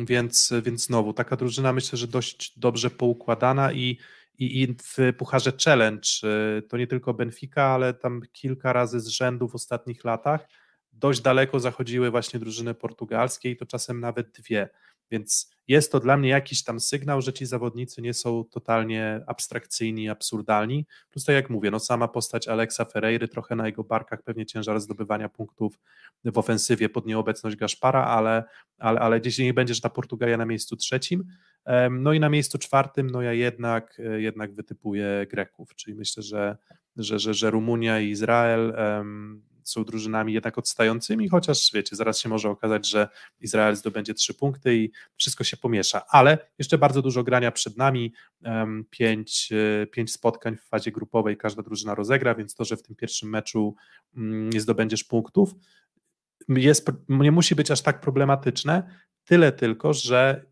więc, więc znowu taka drużyna myślę, że dość dobrze poukładana i, i, i w Pucharze Challenge y, to nie tylko Benfica, ale tam kilka razy z rzędu w ostatnich latach dość daleko zachodziły właśnie drużyny portugalskie i to czasem nawet dwie. Więc jest to dla mnie jakiś tam sygnał, że ci zawodnicy nie są totalnie abstrakcyjni, absurdalni. Plus tak jak mówię, no sama postać Alexa Ferreiry, trochę na jego barkach pewnie ciężar zdobywania punktów w ofensywie pod nieobecność Gaszpara, ale, ale, ale gdzieś nie będzie, że ta Portugalia na miejscu trzecim. No i na miejscu czwartym, no ja jednak, jednak wytypuję Greków, czyli myślę, że, że, że, że Rumunia i Izrael są drużynami jednak odstającymi, chociaż wiecie, zaraz się może okazać, że Izrael zdobędzie trzy punkty i wszystko się pomiesza, ale jeszcze bardzo dużo grania przed nami, pięć, e, pięć spotkań w fazie grupowej każda drużyna rozegra, więc to, że w tym pierwszym meczu mm, nie zdobędziesz punktów, jest, nie musi być aż tak problematyczne, tyle tylko, że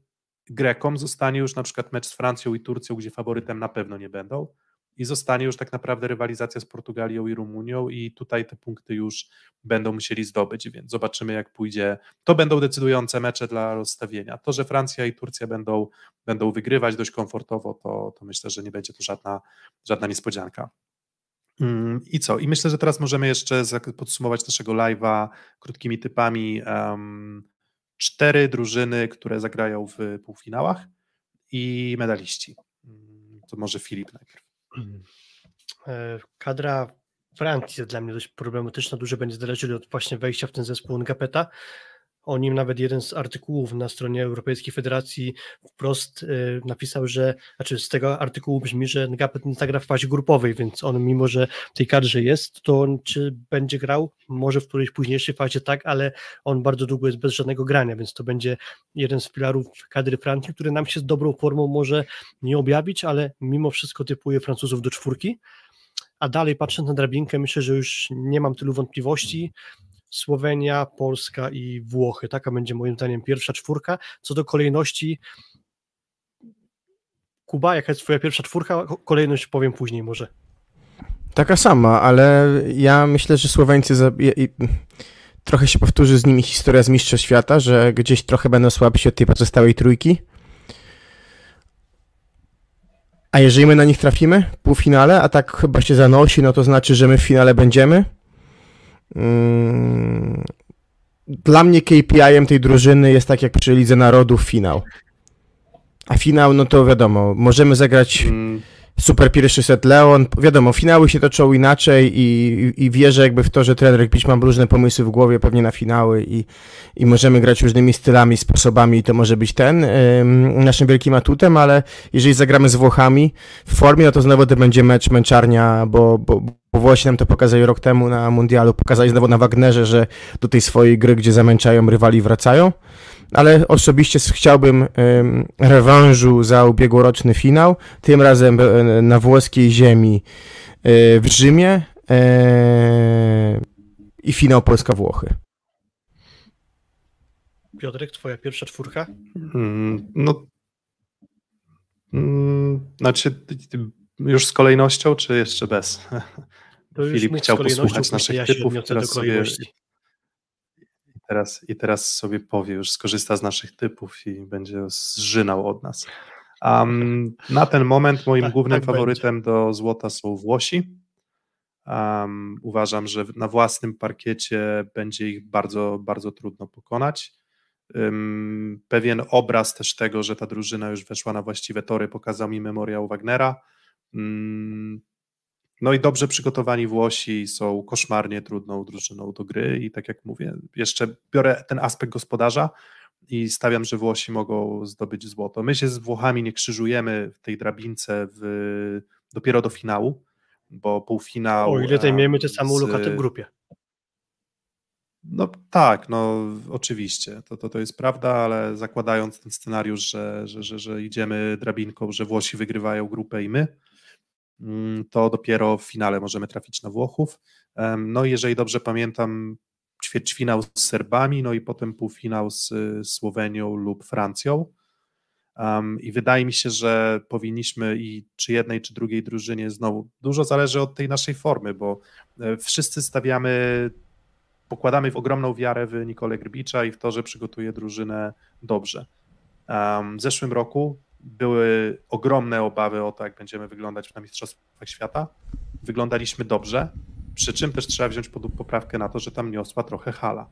Grekom zostanie już na przykład mecz z Francją i Turcją, gdzie faworytem na pewno nie będą, i zostanie już tak naprawdę rywalizacja z Portugalią i Rumunią i tutaj te punkty już będą musieli zdobyć, więc zobaczymy jak pójdzie. To będą decydujące mecze dla rozstawienia. To, że Francja i Turcja będą, będą wygrywać dość komfortowo, to, to myślę, że nie będzie to żadna, żadna niespodzianka. Mm, I co? I myślę, że teraz możemy jeszcze podsumować naszego live'a krótkimi typami. Um, cztery drużyny, które zagrają w półfinałach i medaliści. Mm, to może Filip najpierw. E, kadra Francji jest dla mnie dość problematyczna, dużo będzie zależeć od właśnie wejścia w ten zespół Ngapeta. O nim nawet jeden z artykułów na stronie Europejskiej Federacji wprost y, napisał, że, znaczy z tego artykułu brzmi, że Ngapet nie zagra w fazie grupowej, więc on mimo, że w tej kadrze jest, to on, czy będzie grał? Może w którejś późniejszej fazie tak, ale on bardzo długo jest bez żadnego grania, więc to będzie jeden z filarów kadry Francji, który nam się z dobrą formą może nie objawić, ale mimo wszystko typuje Francuzów do czwórki. A dalej patrząc na drabinkę, myślę, że już nie mam tylu wątpliwości. Słowenia, Polska i Włochy. Taka będzie moim zdaniem pierwsza czwórka. Co do kolejności, Kuba, jaka jest twoja pierwsza czwórka? Kolejność powiem później może. Taka sama, ale ja myślę, że Słoweńcy za... trochę się powtórzy z nimi historia z Mistrzostw Świata, że gdzieś trochę będą słabsi od tej pozostałej trójki. A jeżeli my na nich trafimy w półfinale, a tak chyba się zanosi, no to znaczy, że my w finale będziemy. Mm, dla mnie KPI-em tej drużyny jest tak jak przy Lidze Narodów finał. A finał, no to wiadomo, możemy zagrać mm. Super pierwszy set Leon. Wiadomo, finały się toczą inaczej i, i, wierzę jakby w to, że trener Pić ma różne pomysły w głowie pewnie na finały i, i możemy grać różnymi stylami, sposobami i to może być ten ym, naszym wielkim atutem, ale jeżeli zagramy z Włochami w formie, no to znowu to będzie mecz męczarnia, bo, bo bo Włosi nam to pokazali rok temu na mundialu, pokazali znowu na Wagnerze, że do tej swojej gry, gdzie zamęczają rywali, wracają. Ale osobiście chciałbym rewanżu za ubiegłoroczny finał, tym razem e, na włoskiej ziemi e, w Rzymie e, i finał Polska-Włochy. Piotrek, twoja pierwsza czwórka? Hmm, no, hmm, znaczy już z kolejnością, czy jeszcze bez? Filip chciał posłuchać naszych ja typów, teraz sobie, teraz, i teraz sobie powie, już skorzysta z naszych typów i będzie zżynał od nas. Um, na ten moment moim tak, głównym tak faworytem będzie. do złota są Włosi. Um, uważam, że na własnym parkiecie będzie ich bardzo, bardzo trudno pokonać. Um, pewien obraz też tego, że ta drużyna już weszła na właściwe tory, pokazał mi memoriał Wagnera. No i dobrze przygotowani Włosi są koszmarnie trudną drużyną do gry i tak jak mówię, jeszcze biorę ten aspekt gospodarza i stawiam, że Włosi mogą zdobyć złoto. My się z Włochami nie krzyżujemy w tej drabince w, dopiero do finału, bo półfinał... O ile zajmiemy tę samą lokatę w grupie. No tak, no oczywiście, to, to, to jest prawda, ale zakładając ten scenariusz, że, że, że, że idziemy drabinką, że Włosi wygrywają grupę i my, to dopiero w finale możemy trafić na Włochów. No i jeżeli dobrze pamiętam, ćwierćfinał z Serbami, no i potem półfinał z Słowenią lub Francją. Um, I wydaje mi się, że powinniśmy i czy jednej, czy drugiej drużynie znowu, dużo zależy od tej naszej formy, bo e, wszyscy stawiamy pokładamy w ogromną wiarę w Nikolę Grbicza i w to, że przygotuje drużynę dobrze. Um, w zeszłym roku były ogromne obawy o to, jak będziemy wyglądać na Mistrzostwach Świata. Wyglądaliśmy dobrze, przy czym też trzeba wziąć pod poprawkę na to, że tam niosła trochę hala.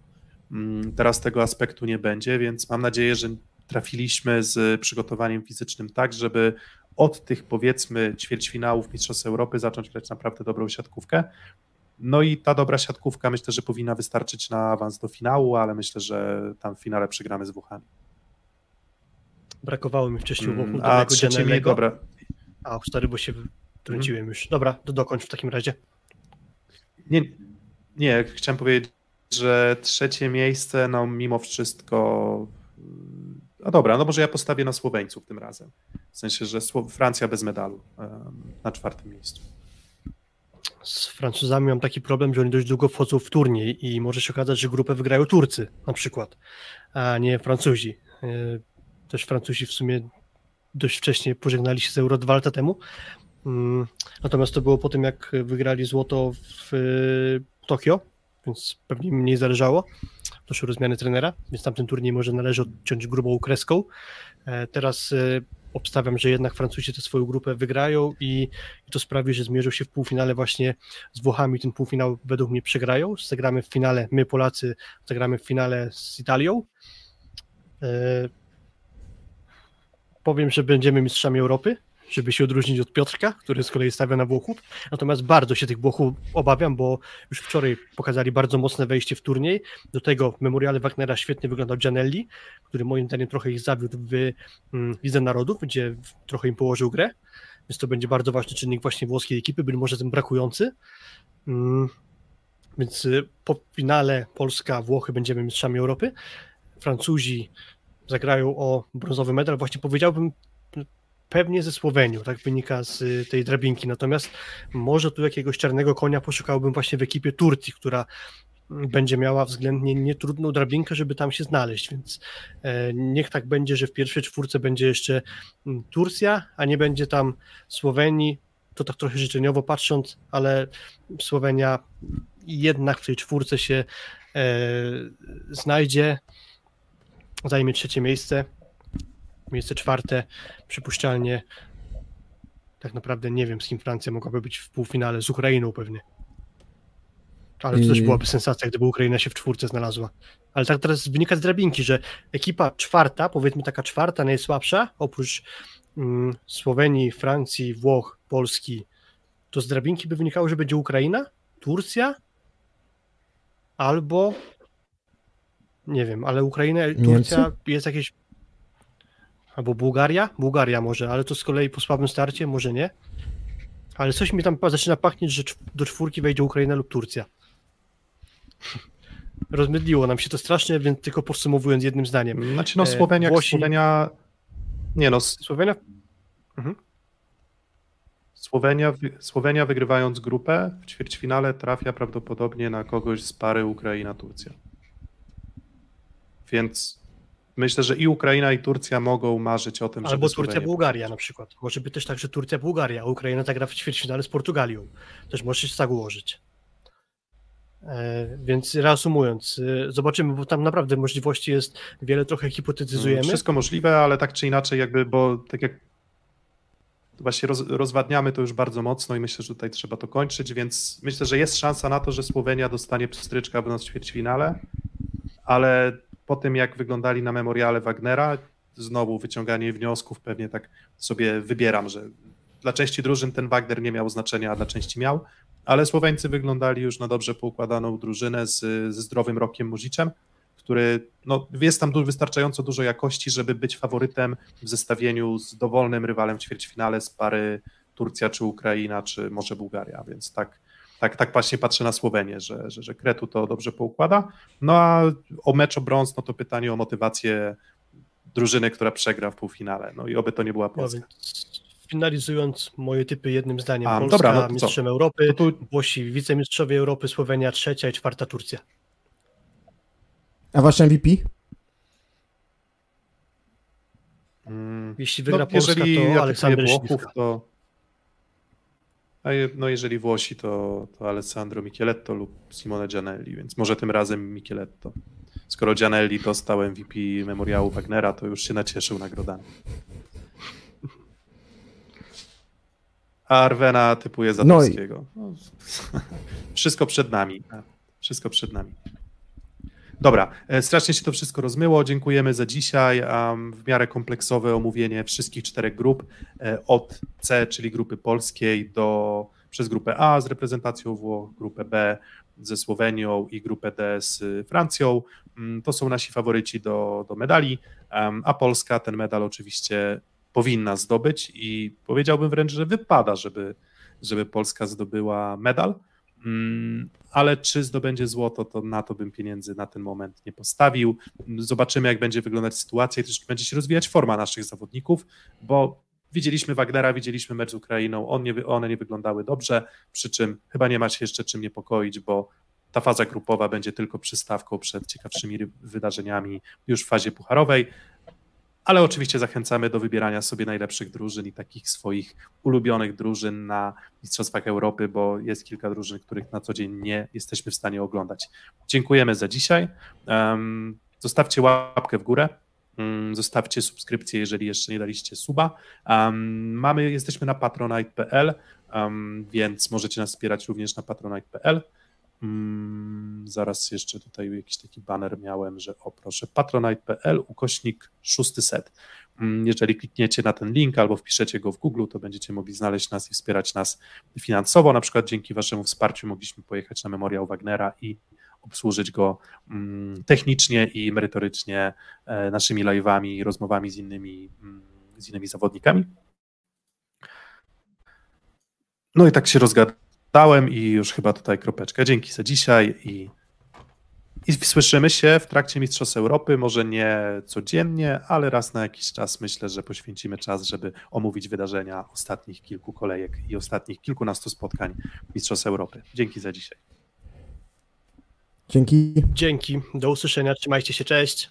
Mm, Teraz tego aspektu nie będzie, więc mam nadzieję, że trafiliśmy z przygotowaniem fizycznym tak, żeby od tych powiedzmy ćwierćfinałów Mistrzostw Europy zacząć grać naprawdę dobrą siatkówkę. No i ta dobra siatkówka myślę, że powinna wystarczyć na awans do finału, ale myślę, że tam w finale przegramy z Włochami. Brakowało mi wcześniej Mm, A trzecie Gianellego. dobra, A, stary, bo się trąciłem już. Dobra, to dokończ w takim razie. Nie, nie, chciałem powiedzieć, że trzecie miejsce, no mimo wszystko. No dobra, no może ja postawię na Słoweńców tym razem. W sensie, że Francja bez medalu na czwartym miejscu. Z Francuzami mam taki problem, że oni dość długo wchodzą w turniej i może się okazać, że grupę wygrają Turcy na przykład, a nie Francuzi. Też Francuzi w sumie dość wcześnie pożegnali się z Euro dwa lata temu. Mm, Natomiast to było po tym, jak wygrali złoto w e, Tokio, więc pewnie mniej zależało. Doszły do zmiany trenera, więc tamten turniej może należy odciąć grubą kreską. E, Teraz e, obstawiam, że jednak Francuzi tę swoją grupę wygrają i, i to sprawi, że zmierzą się w półfinale właśnie z Włochami. Ten półfinał według mnie przegrają. Zagramy w finale, my Polacy zagramy w finale z Italią. Powiem, że będziemy mistrzami Europy, żeby się odróżnić od Piotrka, który z kolei stawia na Włochów. Natomiast bardzo się tych Włochów obawiam, bo już wczoraj pokazali bardzo mocne wejście w turniej. Do tego w memoriale Wagnera świetnie wyglądał Gianelli, który moim zdaniem trochę ich zawiódł w mm, Lidze Narodów, gdzie trochę im położył grę. Więc to będzie bardzo ważny czynnik właśnie włoskiej ekipy, być może ten brakujący. Mm, Więc y, po finale Polska, Włochy będziemy mistrzami Europy. Francuzi zagrają o brązowy medal. Właśnie powiedziałbym pewnie ze Słowenią, tak wynika z y, tej drabinki. Natomiast może tu jakiegoś czarnego konia poszukałbym właśnie w ekipie Turcji, która mm, będzie miała względnie nietrudną drabinkę, żeby tam się znaleźć, więc e, niech tak będzie, że w pierwszej czwórce będzie jeszcze mm, Turcja, a nie będzie tam Słowenii, to tak trochę życzeniowo patrząc, ale Słowenia jednak w tej czwórce się e, znajdzie, zajmie trzecie miejsce, miejsce czwarte, przypuszczalnie tak naprawdę nie wiem, z kim Francja mogłaby być w półfinale, z Ukrainą pewnie. Ale to też byłaby sensacja, gdyby Ukraina się w czwórce znalazła. Ale tak teraz wynika z drabinki, że ekipa czwarta, powiedzmy taka czwarta, najsłabsza, oprócz mm, Słowenii, Francji, Włoch, Polski, to z drabinki by wynikało, że będzie Ukraina, Turcja albo nie wiem, ale Ukraina, Turcja Niemcy? jest jakieś albo Bułgaria? Bułgaria może, ale to z kolei po słabym starcie może nie. Ale coś mi tam zaczyna pachnieć, że do czwórki wejdzie Ukraina lub Turcja. Rozmydliło nam się to strasznie, więc tylko podsumowując jednym zdaniem. Znaczy, no E, Słowenia, Włosi- Słowenia. Nie no, Słowenia Słowenia, wy- Słowenia wygrywając grupę w ćwierćfinale trafia prawdopodobnie na kogoś z pary Ukraina-Turcja. Więc myślę, że i Ukraina, i Turcja mogą marzyć o tym, albo żeby Słowenię Turcja-Bułgaria na przykład. Może być też tak, że Turcja-Bułgaria, a Ukraina zagra w ćwierćfinale z Portugalią. Też może się tak ułożyć. E, więc reasumując, e, zobaczymy, bo tam naprawdę możliwości jest wiele, trochę hipotetyzujemy. Wszystko możliwe, ale tak czy inaczej, jakby, bo tak jak właśnie roz, rozwadniamy to już bardzo mocno i myślę, że tutaj trzeba to kończyć, więc myślę, że jest szansa na to, że Słowenia dostanie pstryczka nas w ćwierćfinale, ale po tym jak wyglądali na memoriale Wagnera, znowu wyciąganie wniosków, pewnie tak sobie wybieram, że dla części drużyn ten Wagner nie miał znaczenia, a dla części miał, ale Słoweńcy wyglądali już na dobrze poukładaną drużynę z, ze zdrowym Rokiem Muziczem, który no, jest tam wystarczająco dużo jakości, żeby być faworytem w zestawieniu z dowolnym rywalem w ćwierćfinale z pary Turcja czy Ukraina, czy może Bułgaria, więc tak, tak, tak właśnie patrzę na Słowenię, że, że, że Kretu to dobrze poukłada. No a o mecz o brąz, no to pytanie o motywację drużyny, która przegra w półfinale. No i oby to nie była No Polska. finalizując moje typy jednym zdaniem. A, Polska dobra, no to co? mistrzem Europy, To tu Włosi wicemistrzowie Europy, Słowenia trzecia i czwarta Turcja. A wasz MVP? Mm, Jeśli wygra no, Polska, to Aleksander Włochów, to a no jeżeli Włosi, to, to Alessandro Micheletto lub Simone Gianelli, więc może tym razem Micheletto. Skoro Gianelli dostał MVP memoriału Wagnera, to już się nacieszył nagrodami. A Arwena typuje No i- Zatowskiego. No, wszystko przed nami. Wszystko przed nami. Dobra, e, strasznie się to wszystko rozmyło. Dziękujemy za dzisiaj. W miarę kompleksowe omówienie wszystkich czterech grup e, od C, czyli grupy polskiej, do przez grupę A z reprezentacją Włoch, grupę B ze Słowenią i grupę D z Francją. Mm, To są nasi faworyci do, do medali, a Polska ten medal oczywiście powinna zdobyć i powiedziałbym wręcz, że wypada, żeby, żeby Polska zdobyła medal. Mm, ale czy zdobędzie złoto, to na to bym pieniędzy na ten moment nie postawił. Zobaczymy, jak będzie wyglądać sytuacja i też będzie się rozwijać forma naszych zawodników, bo widzieliśmy Wagnera, widzieliśmy mecz z Ukrainą, on nie, one nie wyglądały dobrze, przy czym chyba nie ma się jeszcze czym niepokoić, bo ta faza grupowa będzie tylko przystawką przed ciekawszymi wydarzeniami już w fazie pucharowej. Ale oczywiście zachęcamy do wybierania sobie najlepszych drużyn i takich swoich ulubionych drużyn na Mistrzostwach Europy, bo jest kilka drużyn, których na co dzień nie jesteśmy w stanie oglądać. Dziękujemy za dzisiaj. Zostawcie łapkę w górę. um, Zostawcie subskrypcję, jeżeli jeszcze nie daliście suba. Mamy, jesteśmy na patronite.pl, więc możecie nas wspierać również na patronite.pl. Mm, zaraz jeszcze tutaj jakiś taki banner miałem, że o proszę, patronite.pl ukośnik szósty set. Mm, Jeżeli klikniecie na ten link albo wpiszecie go w Google, to będziecie mogli znaleźć nas i wspierać nas finansowo. Na przykład dzięki Waszemu wsparciu mogliśmy pojechać na memoriał Wagnera i obsłużyć go mm, technicznie i merytorycznie e, naszymi live'ami i rozmowami z innymi, z innymi zawodnikami. No i tak się rozgadałem i już chyba tutaj kropeczka. Dzięki za dzisiaj i, i słyszymy się w trakcie Mistrzostw Europy, może nie codziennie, ale raz na jakiś czas myślę, że poświęcimy czas, żeby omówić wydarzenia ostatnich kilku kolejek i ostatnich kilkunastu spotkań Mistrzostw Europy. Dzięki za dzisiaj. Dzięki. Dzięki, do usłyszenia, trzymajcie się, cześć.